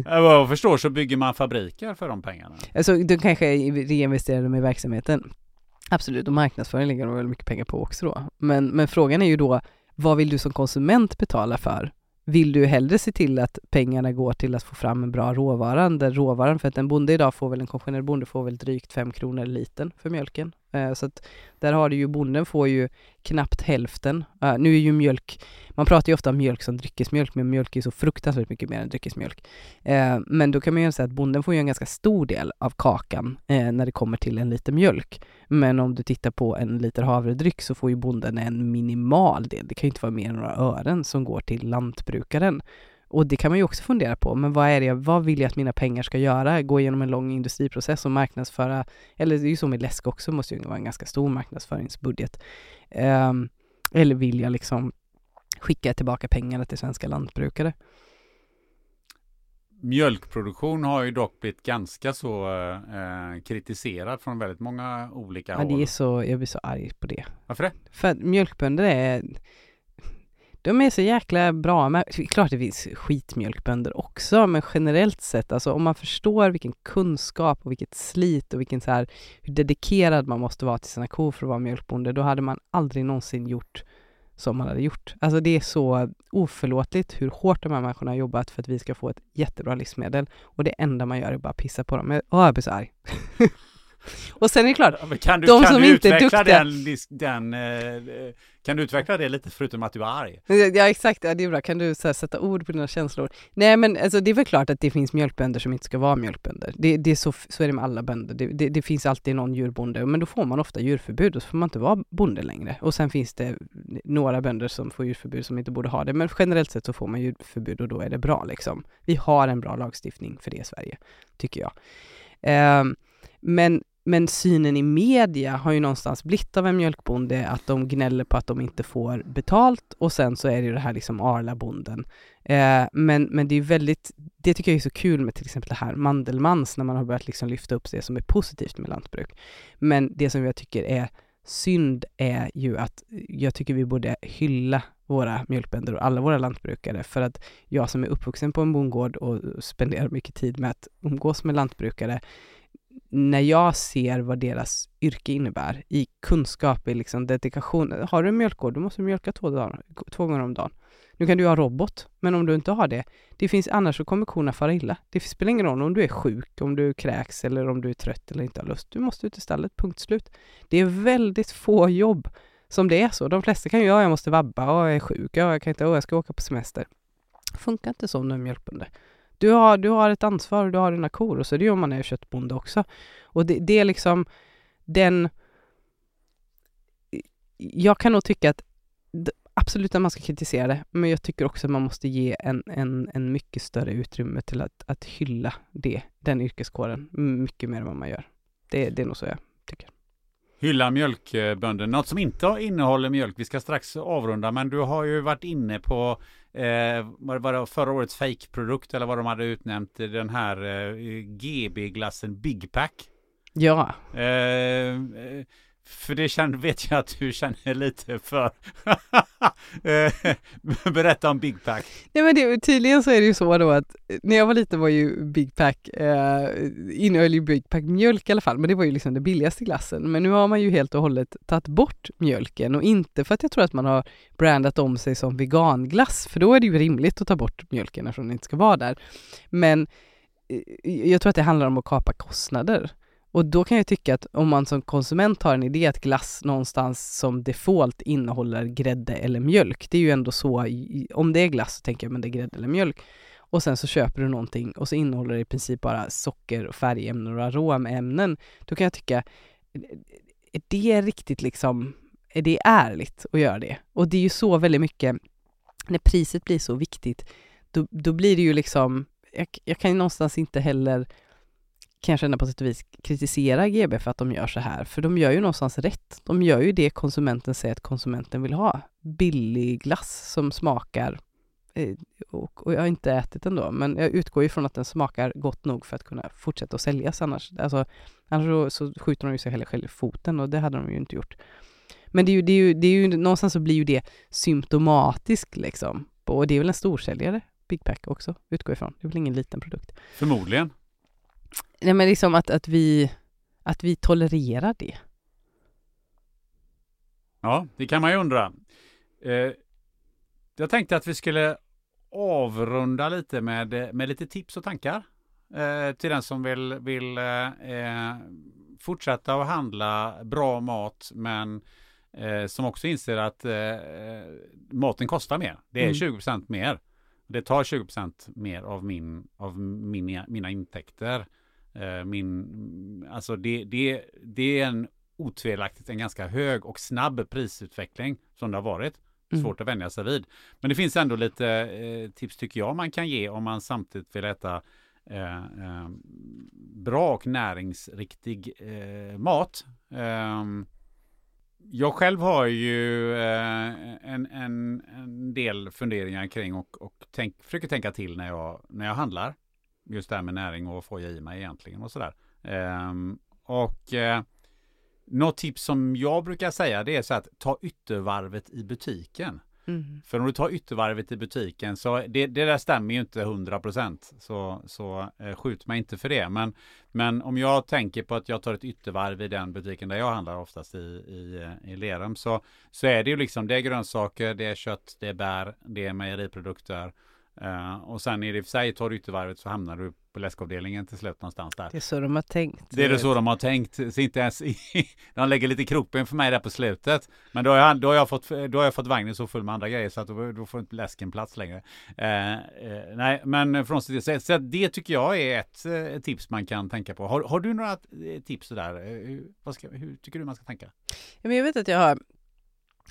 Vad jag förstår så bygger man fabriker för de pengarna. Alltså, de kanske reinvesterar dem i verksamheten. Absolut, och marknadsföring lägger de väl mycket pengar på också då. Men, men frågan är ju då, vad vill du som konsument betala för? Vill du hellre se till att pengarna går till att få fram en bra råvara, där råvaran, för att en bonde idag får väl, en konventionell bonde får väl drygt 5 kronor liten för mjölken. Eh, så att där har du ju, bonden får ju knappt hälften. Eh, nu är ju mjölk, man pratar ju ofta om mjölk som dryckesmjölk, men mjölk är så fruktansvärt mycket mer än dryckesmjölk. Eh, men då kan man ju säga att bonden får ju en ganska stor del av kakan när det kommer till en liter mjölk. Men om du tittar på en liter havredryck så får ju bonden en minimal del. Det kan ju inte vara mer än några ören som går till lantbrukaren. Och det kan man ju också fundera på, men vad är det, vad vill jag att mina pengar ska göra? Gå igenom en lång industriprocess och marknadsföra, eller det är ju så med läsk också, måste ju vara en ganska stor marknadsföringsbudget. Ehm, eller vill jag liksom skicka tillbaka pengarna till svenska lantbrukare? Mjölkproduktion har ju dock blivit ganska så eh, kritiserad från väldigt många olika Ja, håll. det är så, jag blir så arg på det. Varför det? För att mjölkbönder är de är så jäkla bra Men, klart det finns skitmjölkbönder också, men generellt sett, alltså om man förstår vilken kunskap och vilket slit och vilken så här, hur dedikerad man måste vara till sina kor för att vara mjölkbonde, då hade man aldrig någonsin gjort som man hade gjort. Alltså det är så oförlåtligt hur hårt de här människorna har jobbat för att vi ska få ett jättebra livsmedel och det enda man gör är bara pissa på dem. Åh, jag blir så arg. och sen är det klart, Ja, Kan du, De kan som du inte är duktiga. den, den eh, kan du utveckla det lite förutom att du är arg? Ja exakt, ja, det är bra. Kan du här, sätta ord på dina känslor? Nej men alltså, det är väl klart att det finns mjölkbönder som inte ska vara mjölkbönder. Det, det är så, så är det med alla bönder. Det, det, det finns alltid någon djurbonde, men då får man ofta djurförbud och så får man inte vara bonde längre. Och sen finns det några bönder som får djurförbud som inte borde ha det, men generellt sett så får man djurförbud och då är det bra liksom. Vi har en bra lagstiftning för det i Sverige, tycker jag. Ehm, men men synen i media har ju någonstans blivit av en mjölkbonde att de gnäller på att de inte får betalt och sen så är det ju det här liksom Arla-bonden. Eh, men, men det är ju väldigt, det tycker jag är så kul med till exempel det här Mandelmans när man har börjat liksom lyfta upp det som är positivt med lantbruk. Men det som jag tycker är synd är ju att jag tycker vi borde hylla våra mjölkbönder och alla våra lantbrukare för att jag som är uppvuxen på en bondgård och spenderar mycket tid med att umgås med lantbrukare när jag ser vad deras yrke innebär i kunskap, i liksom dedikation. Har du en mjölkgård, då måste du mjölka två, dagar, två gånger om dagen. Nu kan du ha robot, men om du inte har det, det finns annars så kommer korna fara illa. Det spelar ingen roll om du är sjuk, om du kräks eller om du är trött eller inte har lust. Du måste ut i stallet, punkt slut. Det är väldigt få jobb som det är så. De flesta kan ju, ja jag måste vabba, ja jag är sjuk, ja jag kan inte, ja jag ska åka på semester. Det Funkar inte så om du är mjölkbonde. Du har, du har ett ansvar och du har dina kor och så det gör om man är köttbonde också. Och det, det är liksom den... jag kan nog tycka att absolut att man ska kritisera det, men jag tycker också att man måste ge en, en, en mycket större utrymme till att, att hylla det, den yrkeskåren, mycket mer än vad man gör. Det, det är nog så jag tycker. Hylla mjölkbönder. Något som inte innehåller mjölk, vi ska strax avrunda, men du har ju varit inne på eh, vad var det förra årets fake-produkt eller vad de hade utnämnt den här eh, GB-glassen Big Pack. Ja. Eh, eh för det känner, vet jag att du känner lite för. Eh, berätta om Big Pack. Nej men det, tydligen så är det ju så då att eh, när jag var liten var ju Big Pack, eh, innehöll ju Big Pack mjölk i alla fall, men det var ju liksom den billigaste glassen. Men nu har man ju helt och hållet tagit bort mjölken och inte för att jag tror att man har brandat om sig som veganglass, för då är det ju rimligt att ta bort mjölken eftersom den inte ska vara där. Men eh, jag tror att det handlar om att kapa kostnader. Och då kan jag tycka att om man som konsument har en idé att glass någonstans som default innehåller grädde eller mjölk, det är ju ändå så, om det är glass så tänker jag men det är grädde eller mjölk. Och sen så köper du någonting och så innehåller det i princip bara socker, färgämnen och aromämnen. Då kan jag tycka, är det riktigt liksom, är det ärligt att göra det? Och det är ju så väldigt mycket, när priset blir så viktigt, då, då blir det ju liksom, jag, jag kan ju någonstans inte heller kan jag känna på sätt och vis kritisera GB för att de gör så här, för de gör ju någonstans rätt. De gör ju det konsumenten säger att konsumenten vill ha. Billig glass som smakar, eh, och, och jag har inte ätit den då, men jag utgår ju från att den smakar gott nog för att kunna fortsätta att säljas annars. Alltså, annars så, så skjuter de ju sig heller själv i foten och det hade de ju inte gjort. Men det är ju, det är ju, det är ju någonstans så blir ju det symptomatiskt liksom. Och det är väl en storsäljare, Big Pack också, utgår ifrån. Det är väl ingen liten produkt. Förmodligen. Nej men liksom att, att, vi, att vi tolererar det. Ja, det kan man ju undra. Eh, jag tänkte att vi skulle avrunda lite med, med lite tips och tankar eh, till den som vill, vill eh, fortsätta att handla bra mat men eh, som också inser att eh, maten kostar mer. Det är mm. 20% mer. Det tar 20% mer av, min, av min, mina intäkter. Eh, min, alltså det, det, det är en otvivelaktigt en ganska hög och snabb prisutveckling som det har varit. Mm. Svårt att vänja sig vid. Men det finns ändå lite eh, tips tycker jag man kan ge om man samtidigt vill äta eh, eh, bra och näringsriktig eh, mat. Ehm, jag själv har ju eh, en, en, en, del funderingar kring och, och tänk, försöker tänka till när jag, när jag handlar just det här med näring och få i mig egentligen och sådär. Um, och uh, något tips som jag brukar säga det är så att ta yttervarvet i butiken. Mm. För om du tar yttervarvet i butiken så det, det där stämmer ju inte 100 procent. Så, så eh, skjut mig inte för det. Men, men om jag tänker på att jag tar ett yttervarv i den butiken där jag handlar oftast i, i, i Lerum så, så är det ju liksom det är grönsaker, det är kött, det är bär, det är mejeriprodukter Uh, och sen är det i och för sig, tar du yttervarvet så hamnar du på läskavdelningen till slut någonstans där. Det är så de har tänkt. Det är det så de har tänkt. Så inte ens i, de lägger lite krokben för mig där på slutet. Men då har jag, då har jag, fått, då har jag fått vagnen så full med andra grejer så att då, då får inte läsken plats längre. Uh, uh, nej, men från så, så det tycker jag är ett, ett, tips man kan tänka på. Har, har du några tips där? Hur, ska, hur tycker du man ska tänka? Ja, men jag vet att jag har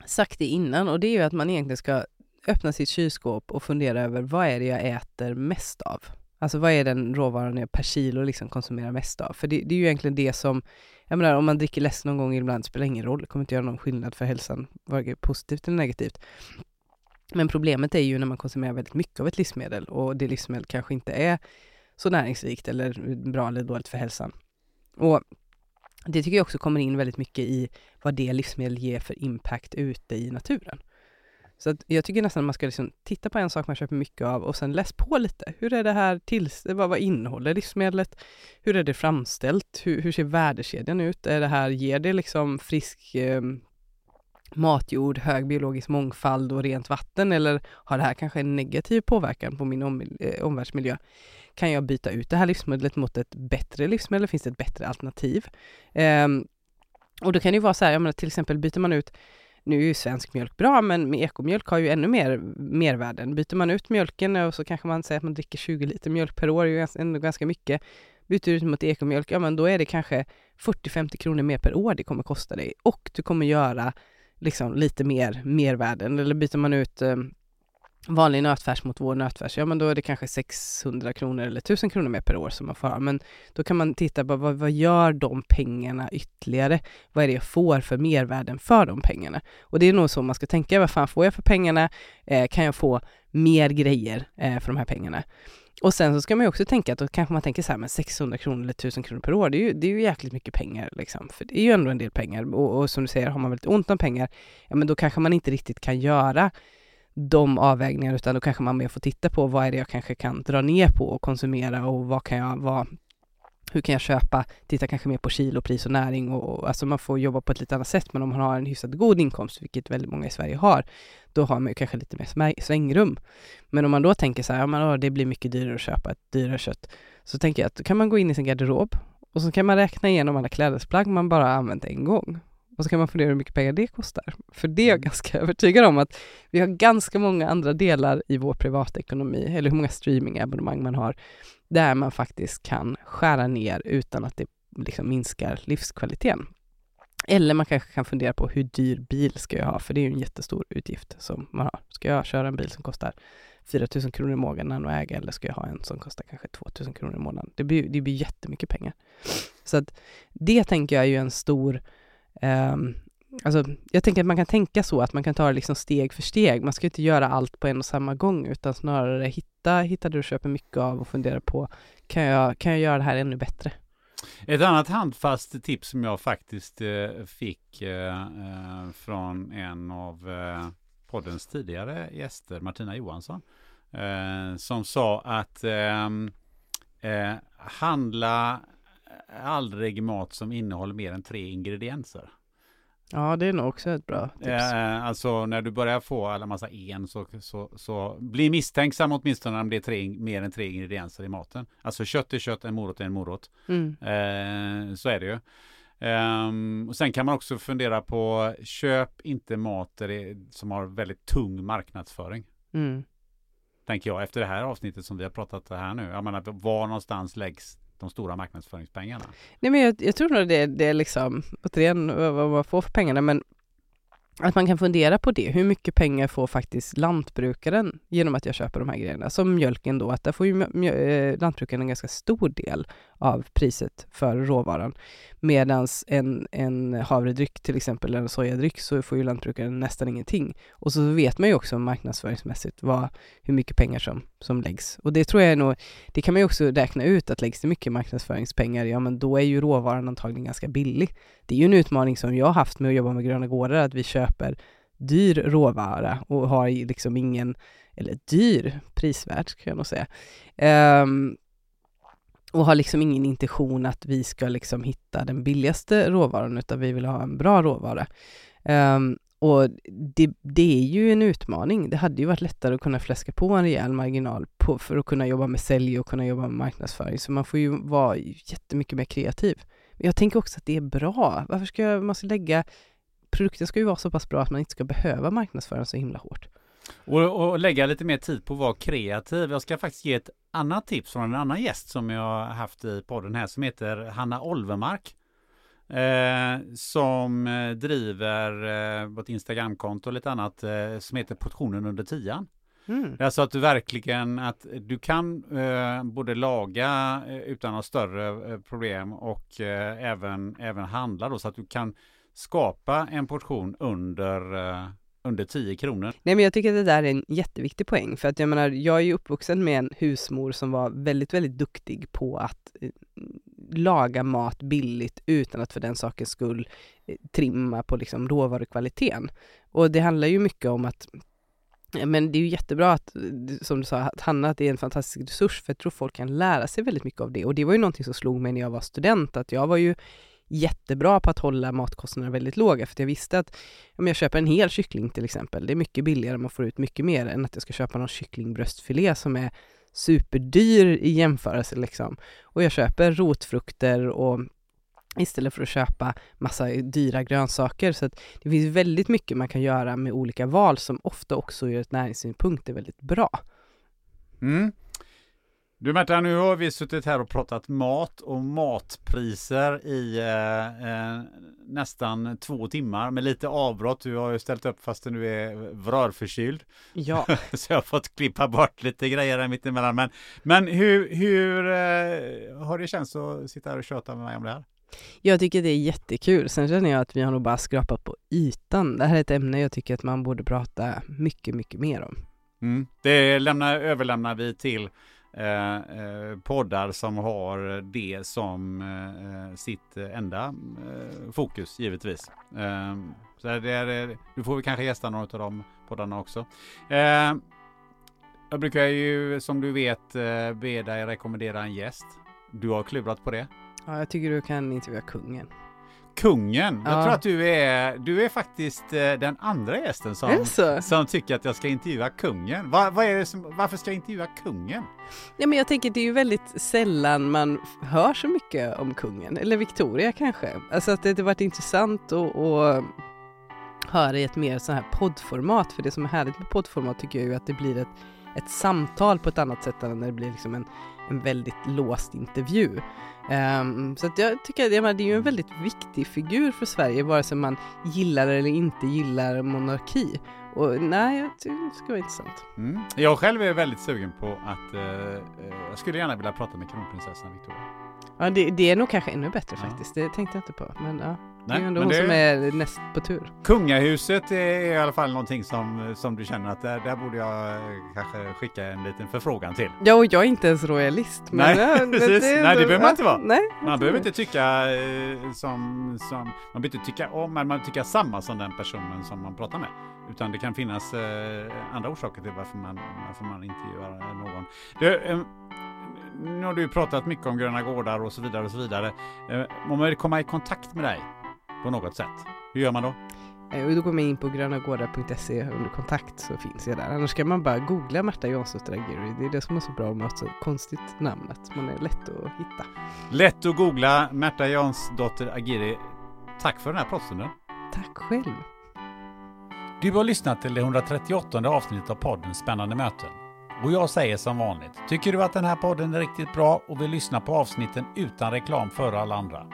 sagt det innan och det är ju att man egentligen ska öppna sitt kylskåp och fundera över vad är det jag äter mest av? Alltså vad är den råvaran jag per kilo liksom konsumerar mest av? För det, det är ju egentligen det som, jag menar om man dricker läsk någon gång ibland spelar ingen roll, det kommer inte göra någon skillnad för hälsan, varken positivt eller negativt. Men problemet är ju när man konsumerar väldigt mycket av ett livsmedel och det livsmedel kanske inte är så näringsrikt eller bra eller dåligt för hälsan. Och det tycker jag också kommer in väldigt mycket i vad det livsmedel ger för impact ute i naturen. Så att jag tycker nästan att man ska liksom titta på en sak man köper mycket av och sen läs på lite. Hur är det här till, vad, vad innehåller livsmedlet? Hur är det framställt? Hur, hur ser värdekedjan ut? Är det här, ger det liksom frisk eh, matjord, hög biologisk mångfald och rent vatten eller har det här kanske en negativ påverkan på min om, eh, omvärldsmiljö? Kan jag byta ut det här livsmedlet mot ett bättre livsmedel? Finns det ett bättre alternativ? Eh, och då kan det ju vara så här, jag menar till exempel byter man ut nu är ju svensk mjölk bra, men med ekomjölk har ju ännu mer mervärden. Byter man ut mjölken och så kanske man säger att man dricker 20 liter mjölk per år, det är ju ändå ganska mycket. Byter du ut mot ekomjölk, ja men då är det kanske 40-50 kronor mer per år det kommer kosta dig och du kommer göra liksom lite mer mervärden eller byter man ut eh, vanlig nötfärs mot vår nötfärs, ja men då är det kanske 600 kronor eller 1000 kronor mer per år som man får ha. Men då kan man titta på vad, vad gör de pengarna ytterligare? Vad är det jag får för mervärden för de pengarna? Och det är nog så man ska tänka, vad fan får jag för pengarna? Eh, kan jag få mer grejer eh, för de här pengarna? Och sen så ska man ju också tänka att då kanske man tänker så här, men 600 kronor eller 1000 kronor per år, det är ju, det är ju jäkligt mycket pengar liksom. För det är ju ändå en del pengar. Och, och som du säger, har man väldigt ont om pengar, ja men då kanske man inte riktigt kan göra de avvägningarna utan då kanske man mer får titta på vad är det jag kanske kan dra ner på och konsumera och vad kan jag, vad, hur kan jag köpa, titta kanske mer på kilopris och näring och, och alltså man får jobba på ett lite annat sätt men om man har en hyfsat god inkomst, vilket väldigt många i Sverige har, då har man ju kanske lite mer svängrum. Men om man då tänker så här, ja men det blir mycket dyrare att köpa ett dyrare kött, så tänker jag att då kan man gå in i sin garderob och så kan man räkna igenom alla klädesplagg man bara använt en gång och så kan man fundera hur mycket pengar det kostar. För det är jag mm. ganska övertygad om att vi har ganska många andra delar i vår privatekonomi, eller hur många streamingabonnemang man har, där man faktiskt kan skära ner utan att det liksom minskar livskvaliteten. Eller man kanske kan fundera på hur dyr bil ska jag ha, för det är ju en jättestor utgift som man har. Ska jag köra en bil som kostar 4 000 kronor i månaden att äga eller ska jag ha en som kostar kanske 2 000 kronor i månaden? Det blir, det blir jättemycket pengar. Så att det tänker jag är ju en stor Um, alltså, jag tänker att man kan tänka så, att man kan ta det liksom steg för steg. Man ska inte göra allt på en och samma gång, utan snarare hitta, hitta det du köper mycket av och fundera på, kan jag, kan jag göra det här ännu bättre? Ett annat handfast tips som jag faktiskt eh, fick eh, eh från en av eh, poddens tidigare gäster, Martina Johansson, eh, som sa att ehm, eh, handla aldrig mat som innehåller mer än tre ingredienser. Ja, det är nog också ett bra tips. Eh, alltså när du börjar få alla massa en så, så, så bli misstänksam åtminstone om det är tre, mer än tre ingredienser i maten. Alltså kött är kött, en morot är en morot. Mm. Eh, så är det ju. Um, och sen kan man också fundera på köp inte mat det, som har väldigt tung marknadsföring. Mm. Tänker jag efter det här avsnittet som vi har pratat här nu. Jag menar var någonstans läggs de stora marknadsföringspengarna? Nej men jag, jag tror nog det, det är liksom, återigen vad man får för pengarna, men att man kan fundera på det. Hur mycket pengar får faktiskt lantbrukaren genom att jag köper de här grejerna? Som mjölken då, att där får ju eh, lantbrukaren en ganska stor del av priset för råvaran. Medan en, en havredryck till exempel, eller en sojadryck, så får ju lantbrukaren nästan ingenting. Och så vet man ju också marknadsföringsmässigt vad, hur mycket pengar som, som läggs. Och det tror jag är nog, det kan man ju också räkna ut att läggs det mycket marknadsföringspengar, ja men då är ju råvaran antagligen ganska billig. Det är ju en utmaning som jag har haft med att jobba med gröna gårdar, att vi köper dyr råvara och har liksom ingen, eller dyr, prisvärd ska jag nog säga. Um, och har liksom ingen intention att vi ska liksom hitta den billigaste råvaran, utan vi vill ha en bra råvara. Um, och det, det, är ju en utmaning. Det hade ju varit lättare att kunna fläska på en rejäl marginal på, för att kunna jobba med sälj och kunna jobba med marknadsföring. Så man får ju vara jättemycket mer kreativ. Men jag tänker också att det är bra. Varför ska man ska lägga... Produkten ska ju vara så pass bra att man inte ska behöva marknadsföra så himla hårt. Och, och, lägga lite mer tid på att vara kreativ. Jag ska faktiskt ge ett annat tips från en annan gäst som jag har haft i podden här som heter Hanna Olvemark. Eh, som eh, driver eh, ett Instagramkonto och lite annat eh, som heter Portionen under tian. Mm. Alltså att du verkligen att du kan eh, både laga eh, utan några större eh, problem och även, även handla då så att du kan skapa en portion under under 10 kronor. Nej men jag tycker att det där är en jätteviktig poäng för att jag menar, jag är ju uppvuxen med en husmor som var väldigt, väldigt duktig på att laga mat billigt utan att för den sakens skull eh, trimma på liksom råvarukvaliteten. Och det handlar ju mycket om att men det är ju jättebra att, eh, som du sa, att Hanna, att det är en fantastisk resurs för jag tror folk kan lära sig väldigt mycket av det. Och det var ju någonting som slog mig när jag var student, att jag var ju jättebra på att hålla matkostnaderna väldigt låga, för jag visste att om jag köper en hel kyckling till exempel, det är mycket billigare, man får ut mycket mer än att jag ska köpa någon kycklingbröstfilé som är superdyr i jämförelse liksom. Och jag köper rotfrukter och istället för att köpa massa dyra grönsaker. Så att det finns väldigt mycket man kan göra med olika val som ofta också ur ett näringssynpunkt är väldigt bra. Mm. Du Märta, nu har vi suttit här och pratat mat och matpriser i eh, eh, nästan två timmar med lite avbrott. Du har ju ställt upp fast du är vrörförkyld. Ja. Så jag har fått klippa bort lite grejer här mittemellan. Men, men hur, hur eh, har det känts att sitta här och köta med mig om det här? Jag tycker det är jättekul. Sen känner jag att vi har nog bara skrapat på ytan. Det här är ett ämne jag tycker att man borde prata mycket, mycket mer om. Mm. Det lämnar, överlämnar vi till eh, eh, poddar som har det som eh, eh sitt enda eh, fokus givetvis. Eh, så det är, eh, du får vi kanske gästa några av de poddarna också. Eh, jag brukar ju som du vet eh, be dig rekommendera en gäst. Du har klurat på det. Ja, jag tycker du kan intervjua kungen. Kungen? Jag Ja. tror att du är, du är faktiskt eh, den andra gästen Är som, som tycker att jag ska intervjua kungen. Va, vad är det som, varför ska jag intervjua kungen? Ja, men jag tänker det är ju väldigt sällan man hör så mycket om kungen, eller Victoria kanske. Alltså att det hade varit intressant att, att höra i ett mer så här poddformat, för det som är härligt med poddformat tycker jag ju att det blir ett, ett samtal på ett annat sätt än när det blir liksom en, en väldigt låst intervju. Ehm, så jag tycker att jag menar, det är ju en väldigt viktig figur för Sverige, vare sig man gillar eller inte gillar monarki. Och nej, jag tycker det ska vara intressant. Mm. Jag själv är väldigt sugen på att, eh, jag skulle gärna vilja prata med kronprinsessan Victoria. Ja, det, det är nog kanske ännu bättre Ja. faktiskt. Det tänkte jag inte på. Men ja, det är Nej, ändå men hon det- som är näst på tur. Kungahuset är i alla fall någonting som, som du känner att där, där borde jag eh, kanske skicka en liten förfrågan till. Ja, och jag är inte ens royalist. Men Nej, ja, men precis. är Nej, det behöver man inte vara. Nej, Man behöver inte tycka eh, som, som, man behöver inte tycka om, men man tycker samma som den personen som man pratar med. Utan det kan finnas eh, andra orsaker till varför man, varför man intervjuar någon. Det, eh, nu har du pratat mycket om gröna gårdar och så vidare och så vidare. Eh, om man vill komma i kontakt med dig på något sätt, hur gör man då? Eh, då går man in på grönagårdar.se under kontakt så finns jag där. Annars ska man bara googla Märta Jansdotter Agiri. Det är det som är så bra med ett så konstigt namn, att man är lätt att hitta. Lätt att googla Märta Jansdotter Agiri. Tack för den här pratstunden. Tack själv. Du har lyssnat till det 138 avsnittet av podden Spännande möten. Och jag säger som vanligt, tycker du att den här podden är riktigt bra och vill lyssna på avsnitten utan reklam före alla andra?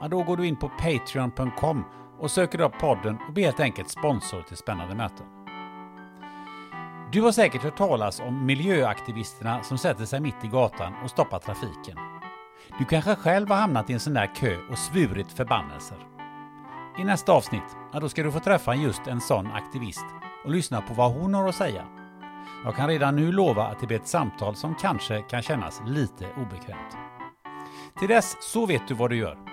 Ja, då går du in på patreon.com och söker upp podden och blir helt enkelt sponsor till Spännande möten. Du har säkert hört talas om miljöaktivisterna som sätter sig mitt i gatan och stoppar trafiken. Du kanske själv har hamnat i en sån där kö och svurit förbannelser. I nästa avsnitt, ja, då ska du få träffa just en sån aktivist och lyssna på vad hon har att säga. Jag kan redan nu lova att det blir ett samtal som kanske kan kännas lite obekvämt. Till dess så vet du vad du gör.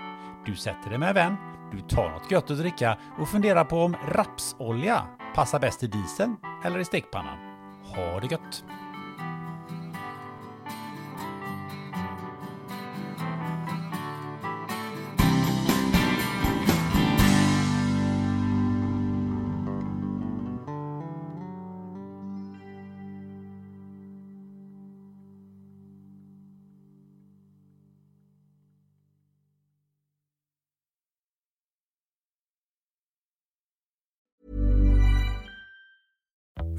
Du sätter dig med en vän, du tar något gött att dricka och funderar på om rapsolja passar bäst i dieseln eller i stekpannan. Ha det gött!